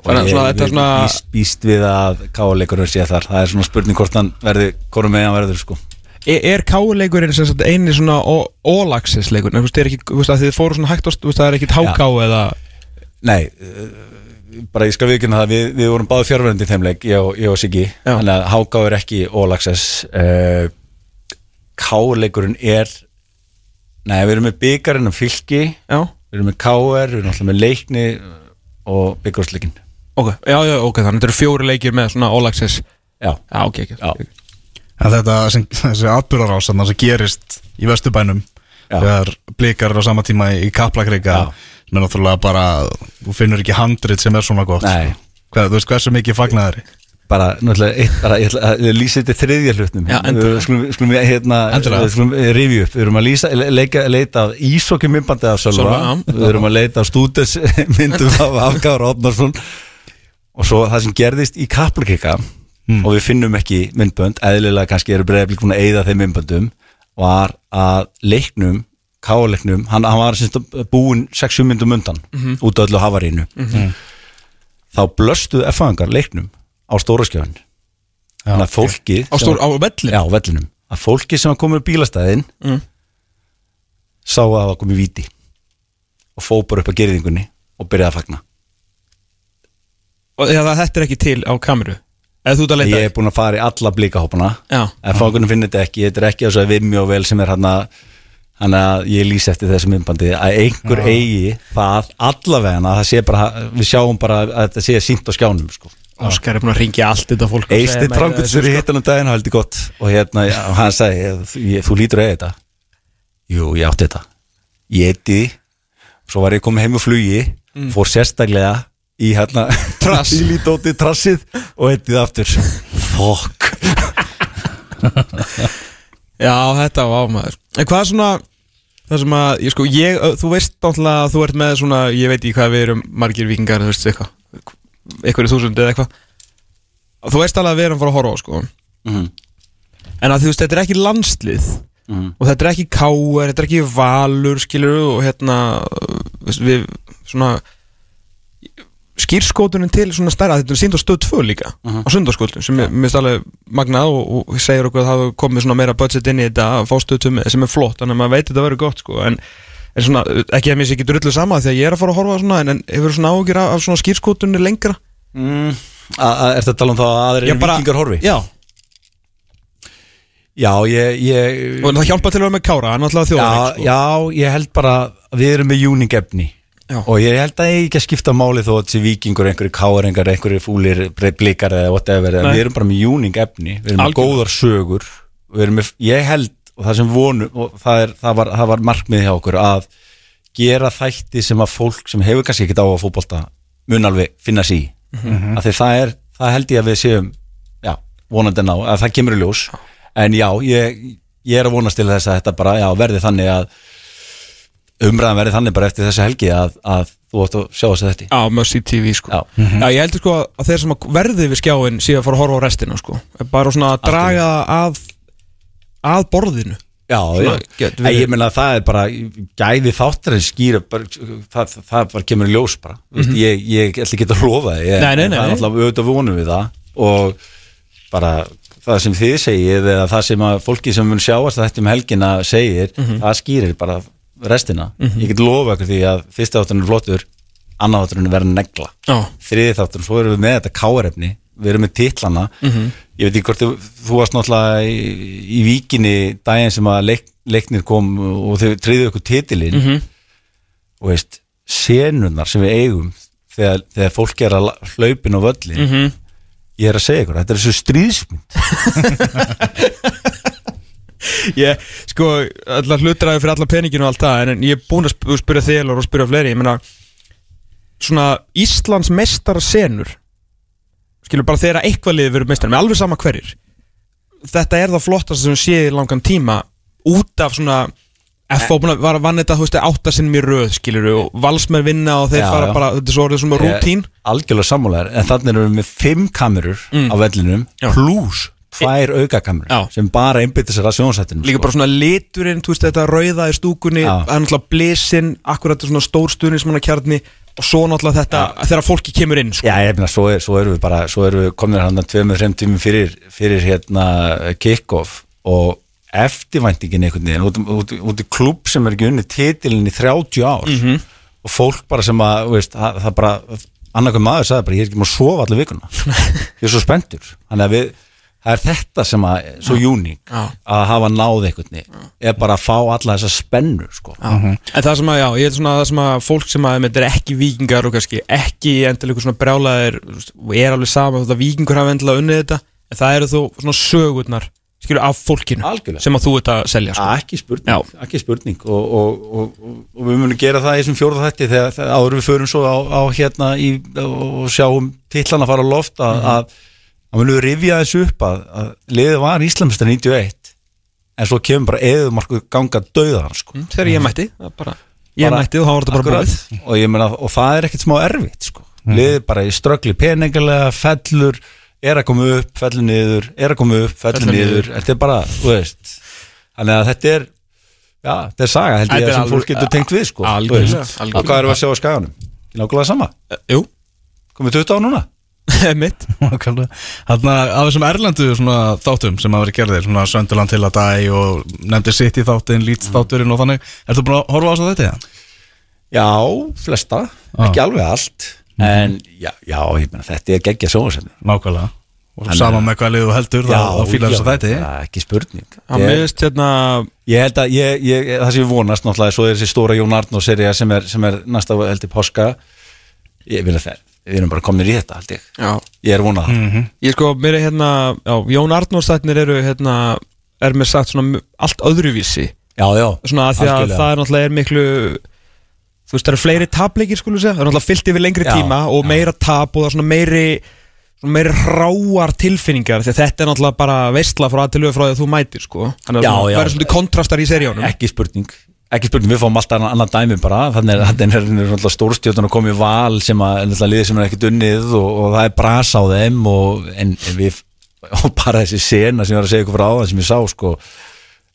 Þannig að svona þetta er svona- býst, býst við að káleikurinn sé þar. Það er svona spurning hvort hann verði hvort með hann verður sko. Er, er káleikurinn sem sagt eini svona all-access leikur Þú veist, er ekki, þú veist, að þið fóru svona hægt á st- þú veist, það er ekkit háká eða Nei, uh, bara ég skal viðkynna það við, við vorum báði fjárverðandi í þeim leik ég ég og Siggi, þannig að háká er ekki all access uh, káleikurinn er Nei, við erum með byggarinn um fylki. Já. Við erum með káer, við erum alltaf með leikni og byggarsleikin Ok, já, já, ok, þannig þetta eru fjóri leikir með svona all-access Já, já ok, ok, já. En þetta, sem, þessi atbyrðarás sem gerist í Vesturbænum þegar blikar eru á sama tíma í Kaplakreika sem er náttúrulega bara þú finnur ekki handrit sem er svona gott Nei. Hvað, Þú veist hversu mikið fagnaðari bara, náttúrulega, eitt, bara, ég ætla að lýsa þetta þriðja hlutnum Já, endilega. Við skulum, skulum við hérna Endilega. við skulum rifju upp, við erum að lýsa, le- leika, leita af ísokki myndbandi af Sölva. Við erum að leita af stúdens (laughs) myndum af Afgáður Odnarsson og svo það sem gerðist í Kaplakika og við finnum ekki myndbönd eðlilega kannski eru breyðablík búin að eyða þeim myndböndum var að leiknum káleiknum, hann, hann var semst búinn 6 myndum undan Mhm. út af öllu havarínu Mhm. þá blöstuðu F-fangar leiknum á stóraskjöfun þannig að fólki Á stór- á vellin? Já, á vellinum að fólki sem var komið bílastæðin Mm. sá að það var komið víti og fó bara upp að gerðingunni og byrjaði að fagna Og þegar þetta er ekki til á kameru að Ég er búin að fara í alla blíkahópana Já. En fákunum finnir þetta ekki Þetta er ekki þess að við mjög vel sem er hann Þannig að ég lýs eftir þessum myndbandi að einhver Já. eigi það allavega að það sé bara, við sjáum bara að þetta sé sínt á skjánum sko. Óskar er búin að ringja allt þetta fólk og Eistir Trangutsur í þessu, sko. hittanum daginn og heldur gott og hérna, og hann sagði þú, þú lítur eiga þetta Jú, ég átti þetta Ég eitti Svo var ég komið heim úr flugi Mm. fór sérstaklega í hérna Trass. (laughs) í lítóti trassið og eitti það aftur Fokk (laughs) Já, þetta var ámaður En hvað er svona Það sem að, ég sko, ég, þú veist náttúrulega að þú ert með svona, ég veit ekki hvað við erum margir vikingar, þú veist, eitthvað eitthvað í þúsund eða eitthvað Þú veist alveg að við erum fara að horfa á, sko Mhm. En að þú veist, þetta er ekki landslið Mhm. og þetta er ekki káer, þetta er ekki valur, skilur og hérna, við, svona skýrskótunin til svona stærra þetta er sínd á stöð 2 líka Mhm. á sundarskótun sem er mist alveg magnað og, og segir okkur að það komið svona meira budget inn í þetta að fá stöð 2 sem er flott þannig að maður veit þetta verður gott sko en, en svona, ekki að mér sé ekki drullu sama því að ég er að fara að horfa svona en, en hefur svona ágjur af, af svona skýrskótunni lengra? Mm, Er þetta að tala um það að bara- vikingar horfi? Já. Já, ég, ég og það hjálpa til að vera með Kára, hann er alltaf þjóðan já, ég held bara að við erum með júning efni Já. og ég held að ég ekki að skipta máli þó að þessi vikingur, einhverju káringar, einhverju fúlir blikar eða whatever, en við erum bara með júning efni, við erum með góðar sögur við erum með, ég held og það sem vonu, og það, er, það, var, það var markmið hjá okkur að gera þætti sem að fólk sem hefur kannski ekkert á að fótbolta mun alveg finna sig í. Mhm. af því það er, það held ég að við séum já, vonandi ná, að það kemur í ljós. En já, ég, ég er að vonast til þess að þetta bara, já, verði þannig að umræðan verði þannig bara eftir þessa helgi að, að þú átt að sjá þess að þetta Já, Mercy TV sko. Já, Já, ég heldur sko að þeir sem verði við skjáin síðan fara að horfa á restina sko. Bara svona að draga að að borðinu. Já, Svona, já, verið- ég meina að það er bara gæði þáttar en skýra bara, það, það, bara kemur í ljós bara. Mm Mhm. ég, ég ætla ekki að lofa það ég, Nei, nei, nei, það er alltaf auðvitað vonum við það. Og bara það sem þið segið eða það sem að fólki sem mun sjáast þetta um helgina segir Mhm. það skýrir bara restina Mhm. ég get lofa ykkur því að fyrsta þátturinn er flottur annar þátturinn verður negla Já. þriði þátturinn, svo erum við með þetta káarefni við erum með titlana Mhm. ég veit ekki hvort þú, þú varst náttúrulega í, í víkinni daginn sem að leik, leiknir kom og þau triðu ykkur titilinn Mhm. og veist, senunar sem við eigum þegar, þegar fólk er að la- hlaupin á völlin Mhm. ég er að segja ykkur, þetta er þessu stríðsmynd (laughs) Ég, sko, allar hlutræði fyrir alla peninginu og allt það, en, ég er búin að sp spyrja þig Elvar, og spyrja fleiri, ég meina svona Íslands mestara senur skilur bara þegar eitthvað liðið verið mestar, með alveg sama hverjir þetta er það flottast sem séð í langan tíma út af svona F.O. búin að var vann þetta, þú veist, áttasinnum í röð skilur og valsmenn vinna og þeir Já, fara já. bara, þetta er svo orðið svona rútín algjörlega sammálaður, en þannig erum við með fimm kamerur Mm. á vellinum pluss tvær aukakamerur sem bara einbyttir sér að sjónsættinu líka bara svona liturinn, þú veist þetta rauða í stúkunni, Já. það er náttúrulega blesinn akkurat svona stórstuðnismanna kjarni og svo náttúrulega þetta þegar fólki kemur inn sko. Já, ég meina, svo, er, svo erum við bara, svo erum við komin hann að tveimur, þreim tímum fyrir, fyrir hérna kick-off og eftirvæntingin einhvern veginn út, út, út í klubb sem er ekki unni titilin í 30 ár Mhm. og fólk bara sem að, veist, það, það bara annarkvæm maður sagði bara, ég er ekki maður að sofa allir vikuna (laughs) ég er svo spenntur þannig að við, það er þetta sem að svo uník Já. að hafa náð einhvern veginn er bara að fá alla þessa spennu sko. en það sem að, já, ég er svona það sem að fólk sem að þetta er ekki vikingar og kannski ekki eitthvað svona brjálaðir og er alveg sama þótt að vikingur hafa endilega unnið þetta en það eru þó svona sögurnar skilur af fólkinu Algjörlega. sem að þú ert að selja sko. ekki spurning, ekki spurning og, og, og, og, við munum gera það í þessum fjórða þætti þegar, áður við förum svo á, á hérna í, og sjáum titlan að fara á loft að, Mhm. að, að munum við rifja þessu upp að, að liðið var Íslamistar 91 en svo kemur bara eðumarku ganga dauðan sko. þegar ég mætti. Það bara, ég Bara- mætti og þá var þetta bara búið. Og ég meina og það er ekkert smá erfitt sko. liðið bara í ströggli peningalega fellur er að koma upp, fellur niður er að koma upp, fellur niður. þetta er bara, þú veist. Þannig að þetta er já, þetta er saga held ég er sem fólk getur tengt við sko, Algjörlega, hvað erum við að sjá á skaganum? Í nákvæmlega sama. Jú. Komið 20 á núna (laughs) mitt. Þannig að af þessum erlendu svona þáttum sem hafa verið gerðir svona Sönderland til að dæ og nefndir sitt í þáttin, Leeds þátturinn og þannig Ertu búin að horfa á þess að þetta? Já, flesta, ekki alveg allt. En já, já ég meina, þetta er geggja sjónvarsefni Nákvæmlega. Og sama með hvað liðu heldur, já, þá- fílar þess að þetta já, Ekki spurning. Ég- miðist hérna Ég held að, ég, ég, það sem ég vonast náttúrulega Svo er þessi stóra Jón Arnó serið sem, er- sem er næsta heldur páska. Ég vil að það Við erum bara komin í þetta, held ég. Já. Ég er vonað það. Ég sko, mér er hérna já, Jón Arnórsþætnir eru hérna er mér sagt svona allt öðruvísi. Já, já. Svona að því að það er náttúrulega er miklu Þú veist, það eru fleiri tapleikir skulum segja. Það er náttúrulega fyllt yfir lengri Já, tíma og meira tap og það er svona meiri svona meiri hráar tilfinningar því að þetta er náttúrulega bara veistla frá að til auðvitað frá því að þú mætir sko. Þannig að það verður svolítið kontrastar í seríunum. Ekki spurning Ekki spurning, við fáum alltaf annan, dæmi bara. Þannig er þetta er stórstjóðan að koma í val sem að, liðið sem er ekkert unnið og, og það er bras á þeim og, en, en við, (laughs) og bara þessi sena sem ég var að segja ykkur frá það sem ég sá sko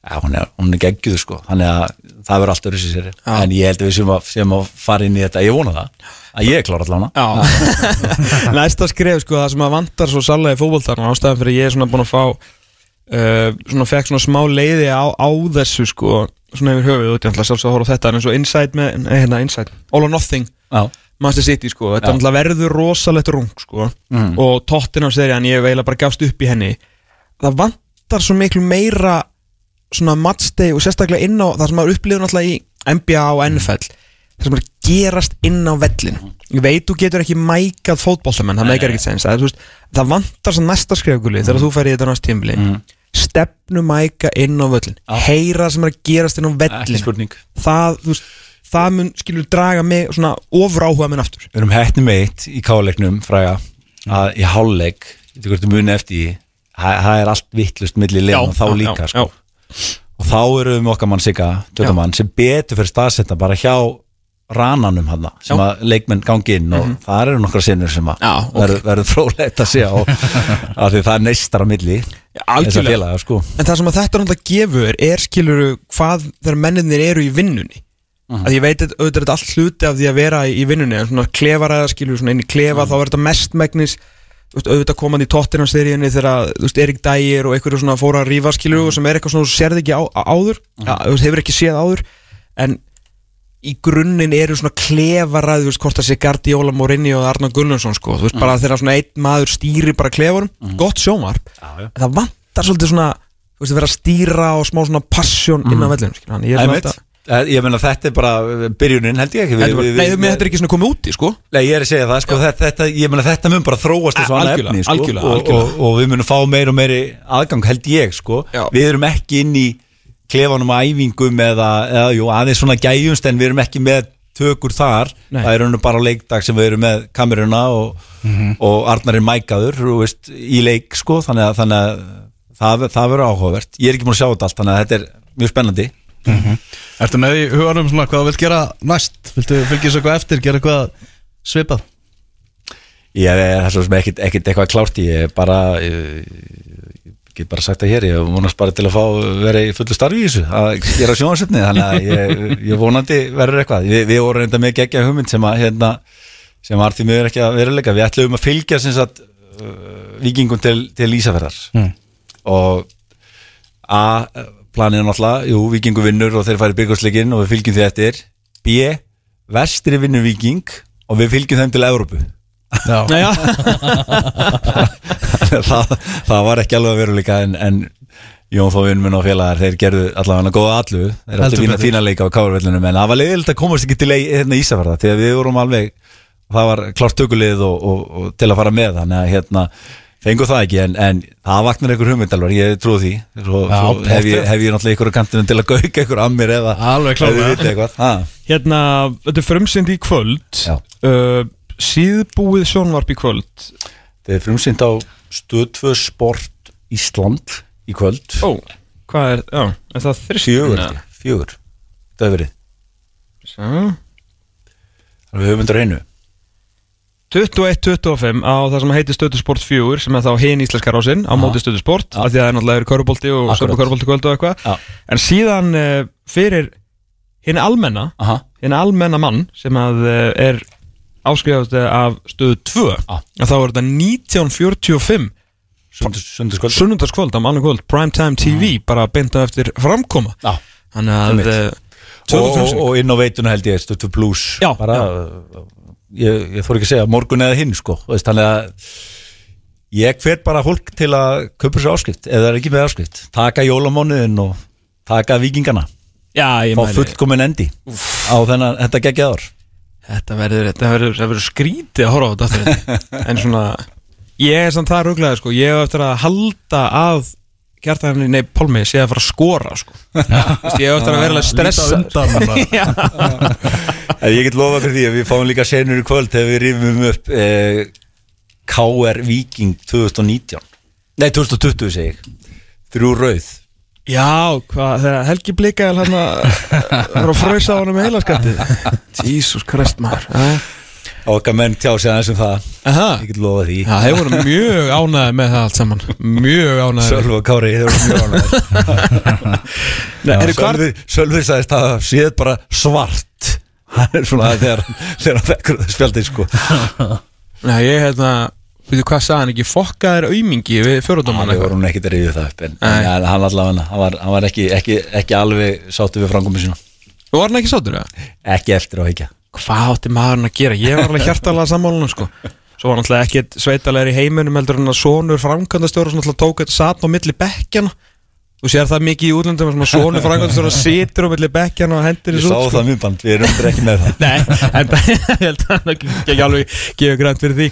Já, hún er, er geggjuð sko. Þannig að það verður alltaf þessi séri En ég held að við séum að, séum að fara inn í þetta. Ég vona það, að ég er klára allan Já. (laughs) Næsta skref sko, það sem að vantar svo salega í fótboltan og ástæðan fyrir ég er svona búin að fá uh, svona svona yfir höfuð og ég ætla sjálfsög að horfa á þetta en eins og Inside með, nei hérna Inside All or Nothing Já. Master City sko, þetta Já. náttúrulega verður rosalegt rung sko Mhm. og tóttin á serían ég veila bara gafst upp í henni. Það vantar svo miklu meira svona matchday og sérstaklega inn á það sem maður upplifur náttúrulega í NBA og NFL það sem er að gerast inn á vellin ég veit þú getur ekki mækað fótboltamenn það meikar ekki sens það, er, þú veist, það vantar svo næsta skrefguli þegar þú færi í þetta næst tímli stefnu mæka inn á völlin heyra það sem er að gerast inn á vellin spurning. Það, veist, það mun skilur draga mig svona ofur áhuga minn aftur. Við erum hætti meitt í káleiknum fræga að í veist hvort þú muni eftir það það er allt vittlust milli liðan og þá já, líka já, sko. og þá erum við með okkar mann Sigga sem betur fyrir staðsetta bara hjá rananum hann sem að leikmenn gangi inn og Mhm. það eru nokkra sinnur sem að Já, ok. verður, frólægt að sé á (laughs) af því það er neistar á milli félaga sko En það sem að þetta náttúrulega gefur er skilur hvað þegar menninir eru í vinnunni Mhm. að ég veit að auðvitað er allt hluti af því að vera í vinnunni en svona klefaræða skilur svona inn í klefa Mhm. þá er þetta mestmægnis auðvitað komandi í tóttina seríunni þegar veist, Erik Dægir og einhverju svona fóra að rífa skilur Mhm. sem er eitthvað svona þú sérði ekki á, áður veist, hefur ekki séð áður en í grunninn eru svona klefaræð þú veist hvort það sé Guardiola Morinni og Arnar Gunnarsson sko, þú veist Mhm. bara þegar svona einn maður stýri bara klefarum, gott sjónvarp en það vantar svolítið svona þú veist að vera að stýra og smá svona passion inn á vellinu skilur, þannig ég er alltaf Eh, Ég meina þetta er bara byrjunin held ég ekki. Þetta var- Nei, mér þetta er ekki svona komið úti sko. Nei, ég er að segja það, sko, þetta, þetta, ég meina þetta mun bara þróast eins og annað efni, sko, algjörlega, og, algjörlega. Og, og við munum fá meir og meiri aðgang, held ég, sko, við erum ekki inn í klefanum að æfingum eða, eða jú, aðeins svona gæjumst en við erum ekki með tökur þar, Nei. það er raunum bara á leikdag sem við erum með kameruna og, og Arnar er mækaður, þú veist, í leik, sko, þannig að, þannig að það, það verður áhugavert, ég er ekki múin að sjá þetta allt, þannig að þetta er mjög spennandi. Ertu með í huganum svona hvað þú vilt gera næst? Viltu fylgja þessu eitthvað eftir, gera eitthvað svipað? Ég er svo sem ekkit, ekkit eitthvað klárt ég er bara ég, ég get bara sagt það hér, ég vonast bara til að fá vera í fullu starfi í þessu að gera sjónvarsöfni, þannig að ég, ég vonandi verður eitthvað, við, við vorum reynda með geggja hugmynd sem að hérna sem var því miður ekki að veruleika, við ætlum að fylgja sem sagt uh, vikingum til, til Ísafjörðar Mm. og A planið er náttúrulega, jú, vikingu vinnur og þeir færi byrgjóðsleikin og við fylgjum því eftir B, vestri vinnur viking og við fylgjum þeim til Já. (laughs) það, það var ekki alveg veruleika en, en Jón Þóvinn minn og félagar þeir gerðu allavega góða allu þeir áttu fína, fína leika á káarvellunum en það var leiðilegt að komast ekki til hérna Ísafjörða því að við vorum alveg það var klart tökulið og, og, og til að fara með þannig að hérna fengu það ekki en, en það vaknar einhver hugmyndalvar ég trúi því. Svo, Já, svo hef, ég, hef ég náttúrulega ykkur á kantinu til að gauka ykkur að mér eða Alveg ha. Hérna, þetta er frumsynd í kvöld. Uh, Síðbúið sjónvarp í kvöld? Þetta er frumsýnd á Stöðtvö Sport Ísland í kvöld. Ó, hvað er, já, er það þrist Fjögur, fjögur. Það hefur verið. Svo Það við höfum undir einu 21-25 á það sem heitir Stöðusport 4 sem er þá hinn íslenska rásinn á móti Stöðusport af því að það er náttúrulega körubólti og Akkurat. sömu körubólti kvöld og eitthvað. En síðan uh, fyrir hinn almenna hinn almenna mann sem að uh, er áskrifast af stöðu 2 að þá er þetta 1945 Sunnudagskvöld Sunnudagskvöld á mannum kvöld Primetime TV bara beinta eftir framkoma. Já. Þannig að uh, og, og, inn á veituna held ég stötu blues Já, bara, ég, ég þór ekki að segja morgun eða hinn sko. Þannig að ég hvet bara fólk til að kaupa sér áskrift eða er ekki með áskrift. Taka jólamónuðin og taka vikingana Já, fá mæli. fullkomin endi á þennan, þetta geggja ár Þetta verður, þetta verður, þetta verður skrítið að horfa á þetta. (laughs) En svona Ég er samt það ruglaði sko. Ég hef eftir að halda að Kjartæðinni, nei, Pálmi, sé að fara að skora sko. (laughs) Vist, Ég hef eftir að vera alveg stressa. (laughs) ég get lofa fyrir því að við fáum líka senur í kvöld þegar við rifum upp eh, KR Viking 2019 Nei, 2020 segi ég. Þrjú rauð Já, hvað, þegar Helgi blikaði hérna var að fröysa á hann með heilaskattið Jesus Christ maður. Eh. Okkar menn tjá sig aðeins um það. Aha. Ég get lofa því. Já, þeir voru mjög ánæði með það allt saman. Mjög ánæði Sölvi og Kári, þeir voru mjög ánægðir. Nei, heyrðu, hvar- Sölvi, sagðist að það séð bara svart. Það er svona þegar þegar hann vekkur það spjaldið sko. Nei, ég hérna Veitu hvað sagði hann ekki, fokkaðir aumingi við fjóruðdóman Hann voru hún ekkert að rifja það upp En, en ja, hann allavega, hann var, hann var ekki, ekki, ekki alveg sáttu við framkomi sína. Og var hann ekki sáttur það? Ekki eftir á ekki Hvað átti maðurinn að gera? Ég var alveg hjartalega sammálunum sko. Svo var náttúrulega ekkert sveitalegri í heiminum heldur en að sonur framkvæmdastjóra sem náttúrulega tók þetta satn á milli bekkjana Þú sér það mikið í útlöndum sem að sonur framkvæmdastjóra (laughs) situr á milli bekkjana og hendur Ég sá það mjög band, við erum ekki með það. (laughs) Nei, en (laughs) ég held að hann ekki, ekki alveg gefa grænt fyrir því.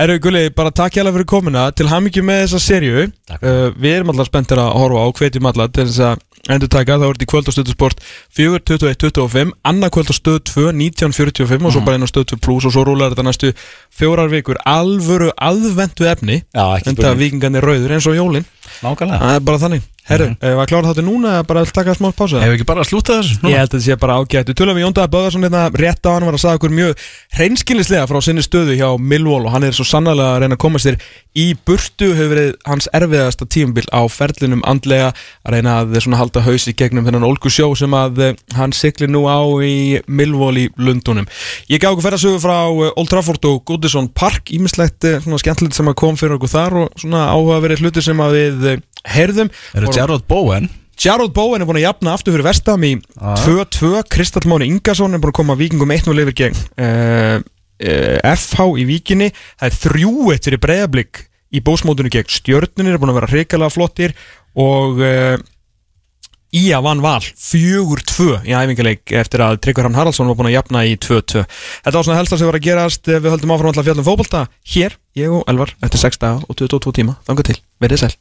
Herru Gulli, bara takk hjá fyrir komuna. Til hamingju með þessa serju uh, Við erum alltaf spenntir að horfa á hvetjum alla Til þess að endur taka, það voruð í kvöld á stöðusport 4.21.25 Anna kvöld á stöð 2, 19.45 Og svo bara inn á stöð 2 plus Og svo rúlar þetta næstu fjórar vikur Alvöru aðventu efni. Já, ekki Enda vikingarnir rauður eins og jólin Nákvæmlega Það er bara þannig Herru, mm -hmm. var klára þáttu núna eða bara taka smá pása? Hefur ekki bara að slúta þessu? Ég held að þetta sé bara ágætt Við tölum við Jóndaði Böðarsson hérna rétt á hann var að sagða okkur mjög hreinskilislega frá sinni stöðu hjá Millwall og hann er svo sannlega að reyna að koma sér í burtu hefur verið hans erfiðasta tímabil á ferlinum andlega að reyna að svona halda haus í gegnum þennan ólgu sjó sem að eh, hann sikli nú á í Millwall í Lundunum. Ég gaf okkur ferðasögu frá eh, Old Trafford og Goodison Park ímislegt eh, svona skemmtilegt sem að kom fyrir okkur þar og svona áhugaverið hluti sem að við eh, heyrðum. Eru Og- Jarrod Bowen? Jarrod Bowen er búin að jafna aftur fyrir vestam í 2-2, Kristall Máni Ingarsson er búin að koma vikingum 1-0 yfir gegn uh, uh, FH í víkinni. Það er 3-1 fyrir breyðablík í bósmótunni gegn stjörnunir er búin að vera hrikalega flottir. Og uh, Ía vann val 4-2 í æfingarleik eftir að Tryggvar Hann Haraldsson var búin að jafna í 2-2 Þetta var svona helst að sem var að gerast við höldum áfram alltaf fjallum fótbolta. Hér, ég og Elvar eftir 6 daga og 22 tíma, þangað til, verið sæl